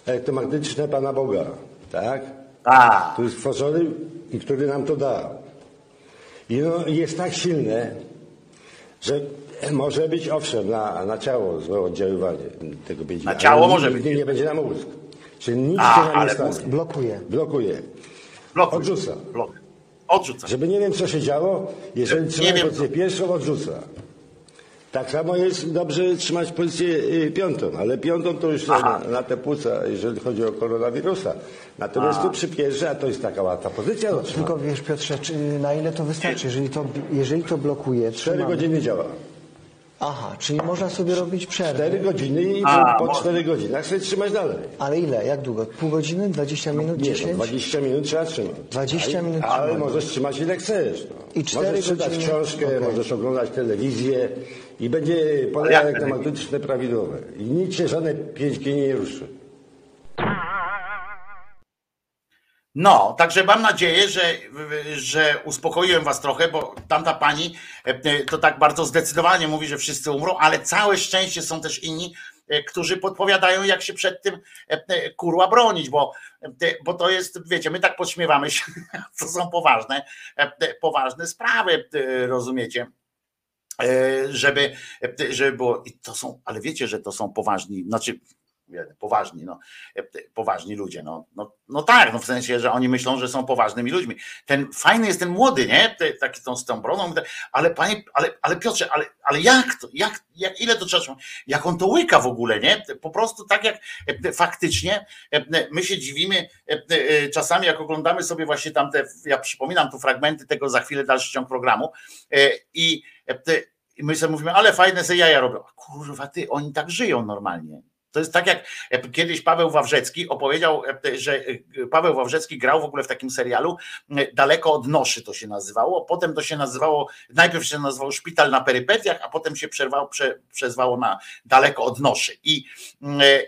elektromagnetyczne Pana Boga, tak? A. Który stworzony i który nam to dał. I no, jest tak silne, że może być owszem na, na ciało złe oddziaływanie tego 5 Na ciało może być. Nie będzie na mózg. Czyli nic A, się nam nie stanie. Mózg blokuje. Blokuje. Blokuje. Odrzuca. Blok. Odrzuca. Żeby nie wiem, co się działo, jeżeli Nie wiem. pozycję pierwszą, odrzuca. Tak samo jest dobrze trzymać pozycję y, piątą, ale piątą to już na, na te płuca, jeżeli chodzi o koronawirusa. Natomiast A. tu przy pierwszej, a to jest taka łatwa pozycja. trzymania. Tylko wiesz Piotrze, czy, na ile to wystarczy? Jeżeli to, jeżeli to blokuje, Cztery trzymamy. godziny działa. Aha, czyli można sobie robić przerwę. Cztery godziny i A, po, po można. cztery godzinach sobie trzymać dalej. Ale ile? Jak długo? Pół godziny? 20 minut? Nie, no, 10? 20 minut trzeba trzymać. 20 minut Ale trzymać. możesz trzymać ile chcesz. No. I cztery możesz czytać godziny? książkę, Okej. możesz oglądać telewizję i będzie Ale pole jak elektromagnetyczne prawidłowe. I nic się żadne 5G nie ruszy. No, także mam nadzieję, że, że uspokoiłem was trochę, bo tamta pani e, to tak bardzo zdecydowanie mówi, że wszyscy umrą, ale całe szczęście są też inni, e, którzy podpowiadają, jak się przed tym e, kurła bronić, bo, bo to jest, wiecie, my tak podśmiewamy się, to są poważne, poważne sprawy, rozumiecie? żeby, żeby było, i to są, ale wiecie, że to są poważni, znaczy Poważni, no, poważni ludzie. No, no, no tak, no w sensie, że oni myślą, że są poważnymi ludźmi. Ten fajny jest ten młody, nie? Taki tą, z tą brodą, ale panie, ale, ale Piotrze, ale, ale jak to? Jak, jak, ile to trzeba? Jak on to łyka w ogóle, nie? Po prostu tak jak faktycznie my się dziwimy czasami, jak oglądamy sobie właśnie tamte, ja przypominam tu fragmenty tego za chwilę dalszy ciąg programu i, i my sobie mówimy, ale fajne se jaja robią. Kurwa ty, oni tak żyją normalnie to jest tak jak e, kiedyś Paweł Wawrzecki opowiedział, e, że e, Paweł Wawrzecki grał w ogóle w takim serialu Daleko od noszy to się nazywało, potem to się nazywało, najpierw się nazywało Szpital na perypetiach, a potem się przerwało, prze, przezwało na Daleko od noszy. I,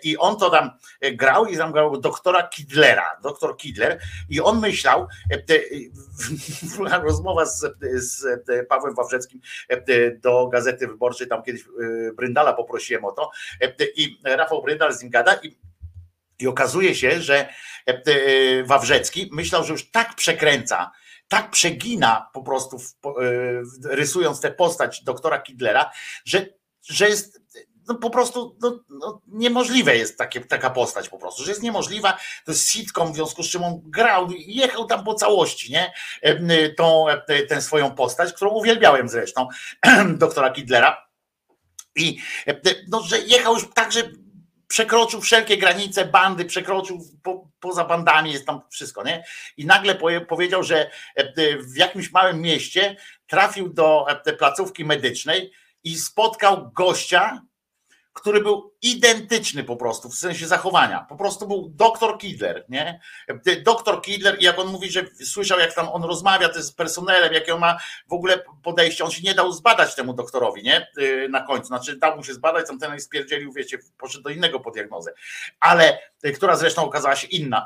I on to tam grał i tam grał doktora Kidlera, doktor Kidler i on myślał, rozmowa z, z Pawłem Wawrzeckim do Gazety Wyborczej, tam kiedyś Bryndala poprosiłem o to i Rafał Rafał Brydal z nim gada i, i okazuje się, że e, e, Wawrzecki myślał, że już tak przekręca, tak przegina po prostu, e, rysując tę postać doktora Kidlera, że, że jest no po prostu no, no, niemożliwe jest takie, taka postać po prostu, że jest niemożliwa, to jest sitcom, w związku z czym on grał i jechał tam po całości, nie? Tą, tę swoją postać, którą uwielbiałem zresztą, doktora Kidlera. I no, że jechał już tak, że przekroczył wszelkie granice bandy, przekroczył po, poza bandami, jest tam wszystko, nie? I nagle powiedział, że e, e, w jakimś małym mieście trafił do e, placówki medycznej i spotkał gościa, który był identyczny po prostu w sensie zachowania. Po prostu był doktor Kidler, nie? Doktor Kidler, jak on mówi, że słyszał, jak tam on rozmawia z personelem, jakie on ma w ogóle podejście, on się nie dał zbadać temu doktorowi, nie? Y, na końcu, znaczy dał mu się zbadać, tam ten spierdzielił, wiecie, poszedł do innego po diagnozę, ale y, która zresztą okazała się inna.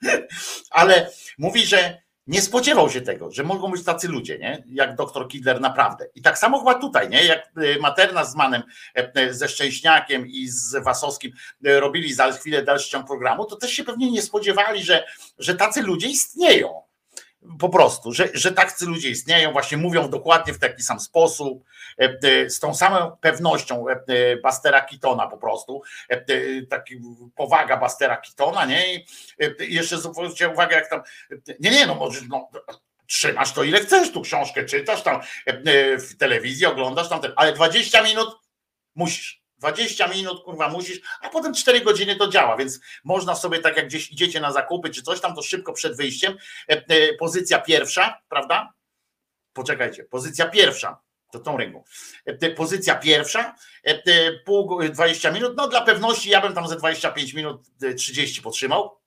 ale mówi, że nie spodziewał się tego, że mogą być tacy ludzie, nie? jak doktor Kidler naprawdę. I tak samo chyba tutaj, nie? jak y, Materna z Manem, e, e, ze Szczęśniakiem i z Wasowskim e, robili za chwilę dalszy ciąg programu, to też się pewnie nie spodziewali, że, że tacy ludzie istnieją po prostu, że, że tacy ludzie istnieją, właśnie mówią dokładnie w taki sam sposób, e, e, z tą samą pewnością e, Bastera Kitona po prostu, taki powaga Bastera Kitona, nie? I jeszcze zwróćcie uwagę, jak tam, nie, nie, no może, no, trzymasz to ile chcesz, tu książkę czytasz, tam w telewizji oglądasz, tam, ale 20 minut musisz. 20 minut, kurwa, musisz, a potem 4 godziny to działa, więc można sobie, tak jak gdzieś idziecie na zakupy czy coś tam, to szybko przed wyjściem. E, e, pozycja pierwsza, prawda? Poczekajcie, pozycja pierwsza, to tą ręką. E, pozycja pierwsza, pół, 20 minut, no dla pewności ja bym tam ze 25 minut 30 potrzymał,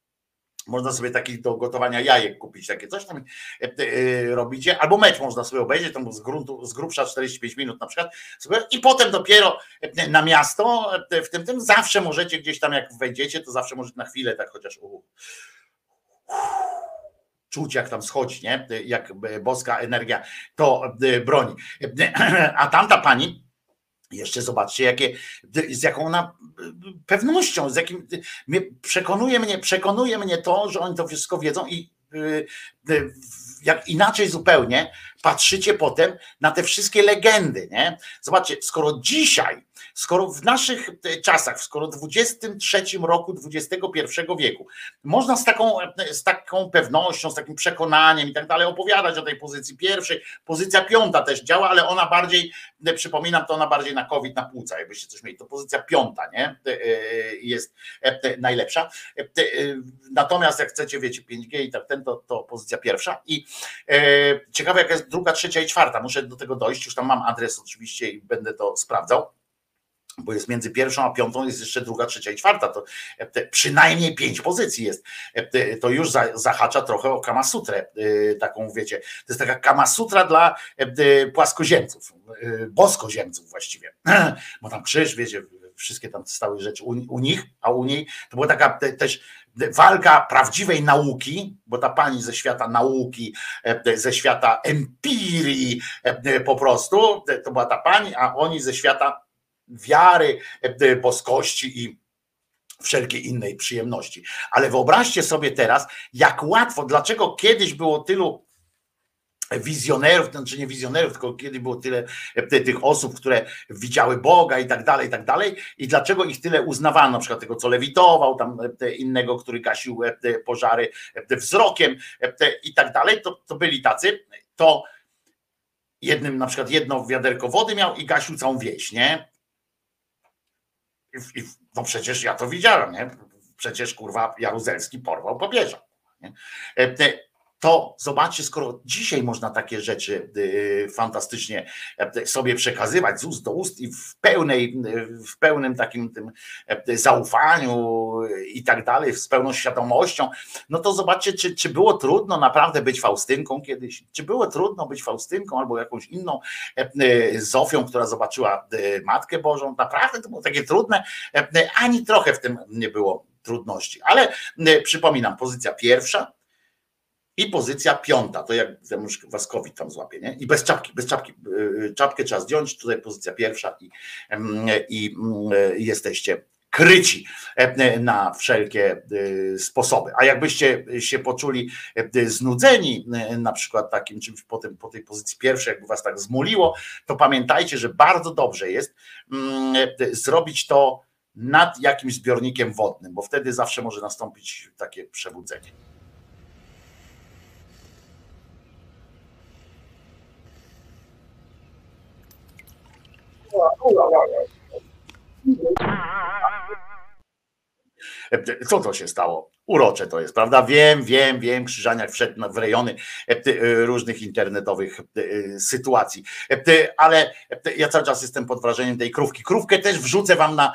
można sobie takich do gotowania jajek kupić, takie coś tam e, e, robicie, albo mecz można sobie obejrzeć, tam z gruntu, z grubsza 45 minut na przykład, sobie, i potem dopiero e, na miasto, w tym tym zawsze możecie gdzieś tam, jak wejdziecie, to zawsze możecie na chwilę tak chociaż uh, czuć, jak tam schodzi, nie? jak boska energia to broni. A tamta pani, jeszcze zobaczcie, jakie, z jaką pewnością, z jakim przekonuje mnie, przekonuje mnie to, że oni to wszystko wiedzą i y, y, jak inaczej zupełnie patrzycie potem na te wszystkie legendy. Nie? Zobaczcie, skoro dzisiaj, skoro w naszych e, czasach, skoro w XXIII roku XXI wieku, można z taką, e, z taką pewnością, z takim przekonaniem i tak dalej opowiadać o tej pozycji pierwszej, pozycja piąta też działa, ale ona bardziej, e, przypominam, to ona bardziej na COVID, na płuca, jakbyście coś mieli, to pozycja piąta, nie? Jest najlepsza. Natomiast jak chcecie, wiecie, 5G i tak ten, to, to pozycja pierwsza. I ciekawe, jaka jest druga, trzecia i czwarta. Muszę do tego dojść, już tam mam adres oczywiście i będę to sprawdzał bo jest między pierwszą a piątą jest jeszcze druga, trzecia i czwarta, to przynajmniej pięć pozycji jest. To już zahacza trochę o kamasutrę, y, taką wiecie, to jest taka kamasutra dla płaskoziemców, boskoziemców właściwie, bo tam krzyż, wiecie, wszystkie tam stałe rzeczy u, nich, a u niej to była taka też walka prawdziwej nauki, bo ta pani ze świata nauki, e, ze świata empirii e, po prostu, to była ta pani, a oni ze świata wiary, e, boskości i wszelkiej innej przyjemności. Ale wyobraźcie sobie teraz, jak łatwo, dlaczego kiedyś było tylu wizjonerów, znaczy nie wizjonerów, tylko kiedy było tyle e, tych osób, które widziały Boga i tak dalej, i tak dalej. I dlaczego ich tyle uznawano, na przykład tego, co lewitował, tam innego, który gasił pożary wzrokiem i tak dalej, to, to byli tacy, to jednym na przykład jedno wiaderko wody miał i gasił całą wieś, nie? I, no przecież ja to widziałem, nie? Przecież kurwa Jaruzelski porwał pobierza. Nie? To zobaczcie, skoro dzisiaj można takie rzeczy y, fantastycznie e, sobie przekazywać z ust do ust i w pełnej, w pełnym takim tym e, zaufaniu i tak dalej, z pełną świadomością, no to zobaczcie, czy, czy było trudno naprawdę być Faustynką kiedyś, czy było trudno być Faustynką albo jakąś inną e, Zofią, która zobaczyła Matkę Bożą, naprawdę to było takie trudne, ani trochę w tym nie było trudności, ale przypominam, pozycja pierwsza, i pozycja piąta, to jak już Waskowi tam złapie, nie? I bez czapki, bez czapki. Y, czapkę trzeba zdjąć, tutaj pozycja pierwsza i, i jesteście kryci na wszelkie y, sposoby. A jakbyście się poczuli y, znudzeni na przykład takim czymś po, tym, po tej pozycji pierwszej, jakby was tak zmuliło, to pamiętajcie, że bardzo dobrze jest zrobić to nad jakimś zbiornikiem wodnym, bo wtedy zawsze może nastąpić takie przebudzenie. Co to się stało? Urocze to jest, prawda? Wiem, wiem, wiem, Krzyżaniak wszedł w rejony e, e, różnych internetowych e, sytuacji, ale ja cały czas jestem pod wrażeniem tej krówki. Krówkę też wrzucę wam na,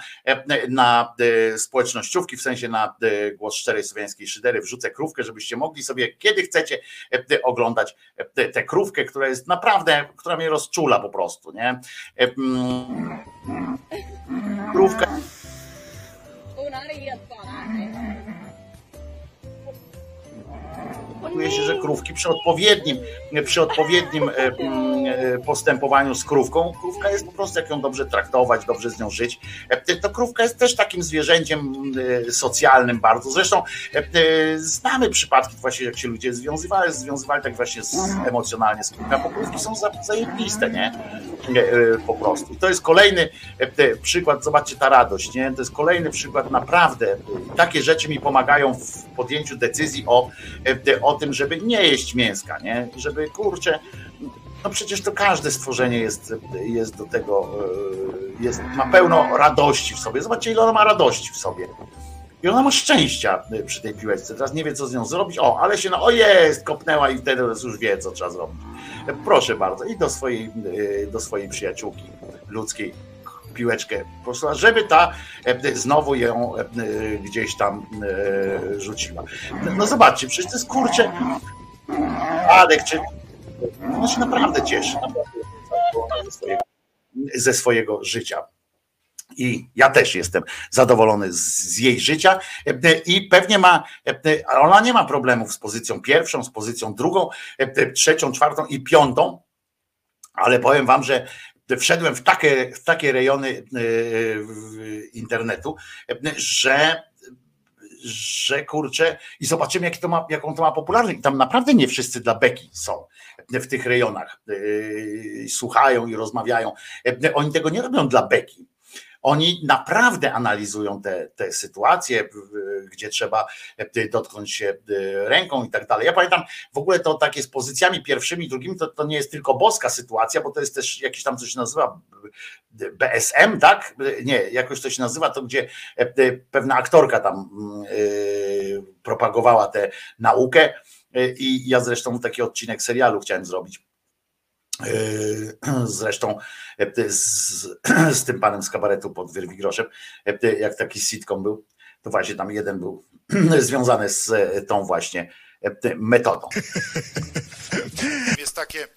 na społecznościówki, w sensie na głos szczerej słowiańskiej szydery, wrzucę krówkę, żebyście mogli sobie, kiedy chcecie oglądać tę krówkę, która jest naprawdę, która mnie rozczula po prostu, nie? Krówka okazuje się, że krówki przy odpowiednim, przy odpowiednim e, e, postępowaniu z krówką, krówka jest po prostu, jak ją dobrze traktować, dobrze z nią żyć, e, to krówka jest też takim zwierzęciem socjalnym bardzo. Zresztą znamy przypadki właśnie, jak się ludzie związywali, związywali tak właśnie z, emocjonalnie z krówką, bo krówki są zajebiste, nie? Po prostu. I to jest kolejny przykład, zobaczcie ta radość, nie? To jest kolejny przykład naprawdę. Takie rzeczy mi pomagają w podjęciu decyzji o, o tym, żeby nie jeść mięska, nie? Żeby kurczę, no przecież to każde stworzenie jest, jest do tego, e, jest, ma pełno radości w sobie. Zobaczcie, ile ona ma radości w sobie. I ona ma szczęścia przy tej piłeczce. Teraz nie wie, co z nią zrobić. O, ale się no, o jest, kopnęła i wtedy już wie, co trzeba zrobić. Proszę bardzo, i do swojej, e, do swojej przyjaciółki ludzkiej piłeczkę posła, żeby ta e, znowu ją e, gdzieś tam e, rzuciła. No zobaczcie, przecież to jest kurczę. Adek, czy ona się naprawdę cieszy ze swojego, ze swojego życia. I ja też jestem zadowolony z, jej życia i pewnie ma, ona nie ma problemów z pozycją pierwszą, z pozycją drugą, trzecią, czwartą i piątą, ale powiem wam, że wszedłem w takie, w takie rejony e, internetu, że że kurczę i zobaczymy jak to ma, jaką to ma popularność. Tam naprawdę nie wszyscy dla beki są w tych rejonach. E, słuchają i rozmawiają. E, oni tego nie robią dla beki. Oni naprawdę analizują te, te sytuacje, gdzie trzeba e, dotknąć się e, ręką i tak dalej. Ja pamiętam w ogóle to takie z pozycjami pierwszymi, drugimi, to, to nie jest tylko boska sytuacja, bo to jest też jakieś tam coś nazywa BSM, tak? Nie, jakoś to się nazywa, to gdzie e, pewna aktorka tam propagowała tę naukę. I ja zresztą taki odcinek serialu chciałem zrobić zresztą yy, z, z, tym panem z kabaretu pod Wyrwigroszem, yy, jak taki sitcom był, to właśnie tam jeden był związany z tą właśnie metodą. Jest takie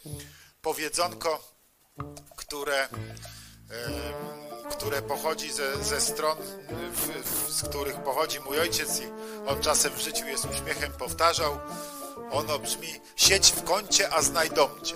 powiedzonko, które, które pochodzi ze, ze stron, w, w, z których pochodzi mój ojciec i on czasem w życiu jest uśmiechem powtarzał. Ono brzmi: siedź w kącie, a znajdą cię.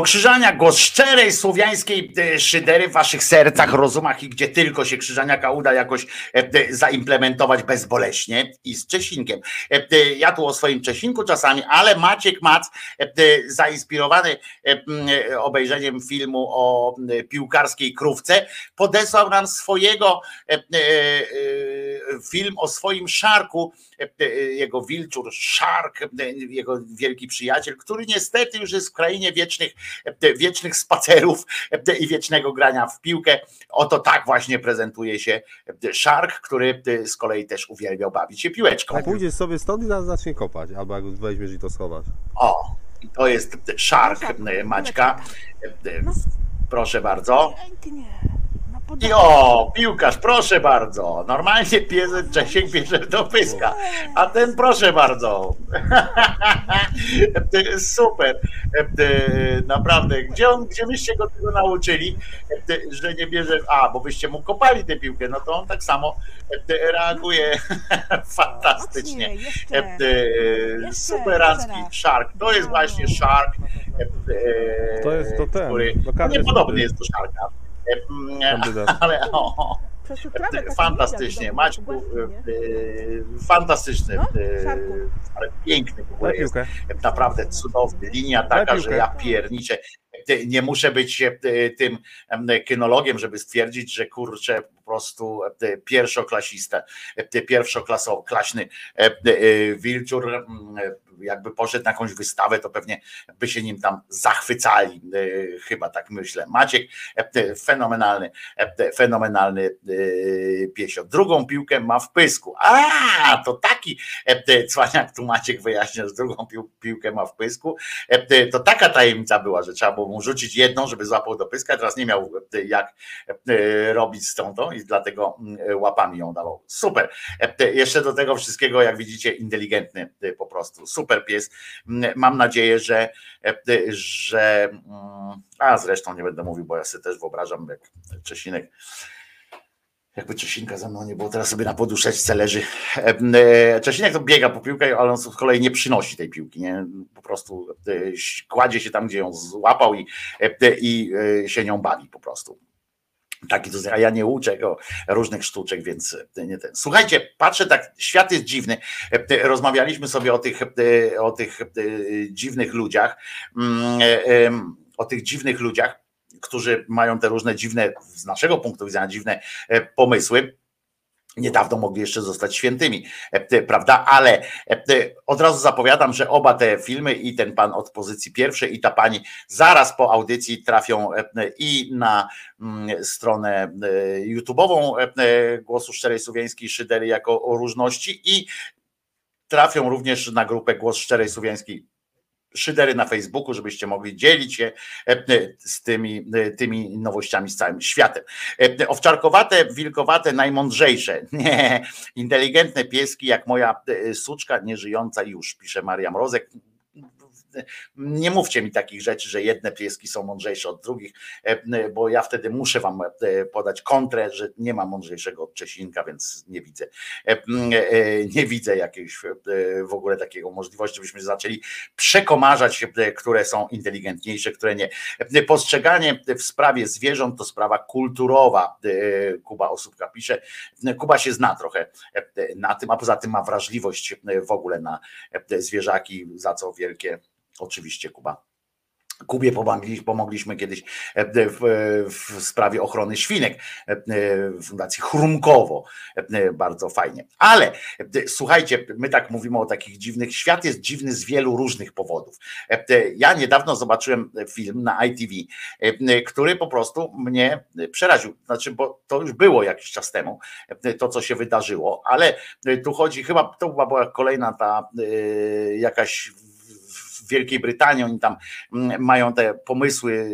Krzyżania, głos szczerej słowiańskiej e, szydery w waszych sercach, rozumach i gdzie tylko się Krzyżaniaka uda jakoś e, e, zaimplementować bezboleśnie i z Czesinkiem. Ja tu o swoim Czesinku czasami, ale Maciek Mac, zainspirowany obejrzeniem filmu o piłkarskiej krówce, podesłał nam swojego film o swoim szarku, jego wilczur, szark, e, jego wielki przyjaciel, który niestety już jest w krainie wiecznych, e, wiecznych spacerów e, i wiecznego grania w piłkę. Oto tak właśnie prezentuje się e, szark, który e, z kolei też uwielbiał bawić się piłeczką. Tak pójdziesz sobie stąd i zacznie kopać, albo jak weźmiesz i to schowasz. O, to jest szark e, Maćka. E, e, Proszę bardzo. I o, piłkarz, proszę bardzo. Normalnie pies Czesiek bierze do pyska, a ten proszę bardzo. Super. Naprawdę. Gdzie on, gdzie byście go tego nauczyli, że nie bierze. A, bo byście mu kopali tę piłkę, no to on tak samo reaguje fantastycznie. Superancki Shark. To jest właśnie Shark. To jest to ten, Który zgody. jest do Sharka. Kandydat. Ale o, fantastycznie, Maćku, e, fantastyczny, e, ale piękny w ogóle jest, naprawdę cudowny, linia taka, że ja pierniczę, E, nie muszę być e, tym em, kynologiem, żeby stwierdzić, że kurczę, po prostu e, pierwszoklasista, e, pierwszoklasowy, e, e, Wilczur e, jakby poszedł na jakąś wystawę, to pewnie by się nim tam zachwycali, e, chyba tak myślę. Maciek, e, fenomenalny, e, fenomenalny piesio. Drugą piłkę ma w pysku. A, to taki cwaniak tu Maciek wyjaśnia, że drugą pił, piłkę ma w pysku. To taka tajemnica była, że trzeba było mu rzucić jedną, żeby złapał do pyska, teraz nie miał jak robić z tą, tą i dlatego mm, łapami ją dawał. Super. Jeszcze do tego wszystkiego, jak widzicie, inteligentny po prostu. Super pies. Mm, Mam nadzieję, że, e, że mm, a zresztą nie będę mówił, bo ja sobie też wyobrażam, jak Czesinek jakby Czesinka za mną nie było, teraz sobie na poduszeczce leży. E, e, Czesinek to biega po piłkę, ale on z kolei nie przynosi tej piłki, nie? Po prostu e, kładzie się tam, gdzie ją złapał i, e, i e, się nią bawi po prostu. Taki a ja nie uczę go różnych sztuczek, więc nie ten. Słuchajcie, patrzę tak, świat jest dziwny. E, Rozmawialiśmy sobie o tych, e, o tych e, dziwnych ludziach, mm, e, o tych dziwnych ludziach, którzy mają te różne dziwne, z naszego punktu widzenia, dziwne e, pomysły. Niedawno mogli jeszcze zostać świętymi, e, prawda? Ale e, od razu zapowiadam, że oba te filmy, i ten pan od pozycji pierwszej, i ta pani zaraz po audycji trafią e, i na mm, stronę YouTube'ową Głosu Szczerej Słowiańskiej Szydery jako o różności i trafią również na grupę Głos Szczerej Słowiańskiej szydery na Facebooku, żebyście mogli dzielić się e, e, z tymi, e, tymi nowościami z całym światem. Owczarkowate, wilkowate, najmądrzejsze, nie, inteligentne pieski, jak moja suczka nieżyjąca już, pisze Maria Mrozek. Nie mówcie mi takich rzeczy, że jedne pieski są mądrzejsze od drugich, e, bo ja wtedy muszę wam e, podać kontrę, że nie ma mądrzejszego od Czesinka, więc nie widzę. E, e, Nie widzę jakiejś e, w ogóle takiego możliwości, żebyśmy zaczęli przekomarzać, e, które są inteligentniejsze, które nie. E, Postrzeganie w sprawie zwierząt to sprawa kulturowa. e, Kuba Osóbka pisze. E, Kuba się zna trochę e, na tym, a poza tym ma wrażliwość e, w ogóle na e, zwierzaki, za co wielkie oczywiście Kuba. Kubie pomogli, pomogliśmy kiedyś e, w, w sprawie ochrony świnek e, w Fundacji Chrumkowo. E, Bardzo fajnie. Ale e, słuchajcie, my tak mówimy o takich dziwnych. Świat jest dziwny z wielu różnych powodów. E, Ja niedawno zobaczyłem film na ITV, e, który po prostu mnie przeraził. Znaczy, bo to już było jakiś czas temu, e, to co się wydarzyło, ale tu chodzi, chyba to była kolejna ta e, jakaś Wielkiej Brytanii, oni tam mm, mają te pomysły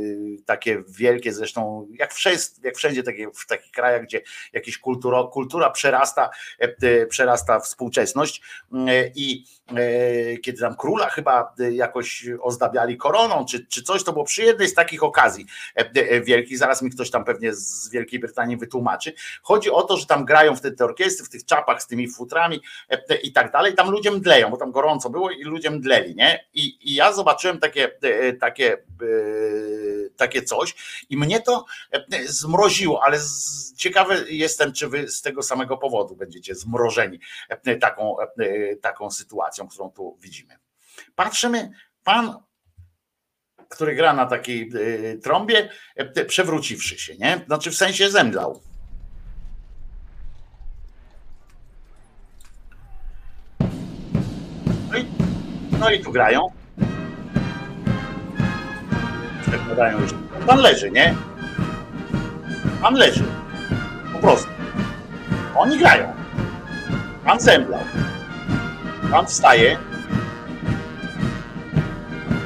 takie wielkie, zresztą jak wszędzie, jak wszędzie takie, w takich krajach, gdzie jakaś kultura, kultura przerasta, e, przerasta współczesność Mm, e, i e, kiedy tam króla chyba jakoś ozdabiali koroną, czy, czy coś, to było przy jednej z takich okazji wielkich, zaraz mi ktoś tam pewnie z Wielkiej Brytanii wytłumaczy. Chodzi o to, że tam grają wtedy te orkiestry w tych czapach z tymi futrami i tak dalej, tam ludzie mdleją, bo tam gorąco było i ludzie mdleli, nie? I i, ja zobaczyłem takie, e, takie, e, takie coś i mnie to e, zmroziło, ale ciekawy jestem, czy wy z tego samego powodu będziecie zmrożeni e, taką, e, taką sytuacją, którą tu widzimy. Patrzymy, pan który gra na takiej trąbie, przewróciwszy się, nie? Znaczy w sensie zemdlał. No i, no i tu grają. Przekładają już. Pan leży, nie? Pan leży. Po prostu. Oni grają. Pan zemdlał. Pan wstaje.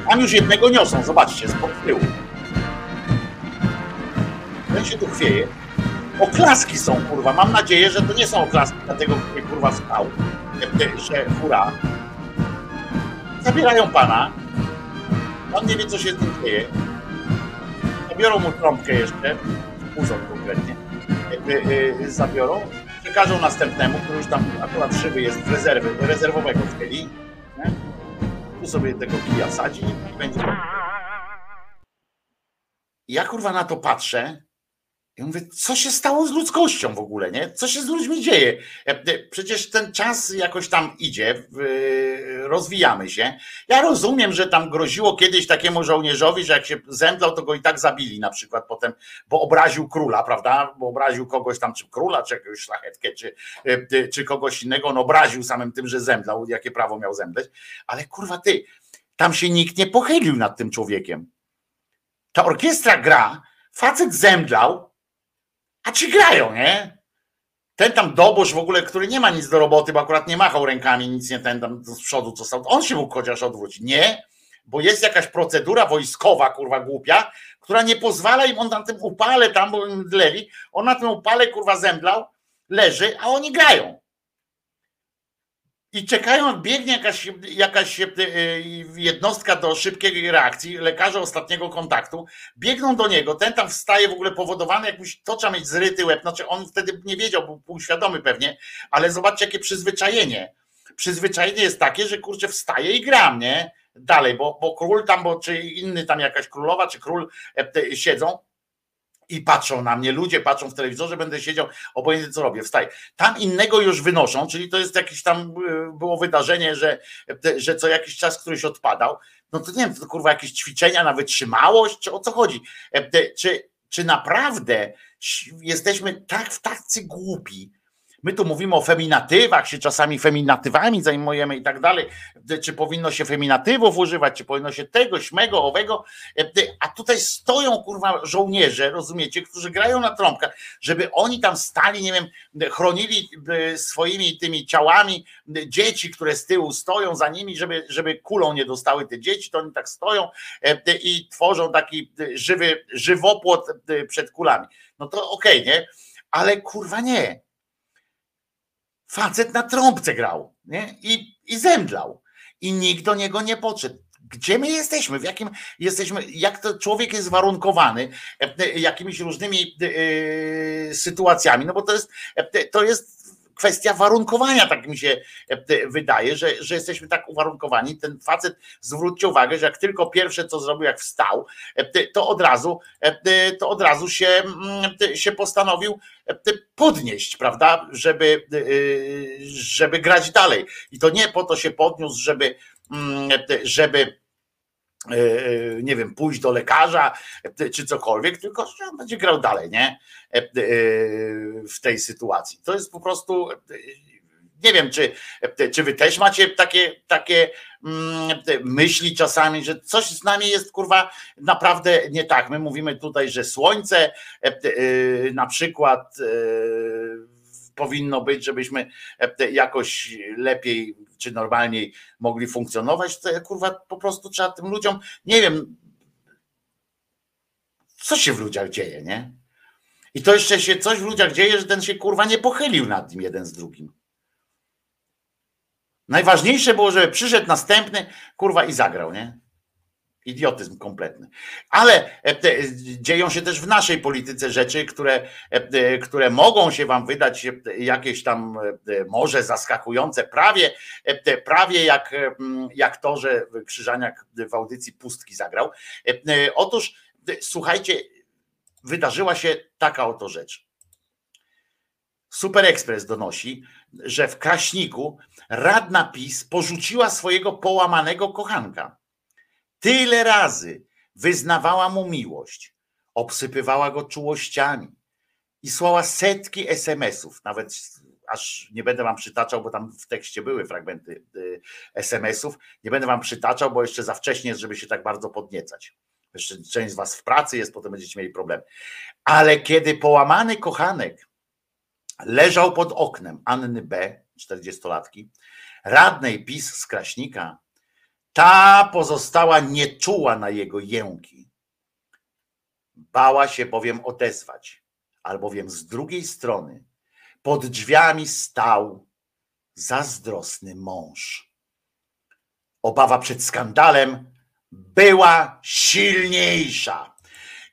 Tam już jednego niosą, zobaczcie, z tyłu. Ten się tu chwieje. Oklaski są, kurwa. Mam nadzieję, że to nie są oklaski dlatego, kurwa wstał, że hura. Zabierają pana. On nie wie, co się z tym dzieje. Zabiorą mu trąbkę jeszcze, uzon konkretnie. Yy, zabiorą, przekażą następnemu, który już tam akurat szyby jest w rezerwy, rezerwowego wtedy. Nie? Tu sobie tego kija wsadzi i będzie. Ja kurwa na to patrzę i mówię, co się stało z ludzkością w ogóle, nie? Co się z ludźmi dzieje? Przecież ten czas jakoś tam idzie, rozwijamy się. Ja rozumiem, że tam groziło kiedyś takiemu żołnierzowi, że jak się zemdlał, to go i tak zabili na przykład potem, bo obraził króla, prawda? Bo obraził kogoś tam, czy króla, czy jakąś szlachetkę, czy, czy kogoś innego. On obraził samym tym, że zemdlał, jakie prawo miał zemdleć. Ale kurwa ty, tam się nikt nie pochylił nad tym człowiekiem. Ta orkiestra gra, facet zemdlał, a ci grają, nie? Ten tam dobosz w ogóle, który nie ma nic do roboty, bo akurat nie machał rękami, nic nie ten tam z przodu, co stał. On się mógł chociaż odwrócić. Nie, bo jest jakaś procedura wojskowa, kurwa głupia, która nie pozwala im, on na tym upale tam, bo im dleli, on na tym upale, kurwa, zemdlał, leży, a oni grają. I czekają, biegnie jakaś, jakaś e, jednostka do szybkiej reakcji, lekarze ostatniego kontaktu, biegną do niego, ten tam wstaje w ogóle powodowany, jakbyś to trzeba mieć zryty łeb, znaczy on wtedy nie wiedział, był półświadomy pewnie, ale zobaczcie jakie przyzwyczajenie. Przyzwyczajenie jest takie, że kurczę wstaje i gram, nie? Dalej, bo, bo król tam, bo czy inny tam jakaś królowa, czy król e, siedzą, i patrzą na mnie, ludzie patrzą w telewizorze, będę siedział, obojętnie co robię, wstaję. Tam innego już wynoszą, czyli to jest jakieś tam y, było wydarzenie, że, że co jakiś czas któryś odpadał. No to nie wiem, to kurwa jakieś ćwiczenia na wytrzymałość, czy o co chodzi? E, czy, czy naprawdę jesteśmy tak w tacy głupi, My tu mówimy o feminatywach, się czasami feminatywami zajmujemy i tak dalej. Czy powinno się feminatywów używać, czy powinno się tego, śmego, owego. A tutaj stoją kurwa żołnierze, rozumiecie, którzy grają na trąbkach, żeby oni tam stali, nie wiem, chronili e, swoimi tymi ciałami dzieci, które z tyłu stoją za nimi, żeby, żeby kulą nie dostały te dzieci, to oni tak stoją e, i tworzą taki żywy żywopłot e, przed kulami. No to okej, okay, nie? Ale kurwa nie Facet na trąbce grał nie? I, i zemdlał. I nikt do niego nie podszedł. Gdzie my jesteśmy? W jakim jesteśmy? Jak to człowiek jest warunkowany e, e, jakimiś różnymi e, sytuacjami? No bo to jest, to jest kwestia warunkowania, tak mi się wydaje, że, że jesteśmy tak uwarunkowani. Ten facet, zwróćcie uwagę, że jak tylko pierwsze co zrobił, jak wstał, to od razu, to od razu się, mm, się postanowił podnieść, prawda, żeby, żeby grać dalej. I to nie po to się podniósł, żeby, mm, żeby nie wiem, pójść do lekarza czy cokolwiek, tylko że on będzie grał dalej, nie? W tej sytuacji. To jest po prostu nie wiem, czy, czy wy też macie takie, takie mm, myśli czasami, że coś z nami jest kurwa naprawdę nie tak. My mówimy tutaj, że słońce e, e, na przykład e, powinno być, żebyśmy jakoś lepiej czy normalniej mogli funkcjonować, to kurwa po prostu trzeba tym ludziom, nie wiem, co się w ludziach dzieje, nie? I to jeszcze się coś w ludziach dzieje, że ten się kurwa nie pochylił nad tym jeden z drugim. Najważniejsze było, żeby przyszedł następny, kurwa, i zagrał, nie? Idiotyzm kompletny. Ale e, dzieją się też w naszej polityce rzeczy, które, e, e, które mogą się wam wydać jakieś tam może zaskakujące, prawie, prawie jak, jak to, że Krzyżaniak w audycji pustki zagrał. Otóż słuchajcie, wydarzyła się taka oto rzecz. Super Express donosi, że w Kraśniku radna PiS porzuciła swojego połamanego kochanka. Tyle razy wyznawała mu miłość, obsypywała go czułościami i słała setki SMS-ów, nawet aż nie będę wam przytaczał, bo tam w tekście były fragmenty y, SMS-ów, nie będę wam przytaczał, bo jeszcze za wcześnie jest, żeby się tak bardzo podniecać. Jeszcze część z was w pracy jest, potem będziecie mieli problem. Ale kiedy połamany kochanek leżał pod oknem Anny B., 40-latki, radnej PiS z Kraśnika, ta pozostała nieczuła na jego jęki. Bała się bowiem odezwać, albowiem z drugiej strony pod drzwiami stał zazdrosny mąż. Obawa przed skandalem była silniejsza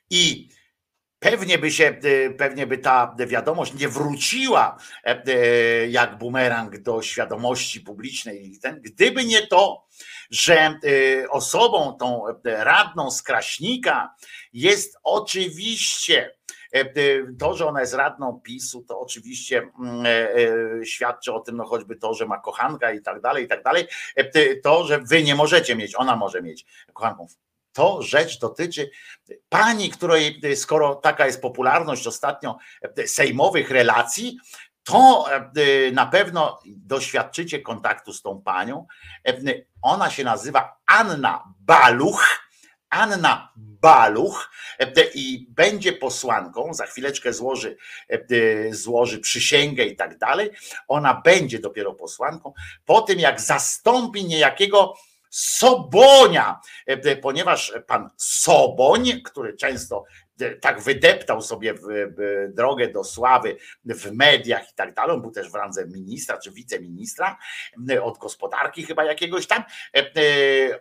i pewnie by się, y, pewnie by ta wiadomość nie wróciła e, e, jak bumerang do świadomości publicznej, gdyby nie to, że y, osobą tą e, radną z Kraśnika jest oczywiście e, to, że ona jest radną PiSu, to oczywiście mm, świadczy o tym, no choćby to, że ma kochanka i tak dalej, i tak dalej. To, że wy nie możecie mieć, ona może mieć kochanką. To rzecz dotyczy pani, której, skoro taka jest popularność ostatnio sejmowych relacji, to e, na pewno doświadczycie kontaktu z tą panią. E, Ona się nazywa Anna Baluch. Anna Baluch e, i będzie posłanką, za chwileczkę złoży, złoży przysięgę i tak dalej. Ona będzie dopiero posłanką po tym, jak zastąpi niejakiego Sobonia, ponieważ pan Soboń, który często tak wydeptał sobie w, w drogę do sławy w mediach i tak dalej, on był też w randze ministra czy wiceministra e, od gospodarki chyba jakiegoś tam. E, e,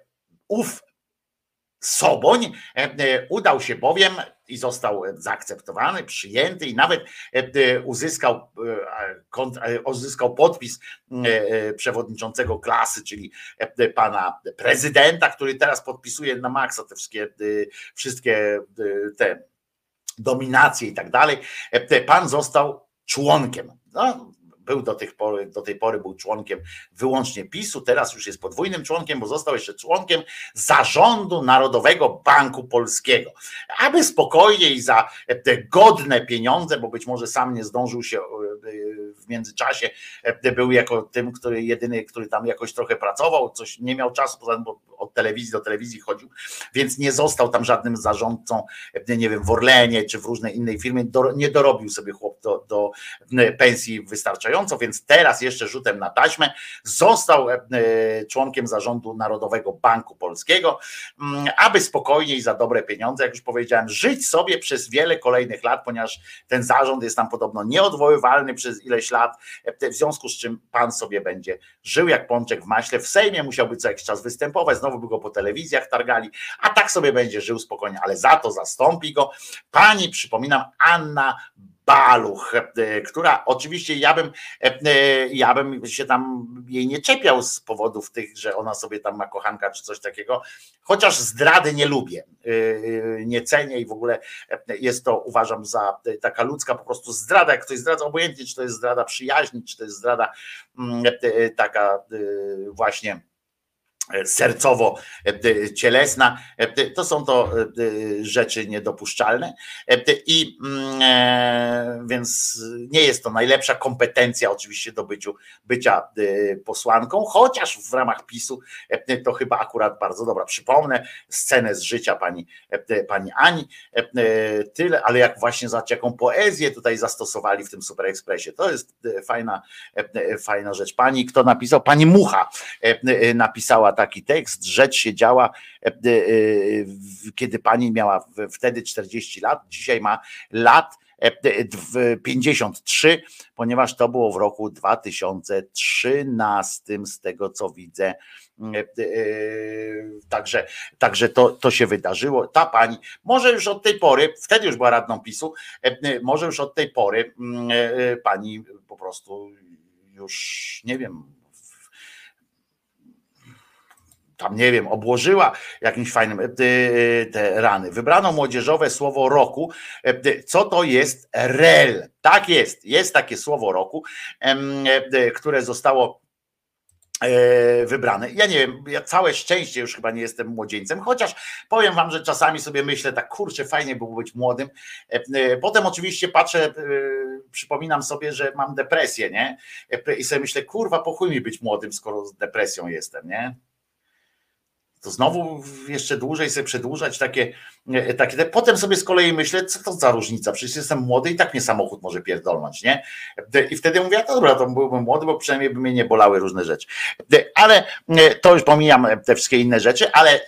Ów Soboń udał się bowiem i został zaakceptowany, przyjęty i nawet e, uzyskał, e, e, uzyskał podpis e, e, przewodniczącego klasy, czyli e, pana prezydenta, który teraz podpisuje na maksa te wszystkie, e, wszystkie e, te dominacje i tak dalej. E, Pan został członkiem. No, był do tej, pory, do tej pory był członkiem wyłącznie PiSu, teraz już jest podwójnym członkiem, bo został jeszcze członkiem zarządu Narodowego Banku Polskiego. Aby spokojnie i za te godne pieniądze, bo być może sam nie zdążył się e, w międzyczasie, e, był jako tym, który jedyny, który tam jakoś trochę pracował, coś nie miał czasu, poza tym, bo od telewizji do telewizji chodził, więc nie został tam żadnym zarządcą, e, nie wiem, w Orlenie czy w różnej innej firmie, nie dorobił sobie chłop do, do pensji wystarczająco, więc teraz jeszcze rzutem na taśmę został e, członkiem zarządu Narodowego Banku Polskiego, mm, aby spokojnie i za dobre pieniądze, jak już powiedziałem, żyć sobie przez wiele kolejnych lat, ponieważ ten zarząd jest tam podobno nieodwoływalny przez ileś lat, e, w związku z czym pan sobie będzie żył jak pączek w maśle. W Sejmie musiałby co jakiś czas występować, znowu by go po telewizjach targali, a tak sobie będzie żył spokojnie, ale za to zastąpi go pani, przypominam, Anna Baluch, e, która oczywiście ja bym, e, ja bym się tam jej nie czepiał z powodów tych, że ona sobie tam ma kochanka czy coś takiego, chociaż zdrady nie lubię, e, nie cenię i w ogóle jest to uważam za taka ludzka po prostu zdrada, jak ktoś zdradza, obojętnie czy to jest zdrada przyjaźni, czy to jest zdrada mm, taka właśnie e, cielesna, e, to są to e, rzeczy niedopuszczalne i mm, więc nie jest to najlepsza kompetencja oczywiście do byciu, bycia posłanką, chociaż w ramach PiSu to chyba akurat bardzo dobra. Przypomnę scenę z życia pani, pani Ani, tyle, ale jak właśnie za jaką poezję tutaj zastosowali w tym Super Expressie, to jest fajna, fajna rzecz. Pani, kto napisał? Pani Mucha napisała taki tekst, rzecz się działa, e, e, kiedy pani miała wtedy 40 lat, dzisiaj ma lat 53, ponieważ to było w roku 2013, z tego co widzę Także, także to, to się wydarzyło. Ta pani, może już od tej pory, wtedy już była radną PiSu, może już od tej pory mm, pani po prostu już nie wiem, tam nie wiem, obłożyła jakimś fajnym e, te rany. Wybrano młodzieżowe słowo roku. E, co to jest rel? Tak jest, jest takie słowo roku, e, które zostało wybrane. Ja nie wiem, ja całe szczęście już chyba nie jestem młodzieńcem, chociaż powiem wam, że czasami sobie myślę, tak kurczę, fajnie było być młodym. Potem oczywiście patrzę, przypominam sobie, że mam depresję, nie? I sobie myślę, kurwa, po mi być młodym, skoro z depresją jestem, nie? To znowu jeszcze dłużej sobie przedłużać takie, e, takie. Potem sobie z kolei myślę, co to za różnica? Przecież jestem młody i tak mnie samochód może pierdolnąć, nie? I wtedy mówię, dobra, to byłbym młody, bo przynajmniej by mnie nie bolały różne rzeczy. Ale e, to już pomijam te wszystkie inne rzeczy, ale e,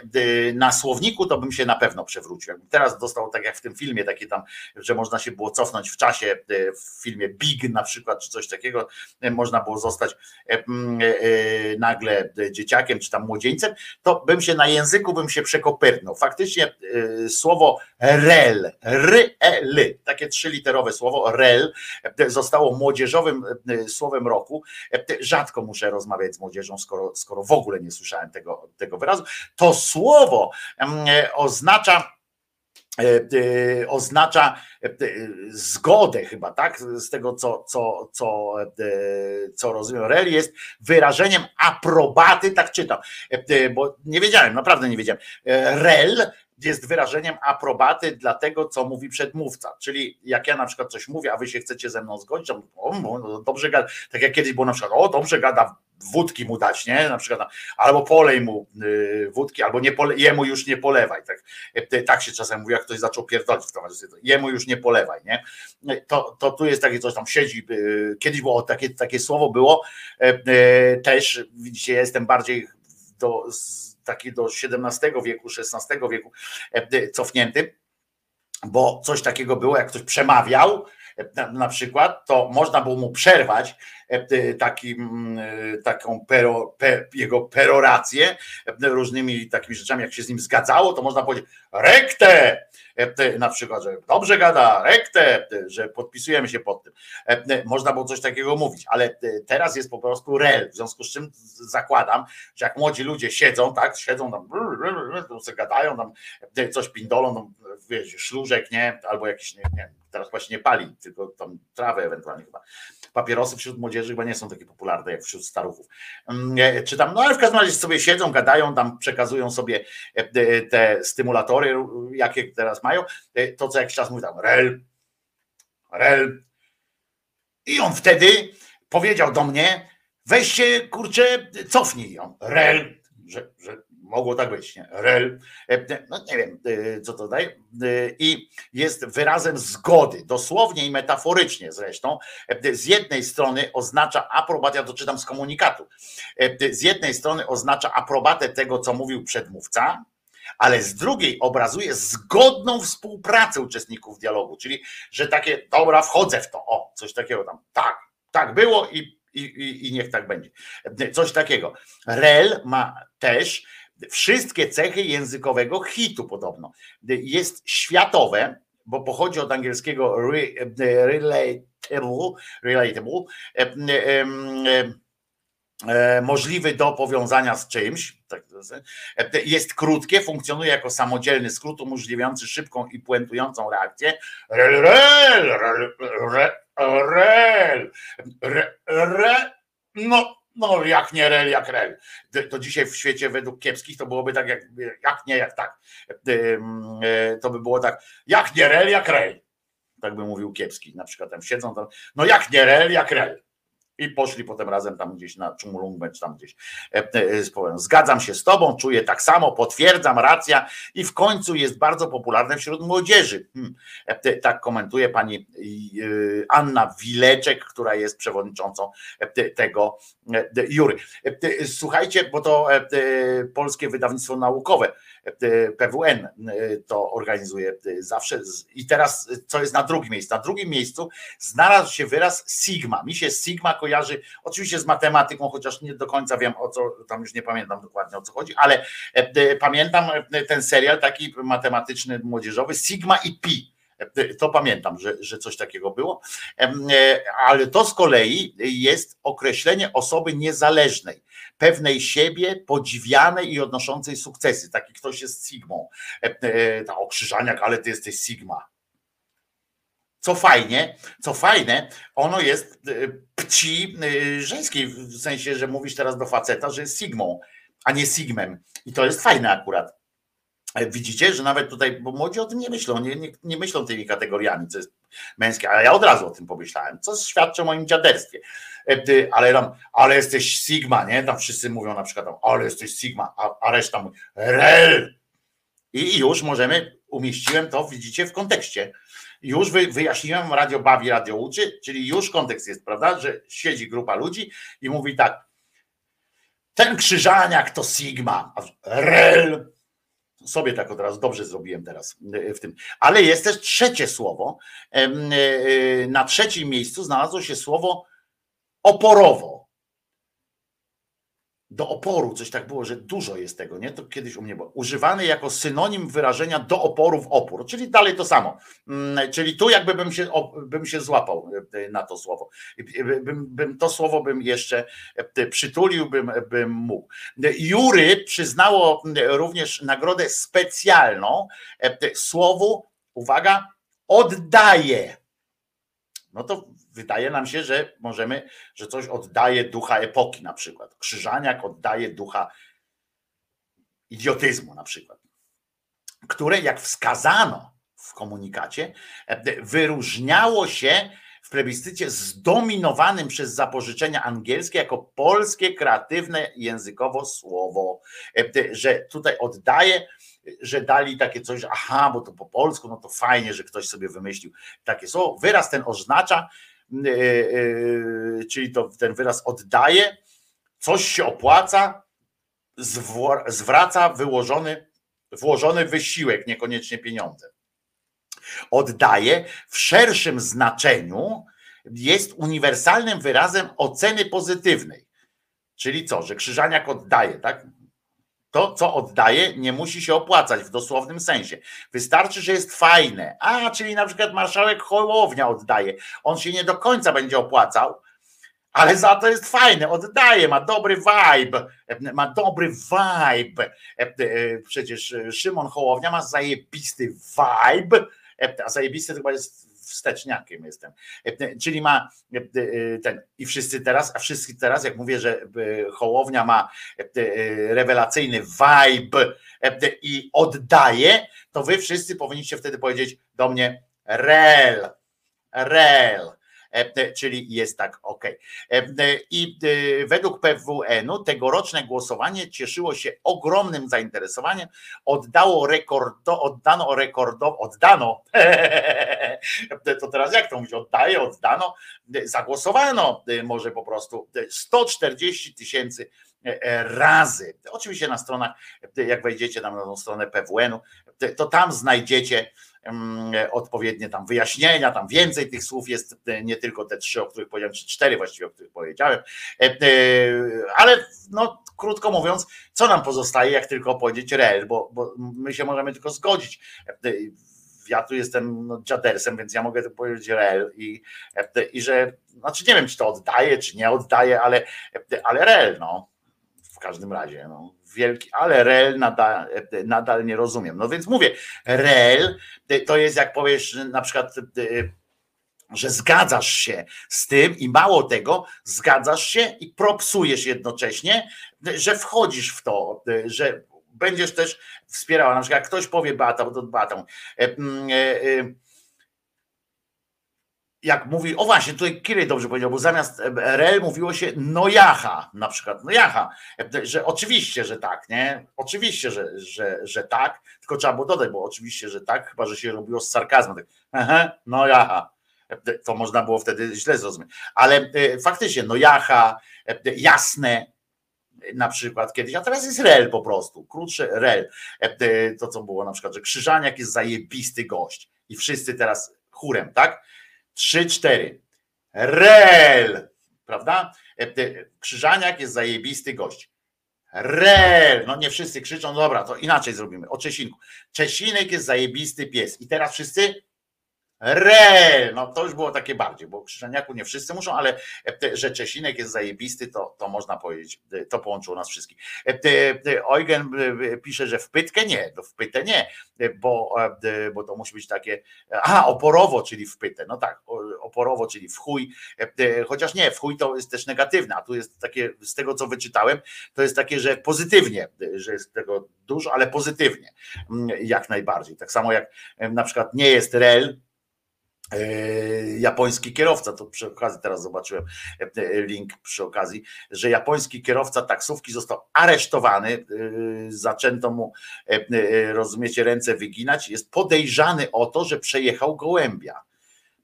na słowniku to bym się na pewno przewrócił. Teraz dostał, tak jak w tym filmie, takie tam, że można się było cofnąć w czasie, w filmie Big na przykład, czy coś takiego, można było zostać nagle dzieciakiem, czy tam młodzieńcem, to bym się na języku bym się przekopyrnął. Faktycznie y, słowo rel, ryel, takie trzyliterowe słowo rel zostało młodzieżowym y, słowem roku. Rzadko muszę rozmawiać z młodzieżą, skoro, skoro w ogóle nie słyszałem tego, tego wyrazu. To słowo oznacza oznacza zgodę chyba, tak? Z tego, co, co, co, co rozumiem. Rel jest wyrażeniem aprobaty, tak czytam, bo nie wiedziałem, naprawdę nie wiedziałem. Rel jest wyrażeniem aprobaty dla tego, co mówi przedmówca. Czyli jak ja na przykład coś mówię, a wy się chcecie ze mną zgodzić, to o, no, dobrze gada, tak jak kiedyś było na przykład, o dobrze gada, wódki mu dać, nie? Na przykład, albo polej mu y, wódki, albo nie pole, jemu już nie polewaj. Tak, y, tak się czasem mówi, jak ktoś zaczął pierdolić w towarzystwie, jemu już nie polewaj, nie? To, to tu jest takie coś tam siedzi, y, kiedyś było takie, takie słowo było, też widzicie, ja jestem bardziej do taki do XVII wieku, XVI wieku e, cofnięty, bo coś takiego było, jak ktoś przemawiał, e, na przykład, to można było mu przerwać e, takim, taką pero, pe, jego perorację różnymi takimi rzeczami, jak się z nim zgadzało, to można powiedzieć rekte, na przykład, że dobrze gada, rekte, że podpisujemy się pod tym. Można było coś takiego mówić, ale teraz jest po prostu rel, w związku z czym zakładam, że jak młodzi ludzie siedzą, tak, siedzą tam, gadają, tam coś pindolą, tam, wiesz, szlużek, nie, albo jakiś, nie, nie, teraz właśnie nie pali, tylko tam trawę ewentualnie chyba. Papierosy wśród młodzieży chyba nie są takie popularne jak wśród staruchów. Czy tam, no ale w każdym razie sobie siedzą, gadają, tam przekazują sobie te stymulatory, jakie teraz mają, to co jakiś czas mówi tam rel, rel. I on wtedy powiedział do mnie, weź się, kurczę, cofnij ją, rel, że, że mogło tak być, nie? Rel, no nie wiem, co to daje. I jest wyrazem zgody, dosłownie i metaforycznie zresztą. Z jednej strony oznacza aprobatę, ja to czytam z komunikatu, z jednej strony oznacza aprobatę tego, co mówił przedmówca, ale z drugiej obrazuje zgodną współpracę uczestników dialogu, czyli że takie, dobra, wchodzę w to, o, coś takiego tam, tak, tak było i, i, i niech tak będzie. Coś takiego. Rel ma też wszystkie cechy językowego hitu podobno. Jest światowe, bo pochodzi od angielskiego relatable, relatable E, możliwy do powiązania z czymś. Tak, e, jest krótkie, funkcjonuje jako samodzielny skrót umożliwiający szybką i puentującą reakcję. Rel, rel, rel, rel, rel, rel, no, no jak nie rel, jak rel. To dzisiaj w świecie według kiepskich to byłoby tak jak, jak nie, jak tak. E, to by było tak, jak nie rel, jak rel. Tak by mówił kiepski. Na przykład tam siedzą tam, no jak nie rel, jak rel i poszli potem razem tam gdzieś na Czumulungmę, czy tam gdzieś. E, e, Zgadzam się z tobą, czuję tak samo, potwierdzam, racja i w końcu jest bardzo popularne wśród młodzieży. Hmm. E, tak komentuje pani Anna Wileczek, która jest przewodniczącą tego jury. Słuchajcie, bo to Polskie Wydawnictwo Naukowe, PWN to organizuje zawsze. I teraz, co jest na drugim miejscu? Na drugim miejscu znalazł się wyraz Sigma. Mi się Sigma kojarzy oczywiście z matematyką, chociaż nie do końca wiem o co, tam już nie pamiętam dokładnie o co chodzi, ale e, pamiętam ten serial taki matematyczny, młodzieżowy, Sigma i Pi. To pamiętam, że, że coś takiego było, ale to z kolei jest określenie osoby niezależnej, pewnej siebie, podziwianej i odnoszącej sukcesy. Taki ktoś jest Sigmą. Ta okrzyżaniak, ale ty jesteś Sigma co fajnie, co fajne, ono jest pci żeńskiej, w sensie, że mówisz teraz do faceta, że jest sigmą, a nie sigmem. I to jest fajne akurat. E, widzicie, że nawet tutaj, bo młodzi o tym nie myślą, nie, nie, nie myślą tymi kategoriami, co jest męskie, ale ja od razu o tym pomyślałem, co świadczy o moim dziaderstwie. E, ale tam, ale jesteś Sigma, nie? Tam wszyscy mówią na przykład, ale jesteś Sigma, a, a reszta mówi, rel. I już możemy, umieściłem to, widzicie, w kontekście już wyjaśniłem, radio bawi, radio uczy, czyli już kontekst jest, prawda, że siedzi grupa ludzi i mówi tak, ten krzyżaniak to Sigma, rel, sobie tak od razu dobrze zrobiłem teraz w tym. Ale jest też trzecie słowo. E, e, na trzecim miejscu znalazło się słowo oporowo do oporu, coś tak było, że dużo jest tego, nie? To kiedyś u mnie było. Używany jako synonim wyrażenia do oporu w opór, czyli dalej to samo. Mm, czyli tu jakby bym się, bym się złapał e, na to słowo. Bym, bym to słowo bym jeszcze e, przytulił, bym, bym mógł. Jury przyznało również nagrodę specjalną e, słowu, uwaga, oddaje. No to wydaje nam się, że możemy, że coś oddaje ducha epoki na przykład. Krzyżaniak oddaje ducha idiotyzmu na przykład, które jak wskazano w komunikacie, wyróżniało się w plebiscycie zdominowanym przez zapożyczenia angielskie jako polskie kreatywne językowo słowo, że tutaj oddaje że dali takie coś, aha, bo to po polsku, no to fajnie, że ktoś sobie wymyślił takie słowo. Wyraz ten oznacza, czyli to ten wyraz oddaje, coś się opłaca, zwraca wyłożony, włożony wysiłek, niekoniecznie pieniądze. Oddaje w szerszym znaczeniu jest uniwersalnym wyrazem oceny pozytywnej. Czyli co, że Krzyżaniak oddaje, tak? To, co oddaje, nie musi się opłacać w dosłownym sensie. Wystarczy, że jest fajne. A, czyli na przykład marszałek Hołownia oddaje. On się nie do końca będzie opłacał, ale za to jest fajne, oddaje, ma dobry vibe, ma dobry vibe. Przecież Szymon Hołownia ma zajebisty vibe, a zajebisty to chyba jest wsteczniakiem jestem. E, czyli ma e, e, ten, i wszyscy teraz, a wszyscy teraz, jak mówię, że Hołownia ma rewelacyjny vibe i oddaje, to wy wszyscy powinniście wtedy powiedzieć do mnie rel, rel. E, e, czyli jest tak ok. E, I według PWN-u tegoroczne głosowanie cieszyło się ogromnym zainteresowaniem. Oddało rekordo, oddano rekordowo, oddano, to teraz jak to mówić, oddaje, oddano, zagłosowano może po prostu 140 tysięcy razy. Oczywiście na stronach, jak wejdziecie tam na tą stronę PWN-u, to tam znajdziecie odpowiednie tam wyjaśnienia, tam więcej tych słów jest, nie tylko te trzy, o których powiedziałem, czy cztery właściwie, o których powiedziałem, ale no, krótko mówiąc, co nam pozostaje, jak tylko powiedzieć rel, bo, bo my się możemy tylko zgodzić. Ja tu jestem no, dziadersem, więc ja mogę tylko powiedzieć rel i, i że, znaczy nie wiem, czy to oddaje, czy nie oddaje, ale, ale rel, no w każdym razie, no wielki, ale rel nadal, nadal nie rozumiem. No więc mówię, rel to jest jak powiesz na przykład że zgadzasz się z tym i mało tego, zgadzasz się i propsujesz jednocześnie, że wchodzisz w to, że będziesz też wspierała. Na przykład jak ktoś powie Beata, bo to Beata, jak mówi, o właśnie, tutaj Kirej dobrze powiedział, bo zamiast RL mówiło się nojacha, na przykład nojacha, że oczywiście, że tak, nie? Oczywiście, że, że, że tak, tylko trzeba było dodać, bo oczywiście, że tak, chyba, że się robiło z sarkazmem, tak, nojacha, to można było wtedy źle zrozumieć, ale e, faktycznie nojacha, jasne, na przykład kiedyś, a teraz jest rel po prostu, krótsze rel, to co było na przykład, że Krzyżaniak jest zajebisty gość i wszyscy teraz chórem, tak? Trzy, cztery. Rel. prawda? Krzyżaniak jest zajebisty gość. Rel, no nie wszyscy krzyczą, dobra, to inaczej zrobimy, o Czesinku. Czesinek jest zajebisty pies. I teraz wszyscy Rel, no to już było takie bardziej, bo Krzyżaniaku nie wszyscy muszą, ale e, że Czesinek jest zajebisty, to, to można powiedzieć, e, to połączyło nas wszystkich. E, Eugen pisze, że w pytkę nie, to w pytę nie, bo, bo to musi być takie, aha, oporowo, czyli w pytę, no tak, oporowo, czyli w chuj, chociaż nie, w chuj to jest też negatywne, a tu jest takie, z tego co wyczytałem, to jest takie, że pozytywnie, że jest tego dużo, ale pozytywnie, mm, jak najbardziej. Tak samo jak na przykład nie jest rel, japoński kierowca, to przy okazji teraz zobaczyłem e, link przy okazji, że japoński kierowca taksówki został aresztowany, e, zaczęto mu, rozumiecie, ręce wyginać, jest podejrzany o to, że przejechał gołębia.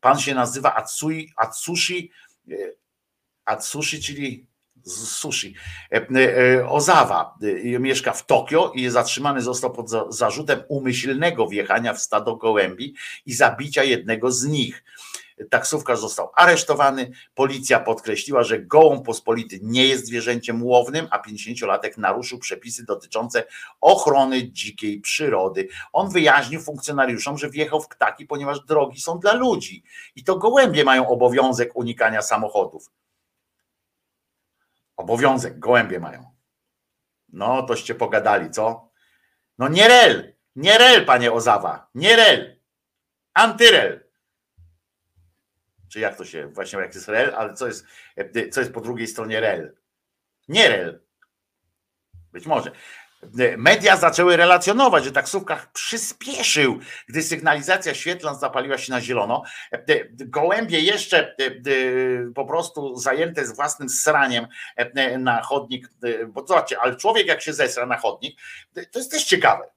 Pan się nazywa Atsui, Atsushi, Atsushi, czyli sushi. Ozawa mieszka w Tokio i zatrzymany został pod zarzutem umyślnego wjechania w stado gołębi i zabicia jednego z nich. Taksówkarz został aresztowany. Policja podkreśliła, że gołąb pospolity nie jest zwierzęciem łownym, a 50-latek naruszył przepisy dotyczące ochrony dzikiej przyrody. On wyjaśnił funkcjonariuszom, że wjechał w ptaki, ponieważ drogi są dla ludzi i to gołębie mają obowiązek unikania samochodów. Obowiązek, gołębie mają. No, toście pogadali, co? No nie rel, nie rel, panie Ozawa, nie rel, antyrel. Czy jak to się, właśnie jak jest rel, ale co jest, co jest po drugiej stronie rel? Nie rel. Być może. Media zaczęły relacjonować, że taksówka przyspieszył, gdy sygnalizacja świetlan zapaliła się na zielono. Gołębie jeszcze po prostu zajęte z własnym sraniem na chodnik, bo zobaczcie, ale człowiek jak się zesra na chodnik, to jest też ciekawe.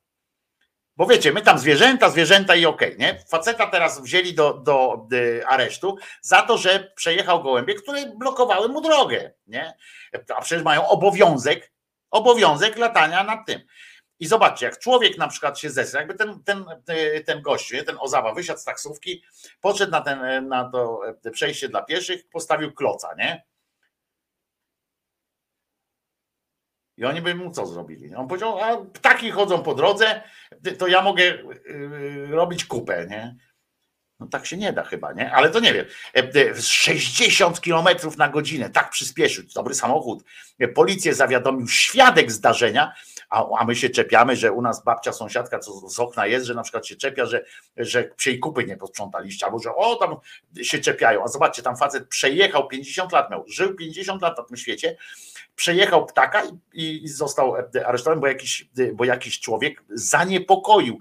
Bo wiecie, my tam zwierzęta, zwierzęta i okej, okay, nie? Faceta teraz wzięli do, do aresztu za to, że przejechał gołębie, które blokowały mu drogę, nie? A przecież mają obowiązek Obowiązek latania nad tym. I zobaczcie, jak człowiek na przykład się zesra, jakby ten, ten, ten gościu, ten Ozawa wysiadł z taksówki, podszedł na, ten, na to przejście dla pieszych, postawił kloca, nie? I oni by mu co zrobili? On powiedział, a ptaki chodzą po drodze, to ja mogę y, robić kupę, nie? No tak się nie da chyba, nie? Ale to nie wiem. 60 e, km na godzinę, tak przyspieszył, dobry samochód. E, policję zawiadomił świadek zdarzenia, a, a my się czepiamy, że u nas babcia sąsiadka, co z okna jest, że na przykład się czepia, że, że psiej kupy nie posprzątaliście, albo że o, tam się czepiają. A zobaczcie, tam facet przejechał 50 lat, miał, żył 50 lat na tym świecie, przejechał ptaka i, i został e, aresztowany, bo jakiś, bo jakiś człowiek zaniepokoił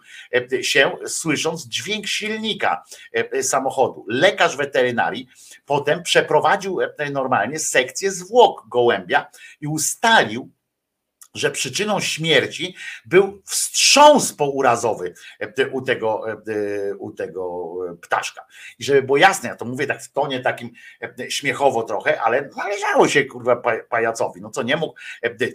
się, słysząc dźwięk silnika E, samochodu. Lekarz weterynarii potem przeprowadził e, normalnie sekcję zwłok gołębia i ustalił, że przyczyną śmierci był wstrząs pourazowy e, u tego, u tego ptaszka. I żeby było jasne, ja to mówię tak w tonie takim śmiechowo trochę, ale należało się kurwa pajacowi. No co nie mógł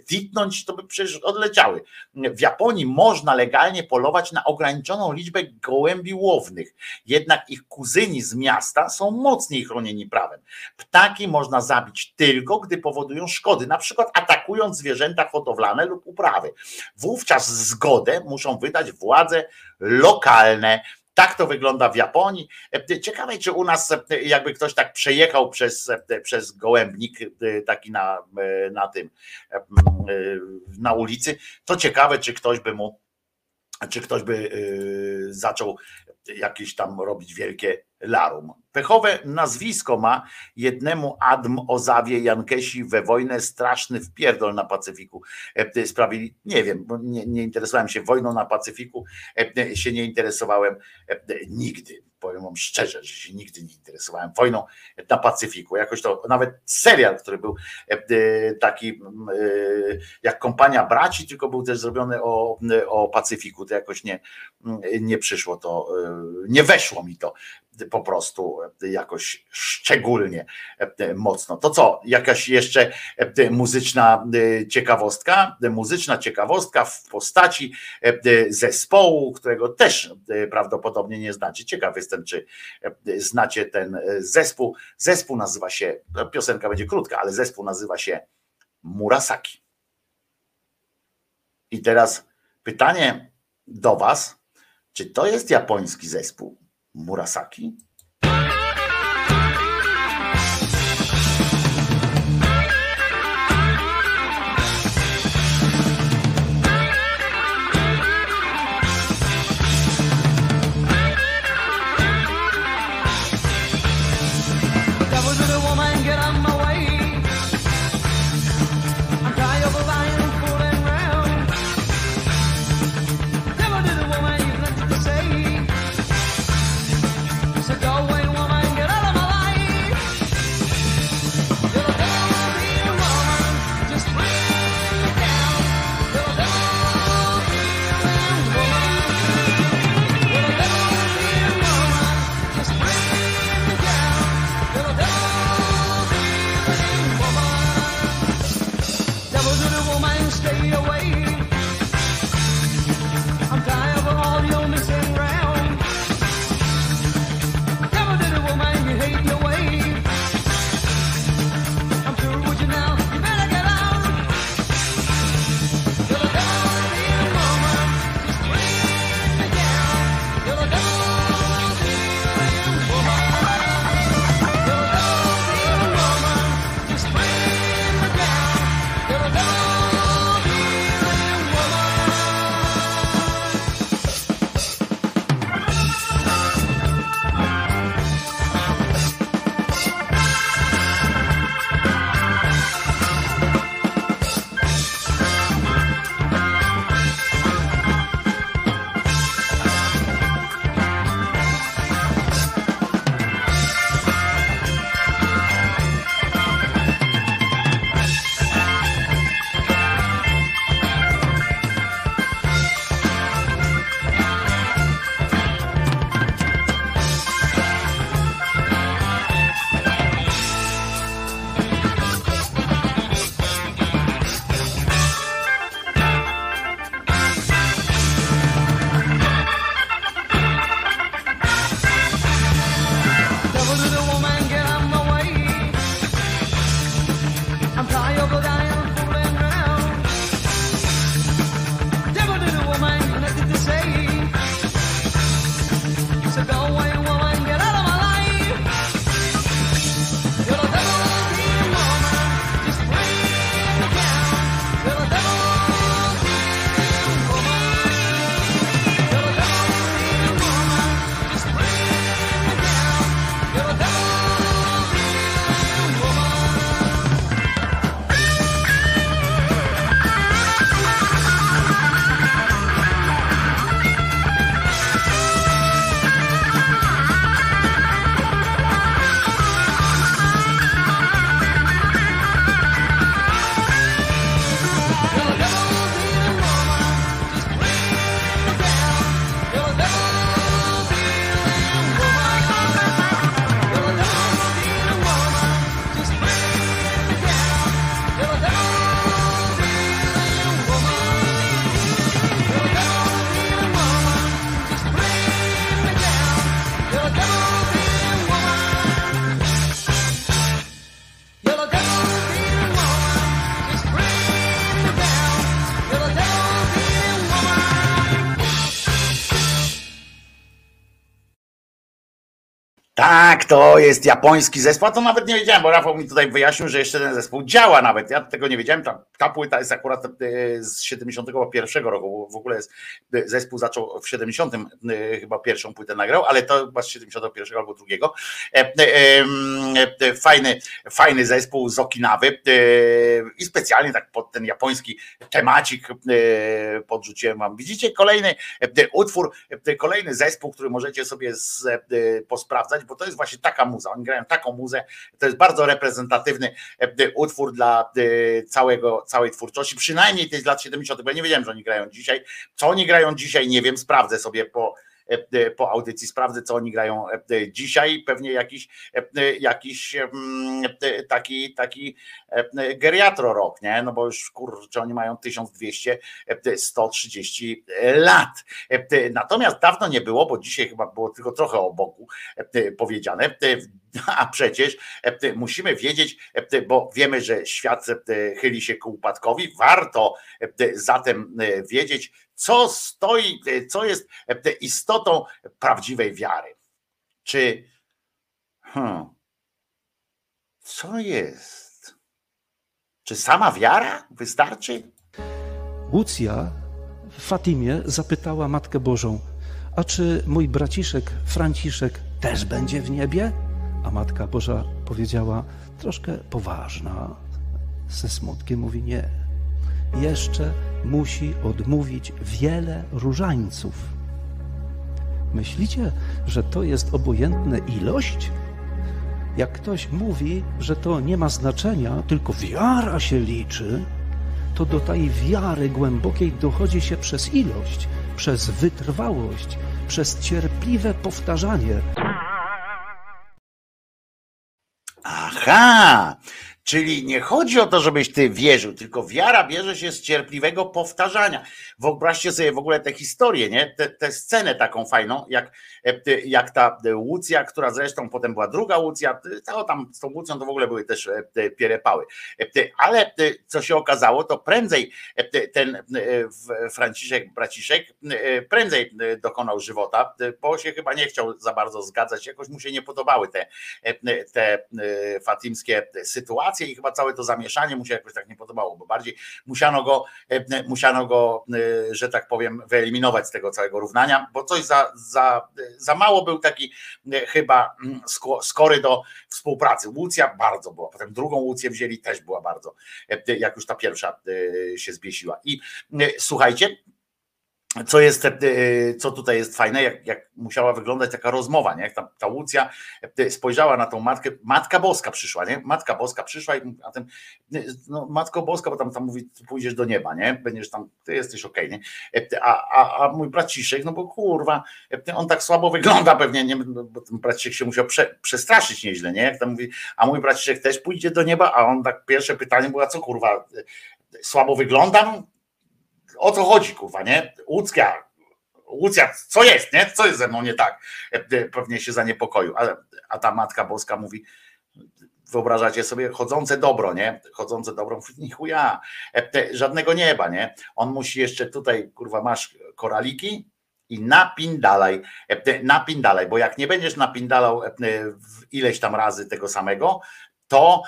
titnąć, to by przecież odleciały. W Japonii można legalnie polować na ograniczoną liczbę gołębi łownych, jednak ich kuzyni z miasta są mocniej chronieni prawem. Ptaki można zabić tylko, gdy powodują szkody, na przykład atakując zwierzęta hodowlane lub uprawy. Wówczas zgodę muszą wydać władze lokalne. Tak to wygląda w Japonii. Ciekawe, czy u nas jakby ktoś tak przejechał przez, przez gołębnik taki na, na tym na ulicy, to ciekawe, czy ktoś by mu czy ktoś by zaczął jakieś tam robić wielkie larum. Pechowe nazwisko ma jednemu Adm Ozawie Jankesi we wojnę straszny wpierdol na Pacyfiku. E, sprawili, nie wiem, bo nie, nie interesowałem się wojną na Pacyfiku, e, się nie interesowałem e, nigdy powiem wam szczerze, że się nigdy nie interesowałem wojną na Pacyfiku. Jakoś to nawet serial, który był taki jak kompania braci, tylko był też zrobiony o, o Pacyfiku. To jakoś nie, nie przyszło to, nie weszło mi to po prostu jakoś szczególnie mocno. To co, jakaś jeszcze muzyczna ciekawostka? Muzyczna ciekawostka w postaci zespołu, którego też prawdopodobnie nie znacie. Ciekaw jestem, czy znacie ten zespół. Zespół nazywa się, piosenka będzie krótka, ale zespół nazywa się Murasaki. I teraz pytanie do Was, czy to jest japoński zespół Murasaki? Tak, to jest japoński zespół. A to nawet nie wiedziałem, bo Rafał mi tutaj wyjaśnił, że jeszcze ten zespół działa nawet. Ja tego nie wiedziałem. Ta, ta płyta jest akurat e, z 71 roku. W ogóle jest, e, zespół zaczął w 70 e, chyba pierwszą płytę nagrał, ale to chyba z 71 albo drugiego. Fajny, fajny zespół z Okinawy i specjalnie tak pod ten japoński temacik podrzuciłem wam. Widzicie kolejny utwór, kolejny zespół, który możecie sobie posprawdzać, bo to jest właśnie taka muza. Oni grają taką muzę. To jest bardzo reprezentatywny e, utwór dla e, całego, całej twórczości, przynajmniej tej z lat 70., bo ja nie wiedziałem, że oni grają dzisiaj. Co oni grają dzisiaj, nie wiem, sprawdzę sobie po po audycji sprawdzę, co oni grają dzisiaj. Pewnie jakiś, jakiś taki, taki geriatro rok, nie? No bo już kurczę, oni mają 1200, 130 lat. Natomiast dawno nie było, bo dzisiaj chyba było tylko trochę o powiedziane. A przecież musimy wiedzieć, bo wiemy, że świat chyli się ku upadkowi. Warto zatem wiedzieć, co stoi, co jest istotą prawdziwej wiary. Czy hmm, co jest? Czy sama wiara wystarczy? Łucja w Fatimie zapytała Matkę Bożą, a czy mój braciszek Franciszek też będzie w niebie? A Matka Boża powiedziała, troszkę poważna, ze smutkiem mówi nie. Jeszcze musi odmówić wiele różańców. Myślicie, że to jest obojętna ilość? Jak ktoś mówi, że to nie ma znaczenia, tylko wiara się liczy, to do tej wiary głębokiej dochodzi się przez ilość, przez wytrwałość, przez cierpliwe powtarzanie. Aha! Czyli nie chodzi o to, żebyś ty wierzył, tylko wiara bierze się z cierpliwego powtarzania. Wyobraźcie sobie w ogóle tę historię, nie? Tę scenę taką fajną, jak, jak ta Łucja, która zresztą potem była druga Łucja, to tam z tą Łucją to w ogóle były też pierepały. Ale co się okazało, to prędzej ten Franciszek, braciszek, prędzej dokonał żywota, bo się chyba nie chciał za bardzo zgadzać, jakoś mu się nie podobały te, te fatimskie sytuacje i chyba całe to zamieszanie mu się jakoś tak nie podobało, bo bardziej musiano go, e, musiano go, e, że tak powiem, wyeliminować z tego całego równania, bo coś za, za, za mało był taki e, chyba skory do współpracy. Łucja bardzo była, potem drugą Łucję wzięli, też była bardzo, jak już ta pierwsza się zbiesiła. I słuchajcie, co jest, e, co tutaj jest fajne, jak, jak musiała wyglądać taka rozmowa, nie? jak ta, ta e, spojrzała na tą matkę, Matka Boska przyszła, nie? Matka Boska przyszła i a ten, no, Matko Boska, bo tam, tam mówi, pójdziesz do nieba, nie? Będziesz tam, ty jesteś okej, okay, nie? E, a, a, a mój braciszek, no bo kurwa, on tak słabo wygląda pewnie, nie? bo ten braciszek się musiał prze, przestraszyć nieźle, nie? Jak tam mówi, a mój braciszek też pójdzie do nieba, a on tak, pierwsze pytanie było, a co kurwa, słabo wyglądam? O co chodzi, kurwa, nie? Łucka, Łucja, co jest, nie? Co jest ze mną nie tak? Pewnie się zaniepokoił, a, a ta Matka Boska mówi, wyobrażacie sobie, chodzące dobro, nie? Chodzące dobro, mówi, chuja, żadnego nieba, nie? On musi jeszcze tutaj, kurwa, masz koraliki i napindalaj, napindalaj, bo jak nie będziesz napindalał ileś tam razy tego samego, to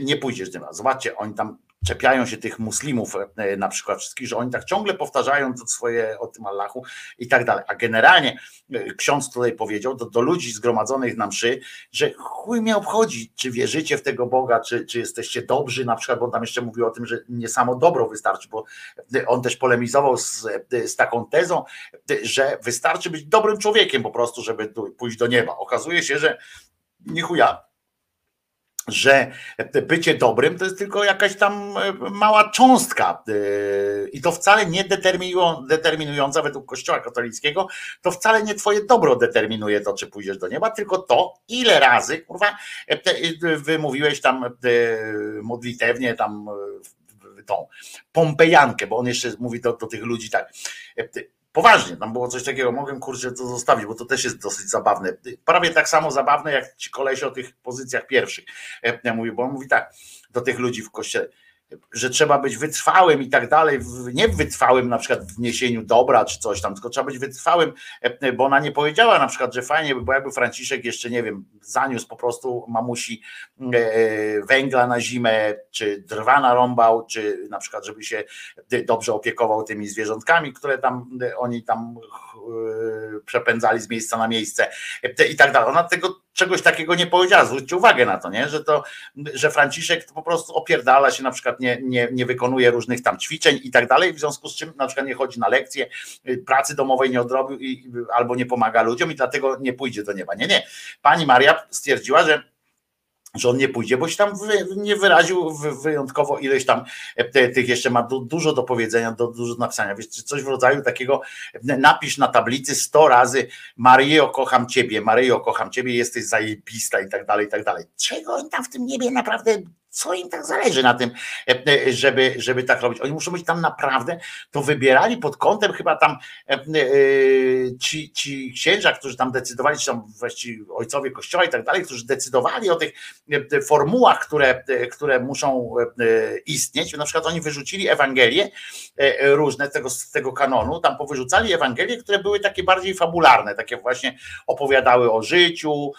nie pójdziesz tym razem. Zobaczcie, oni tam czepiają się tych muslimów e, na przykład wszystkich, że oni tak ciągle powtarzają to swoje o tym Allahu i tak dalej. A generalnie e, ksiądz tutaj powiedział do, do ludzi zgromadzonych na mszy, że chuj mnie obchodzi, czy wierzycie w tego Boga, czy, czy jesteście dobrzy na przykład, bo on tam jeszcze mówił o tym, że nie samo dobro wystarczy, bo on też polemizował z, z taką tezą, że wystarczy być dobrym człowiekiem po prostu, żeby pójść do nieba. Okazuje się, że nie chuja, że bycie dobrym to jest tylko jakaś tam e, mała cząstka e, i to wcale nie determinująca według Kościoła katolickiego, to wcale nie twoje dobro determinuje to, czy pójdziesz do nieba, tylko to, ile razy, kurwa, e, wymówiłeś tam modlitewnie tam tą pompejankę, bo on jeszcze mówi do, do tych ludzi tak, Poważnie, tam było coś takiego, mogłem kurczę to zostawić, bo to też jest dosyć zabawne. Prawie tak samo zabawne jak ci koleś o tych pozycjach pierwszych. Ja mówię, bo on mówi tak do tych ludzi w kościele że trzeba być wytrwałym i tak dalej, nie wytrwałym na przykład w niesieniu dobra czy coś tam, tylko trzeba być wytrwałym, e, bo ona nie powiedziała na przykład, że fajnie by było, jakby Franciszek jeszcze, nie wiem, zaniósł po prostu mamusi e, węgla na zimę, czy drwa narąbał, czy na przykład, żeby się dobrze opiekował tymi zwierzątkami, które tam oni tam e, przepędzali z miejsca na miejsce i tak dalej. Ona tego czegoś takiego nie powiedziała. Zwróćcie uwagę na to, nie? Że to, że Franciszek po prostu opierdala się, na przykład nie, nie, nie wykonuje różnych tam ćwiczeń i tak dalej, w związku z czym na przykład nie chodzi na lekcje, pracy domowej nie odrobił i, albo nie pomaga ludziom i dlatego nie pójdzie do nieba. Nie, nie. Pani Maria stwierdziła, że że on nie pójdzie, bo się tam wy, nie wyraził wy- wyjątkowo ileś tam e, tych jeszcze ma du, dużo do powiedzenia, do, dużo do napisania. Wiesz, coś w rodzaju takiego, e, napisz na tablicy 100 razy Maryjo, kocham ciebie, Maryjo, kocham ciebie, jesteś zajebista i tak dalej, i tak dalej. Czego oni tam w tym niebie naprawdę, co im tak zależy na tym, e, e, żeby, żeby tak robić? Oni muszą być tam naprawdę, to wybierali pod kątem chyba tam e, ci, ci księża, którzy tam decydowali, czy tam właściwie ojcowie kościoła i tak dalej, którzy decydowali o tych formułach, które, które muszą istnieć. Na przykład oni wyrzucili Ewangelie różne z tego, z tego kanonu, tam powyrzucali Ewangelie, które były takie bardziej fabularne, takie właśnie opowiadały o życiu,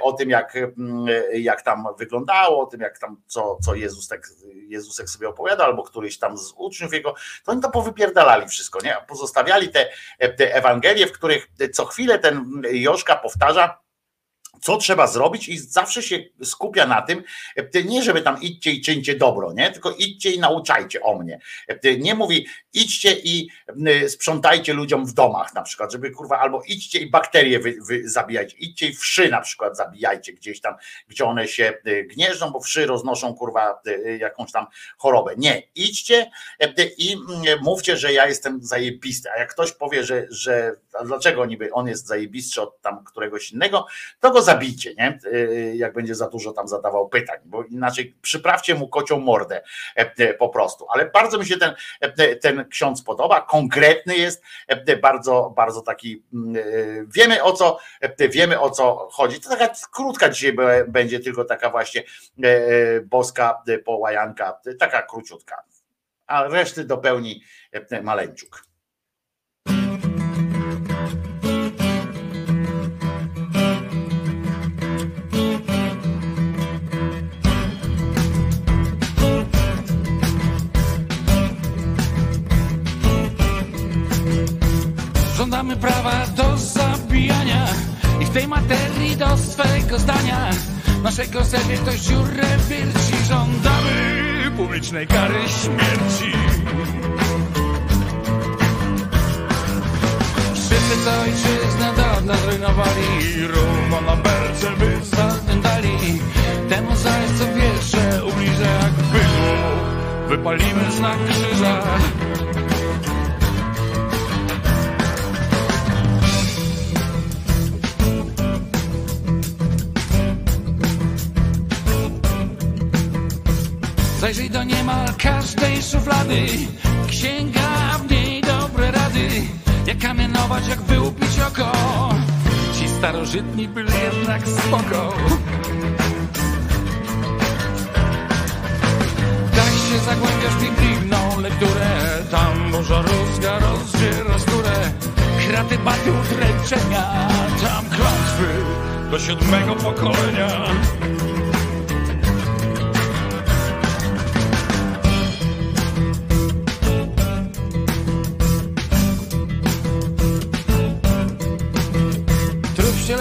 o tym jak, mm, jak tam wyglądało, o tym jak tam co, co Jezus tak, Jezusek sobie opowiadał, albo któryś tam z uczniów jego, to oni to powypierdalali wszystko, nie? Pozostawiali te, te Ewangelie, w których co chwilę ten Joszka powtarza, co trzeba zrobić i zawsze się skupia na tym, e, nie żeby tam idźcie i czyńcie dobro, nie? tylko idźcie i nauczajcie o mnie. E, Nie mówi idźcie i sprzątajcie ludziom w domach na przykład, żeby kurwa, albo idźcie i bakterie wy, wy zabijajcie, idźcie i wszy na przykład zabijajcie gdzieś tam, gdzie one się gnieżdżą, bo wszy roznoszą kurwa jakąś tam chorobę. Nie, idźcie e, i mówcie, że ja jestem zajebisty, a jak ktoś powie, że, że dlaczego niby on jest zajebistszy od tam któregoś innego, to go zabijcie, nie? Y, Jak będzie za dużo tam zadawał pytań, bo inaczej przyprawcie mu kocią mordę e, e, po prostu. Ale bardzo mi się ten, e, ten ksiądz podoba, konkretny jest, bardzo, bardzo taki, mm, wiemy o co, wiemy o co chodzi. To taka krótka dzisiaj będzie tylko taka właśnie boska połajanka, taka króciutka. A reszty dopełni Maleńczuk. Żądamy prawa do zabijania i w tej materii do swego zdania. Naszego sobie ktoś dziurę wierci. Żądamy. Publicznej kary śmierci. Wszyscy co ojczyznę dawno zrujnowali Rumo na berce by zadędali Temu zaś co wierzę ubliżę jak bydło Wypalimy znak krzyża Zajrzyj do niemal każdej szuflady. Księga w niej dobre rady. Jak kamienować, jak wyłupić oko. Ci starożytni byli jednak spoko. Tak się zagłębiasz w biblijną lekturę. Tam burza rózga rozdziera skórę Kraty baty utręczenia. Tam klątwy do siódmego pokolenia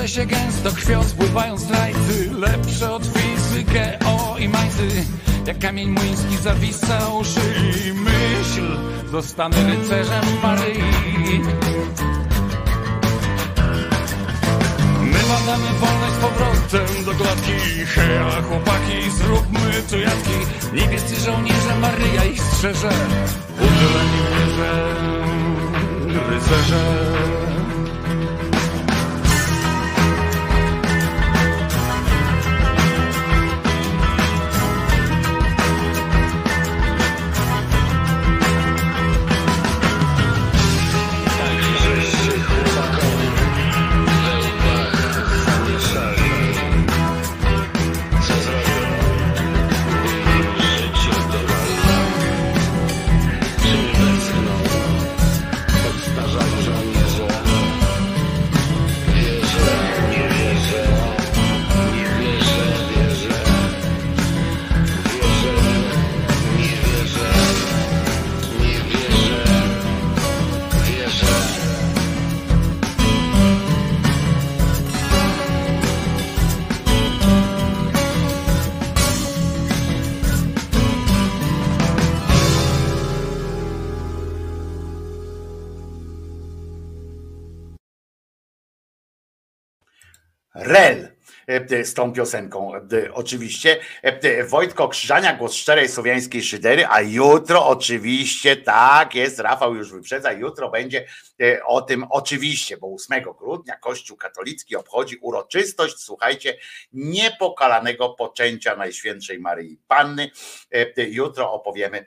się gęsto krwią spływają zdrajcy Lepsze od fizykę, o i majcy Jak kamień młyński zawisał szyi Myśl, zostanę rycerzem Maryi My badamy wolność z powrotem do klatki. Heja chłopaki, zróbmy tu jatki. Niebiescy żołnierze, Maryja ich strzeże. Udzieleni wierze, rycerze Rel. e, z tą piosenką e, oczywiście. E, Wojtko Krzyżania, głos szczerej słowiańskiej szydery, a jutro oczywiście, tak jest, Rafał już wyprzedza, jutro będzie o tym oczywiście, bo 8 grudnia Kościół katolicki obchodzi uroczystość, słuchajcie, niepokalanego poczęcia Najświętszej Maryi Panny. Jutro opowiemy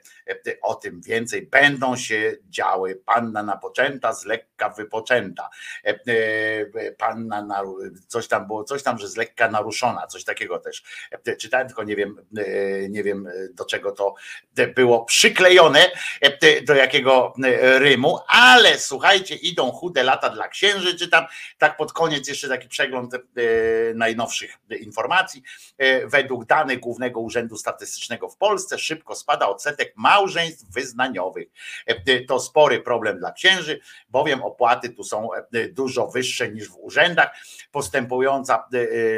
o tym więcej. Będą się działy panna napoczęta, z lekka wypoczęta. Panna na, coś tam było, coś tam, że z lekka naruszona, coś takiego też. Czytałem, tylko nie wiem, nie wiem do czego to było przyklejone, do jakiego rymu, ale słuchajcie, idą chude lata dla księży, czytam, tak pod koniec jeszcze taki przegląd najnowszych informacji. Według danych Głównego Urzędu Statystycznego w Polsce szybko spada odsetek małżeństw wyznaniowych. To spory problem dla księży, bowiem opłaty tu są dużo wyższe niż w urzędach. Postępująca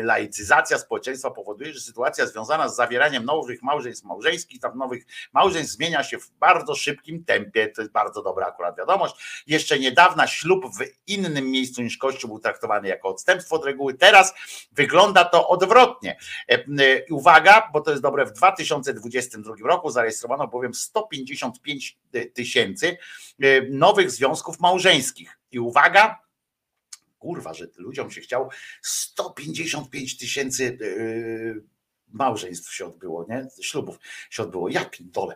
laicyzacja społeczeństwa powoduje, że sytuacja związana z zawieraniem nowych małżeństw małżeńskich, tam nowych małżeństw zmienia się w bardzo szybkim tempie. To jest bardzo dobra akurat wiadomość. Jeszcze niedawna ślub w innym miejscu niż Kościół był traktowany jako odstępstwo od reguły. Teraz wygląda to odwrotnie. Uwaga, bo to jest dobre, w 2022 roku zarejestrowano bowiem 155 tysięcy nowych związków małżeńskich. I uwaga, kurwa, że ludziom się chciał 155 tysięcy małżeństw się odbyło, nie? Ślubów się odbyło. Ja pindole.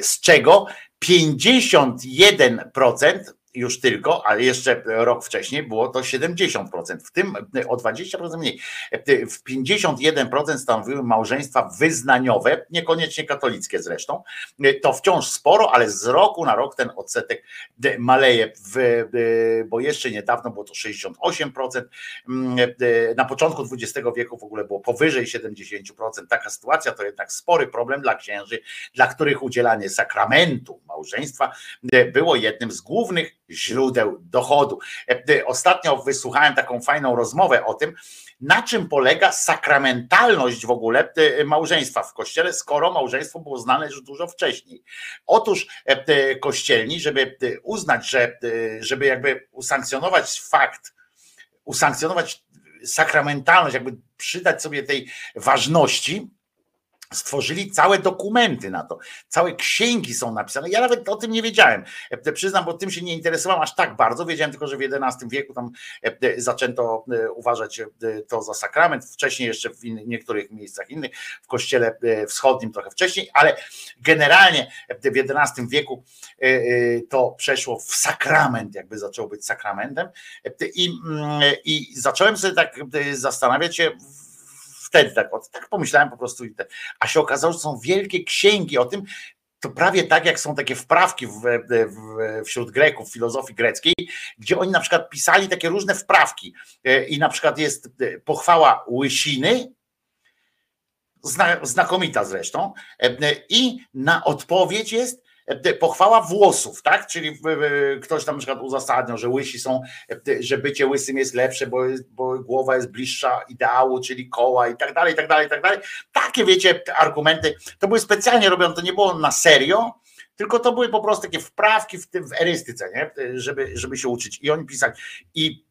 Z czego 51% już tylko, ale jeszcze rok wcześniej było to 70%, w tym o 20% mniej. W 51% stanowiły małżeństwa wyznaniowe, niekoniecznie katolickie zresztą. To wciąż sporo, ale z roku na rok ten odsetek maleje, bo jeszcze niedawno było to 68%. Na początku XX wieku w ogóle było powyżej 70%. Taka sytuacja to jednak spory problem dla księży, dla których udzielanie sakramentu małżeństwa było jednym z głównych źródeł dochodu. Ostatnio wysłuchałem taką fajną rozmowę o tym, na czym polega sakramentalność w ogóle małżeństwa w kościele, skoro małżeństwo było znane już dużo wcześniej. Otóż kościelni, żeby uznać, że żeby jakby usankcjonować fakt, usankcjonować sakramentalność, jakby przydać sobie tej ważności, stworzyli całe dokumenty na to, całe księgi są napisane. Ja nawet o tym nie wiedziałem. E, przyznam, bo tym się nie interesowałem aż tak bardzo. Wiedziałem tylko, że w XI wieku tam e, zaczęto e, uważać to za sakrament. Wcześniej jeszcze w niektórych miejscach innych, w kościele wschodnim trochę wcześniej, ale generalnie w XI wieku to przeszło w sakrament, jakby zaczęło być sakramentem. I, mm, i zacząłem sobie tak zastanawiać się, wtedy tak, tak pomyślałem po prostu, a się okazało, że są wielkie księgi o tym, to prawie tak jak są takie wprawki w, w, wśród Greków, filozofii greckiej, gdzie oni na przykład pisali takie różne wprawki. E, i na przykład jest e, pochwała łysiny, znakomita zresztą, e, i na odpowiedź jest pochwała włosów, tak? Czyli ktoś tam na przykład uzasadniał, że łysi są, e, że bycie łysym jest lepsze, bo, bo głowa jest bliższa ideału, czyli koła i tak dalej, i tak dalej, i tak dalej. Takie wiecie, argumenty, to były specjalnie robione, to nie było na serio, tylko to były po prostu takie wprawki w, tym, w erystyce, nie? Żeby, żeby się uczyć. I oni pisali. I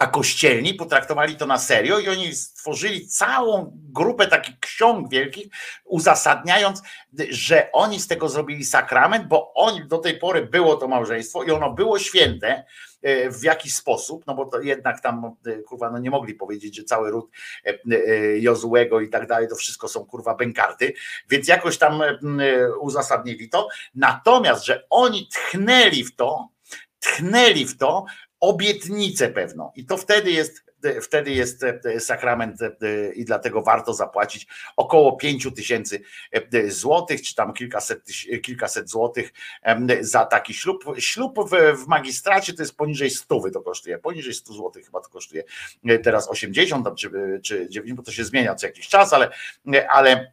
a kościelni potraktowali to na serio i oni stworzyli całą grupę takich ksiąg wielkich, uzasadniając, że oni z tego zrobili sakrament, bo oni do tej pory było to małżeństwo i ono było święte e, w jakiś sposób, no bo to jednak tam e, kurwa, no nie mogli powiedzieć, że cały ród e, Jozułego i tak dalej, to wszystko są kurwa bękarty, więc jakoś tam uzasadnili to. Natomiast, że oni tchnęli w to, tchnęli w to, obietnicę pewną. I to wtedy jest wtedy jest e, sakrament e, i dlatego warto zapłacić około 5 tysięcy e, złotych, czy tam kilkaset, kilkaset złotych za taki ślub. Ślub w, magistracie to jest poniżej 100 to kosztuje, poniżej 100 złotych chyba to kosztuje teraz 80 czy, czy 90, bo to się zmienia co jakiś czas, ale, ale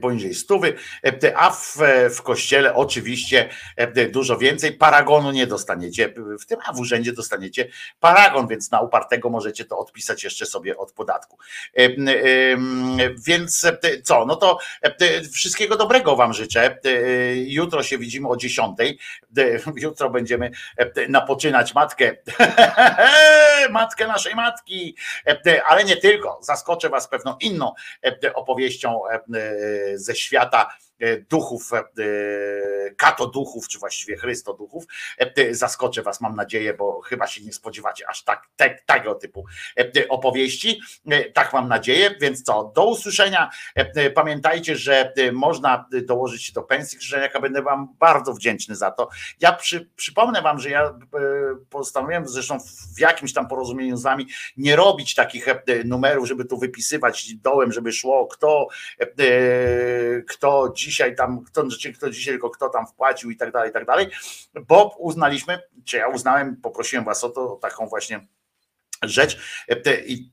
poniżej stówy, e, a w, w kościele oczywiście e, dużo więcej. Paragonu nie dostaniecie w tym, a w urzędzie dostaniecie paragon, więc na upartego możecie to odpisać jeszcze sobie od podatku. Więc co, no to wszystkiego dobrego Wam życzę. Jutro się widzimy o 10. Jutro będziemy napoczynać matkę, matkę naszej matki, ale nie tylko. Zaskoczę Was pewną inną opowieścią E, ze świata e, duchów, e, katoduchów, czy właściwie chrystoduchów. Zaskoczę was, mam nadzieję, bo chyba się nie spodziewacie aż tak, te, tego typu opowieści. Tak mam nadzieję, więc co, do usłyszenia. Pamiętajcie, że można dołożyć się do pensji krzyżeniaka, będę wam bardzo wdzięczny za to. Ja przy, przypomnę wam, że ja postanowiłem zresztą w jakimś tam porozumieniu z wami nie robić takich numerów, żeby tu wypisywać dołem, żeby szło kto kto dzisiaj tam, kto, kto dzisiaj tylko kto tam wpłacił i tak dalej, i tak dalej, bo uznaliśmy, czy ja uznałem, poprosiłem was o to, o taką właśnie rzecz i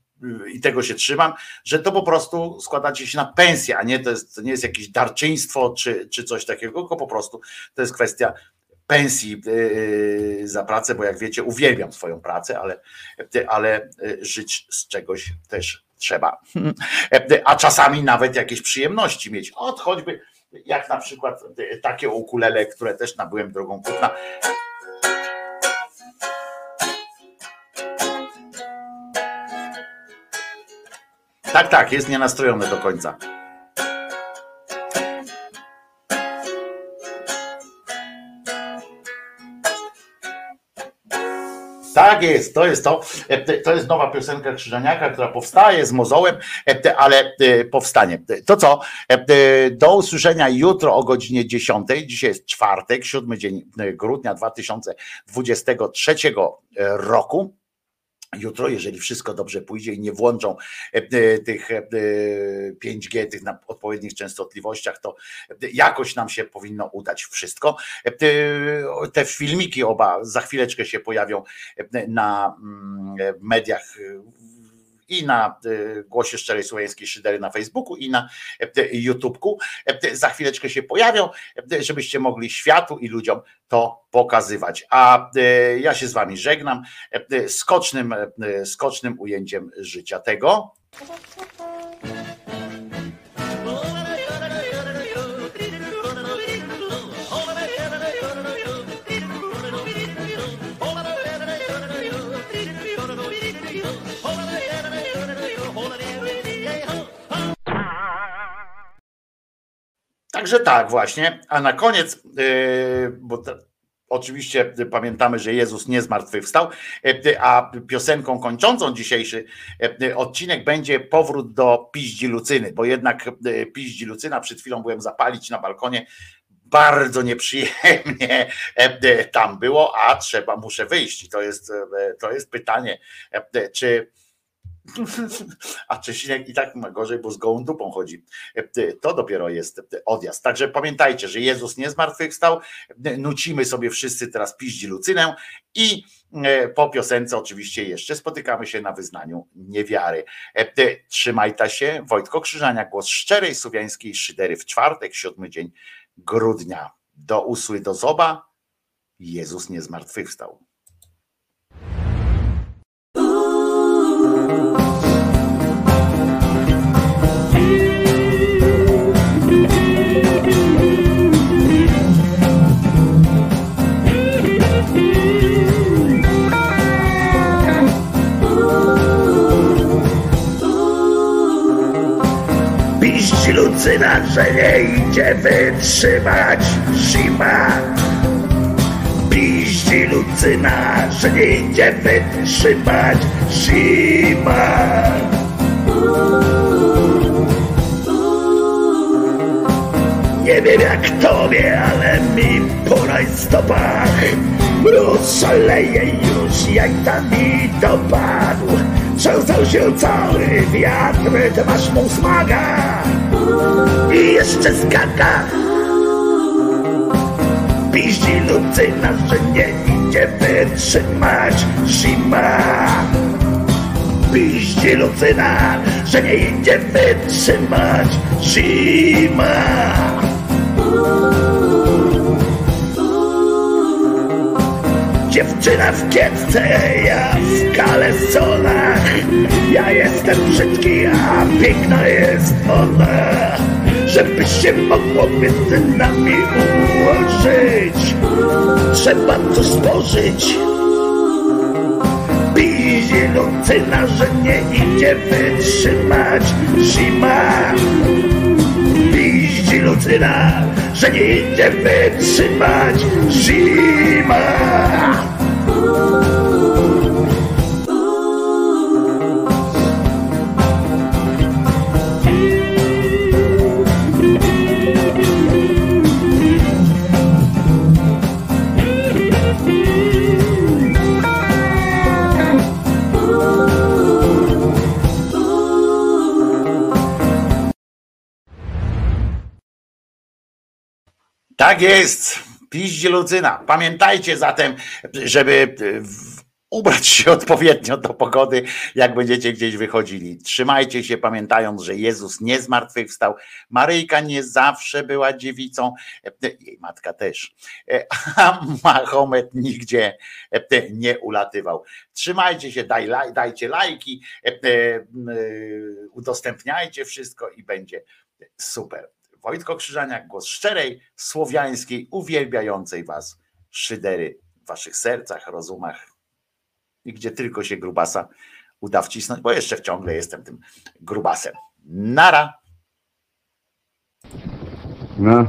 i tego się trzymam, że to po prostu składacie się na pensję, a nie to, jest, to nie jest jakieś darczyństwo czy, czy coś takiego, tylko po prostu to jest kwestia pensji yy, za pracę, bo jak wiecie, uwielbiam swoją pracę, ale, ale żyć z czegoś też trzeba. A czasami nawet jakieś przyjemności mieć. Od choćby jak na przykład takie ukulele, które też nabyłem drogą kupna. Tak, tak, jest nienastrojone do końca. Tak jest, to jest to. E, to jest nowa piosenka Krzyżaniaka, która powstaje z mozołem, e, ale e, powstanie. To co? Do usłyszenia jutro o godzinie 10. Dzisiaj jest czwartek, siódmy dzień grudnia 2023 roku. Jutro, jeżeli wszystko dobrze pójdzie i nie włączą tych 5G, tych na odpowiednich częstotliwościach, to jakoś nam się powinno udać wszystko. Te filmiki oba za chwileczkę się pojawią na mediach i na Głosie Szczerej Słowiańskiej Szydery na Facebooku i na YouTubeku. Za chwileczkę się pojawią, żebyście mogli światu i ludziom to pokazywać. A ja się z wami żegnam skocznym, skocznym ujęciem życia tego. Także tak właśnie. A na koniec, yy, bo to, oczywiście pamiętamy, że Jezus nie zmartwychwstał, yy, a piosenką kończącą dzisiejszy odcinek będzie powrót do Piździ Lucyny, bo jednak Piździ Lucyna, przed chwilą byłem zapalić na balkonie, bardzo nieprzyjemnie tam było, a trzeba, muszę wyjść. To jest, to jest pytanie, czy a Czesinek i tak ma gorzej, bo z gołą dupą chodzi. To dopiero jest odjazd. Także pamiętajcie, że Jezus nie zmartwychwstał. Nucimy sobie wszyscy teraz piździ Lucynę i e, po piosence oczywiście jeszcze spotykamy się na wyznaniu niewiary. Trzymajta się. Wojtko Krzyżania, głos szczerej słowiańskiej szydery w czwartek, siódmy dzień grudnia. Do usły, do zoba. Jezus nie zmartwychwstał. Lucyna, że nie idzie wytrzymać. Zima. Piździ Lucyna, że nie idzie wytrzymać. Zima. Nie wiem jak tobie, ale mi po rajstopach Mróz szaleje już jak tam mi dopadł. Trzęsał się cały wiatr, ty masz mu smaga I jeszcze skaka Piździ Lucyna, że nie idzie wytrzymać zima piździ Lucyna, że nie idzie wytrzymać zima. Dziewczyna w kietce, ja w kalesonach Ja jestem brzydki, a piękna jest ona Żeby się mogło między nami ułożyć. Trzeba to spożyć. Piździ Lucyna, że nie idzie wytrzymać. Zima. Piździ Lucyna, że nie idzie wytrzymać. Zima Tak jest. Piździ Lucyna. Pamiętajcie zatem, żeby e, ubrać się odpowiednio do pogody, jak będziecie gdzieś wychodzili. Trzymajcie się, pamiętając, że Jezus nie zmartwychwstał. Maryjka nie zawsze była dziewicą, e, jej matka też, E, a Mahomet nigdzie e, nie ulatywał. Trzymajcie się, daj, dajcie lajki, e, e, e, udostępniajcie wszystko i będzie super. Wojtko Krzyżaniak, głos szczerej, słowiańskiej, uwielbiającej was szydery w waszych sercach, rozumach i gdzie tylko się grubasa uda wcisnąć, bo jeszcze ciągle jestem tym grubasem. Nara. No.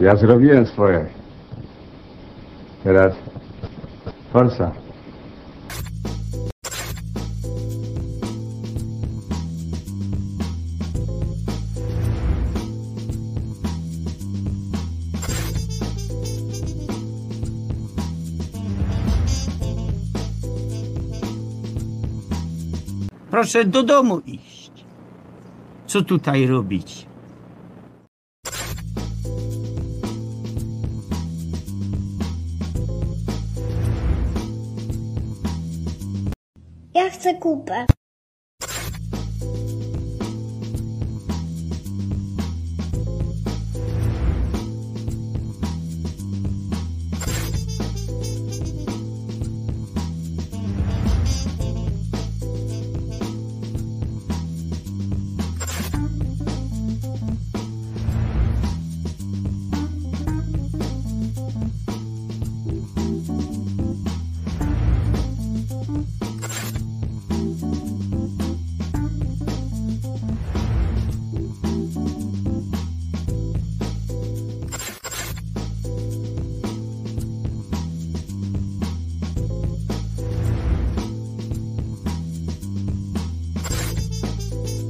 Ja zrobiłem swoje. Teraz forsa. Proszę do domu iść. Co tutaj robić? Ja chcę kupę.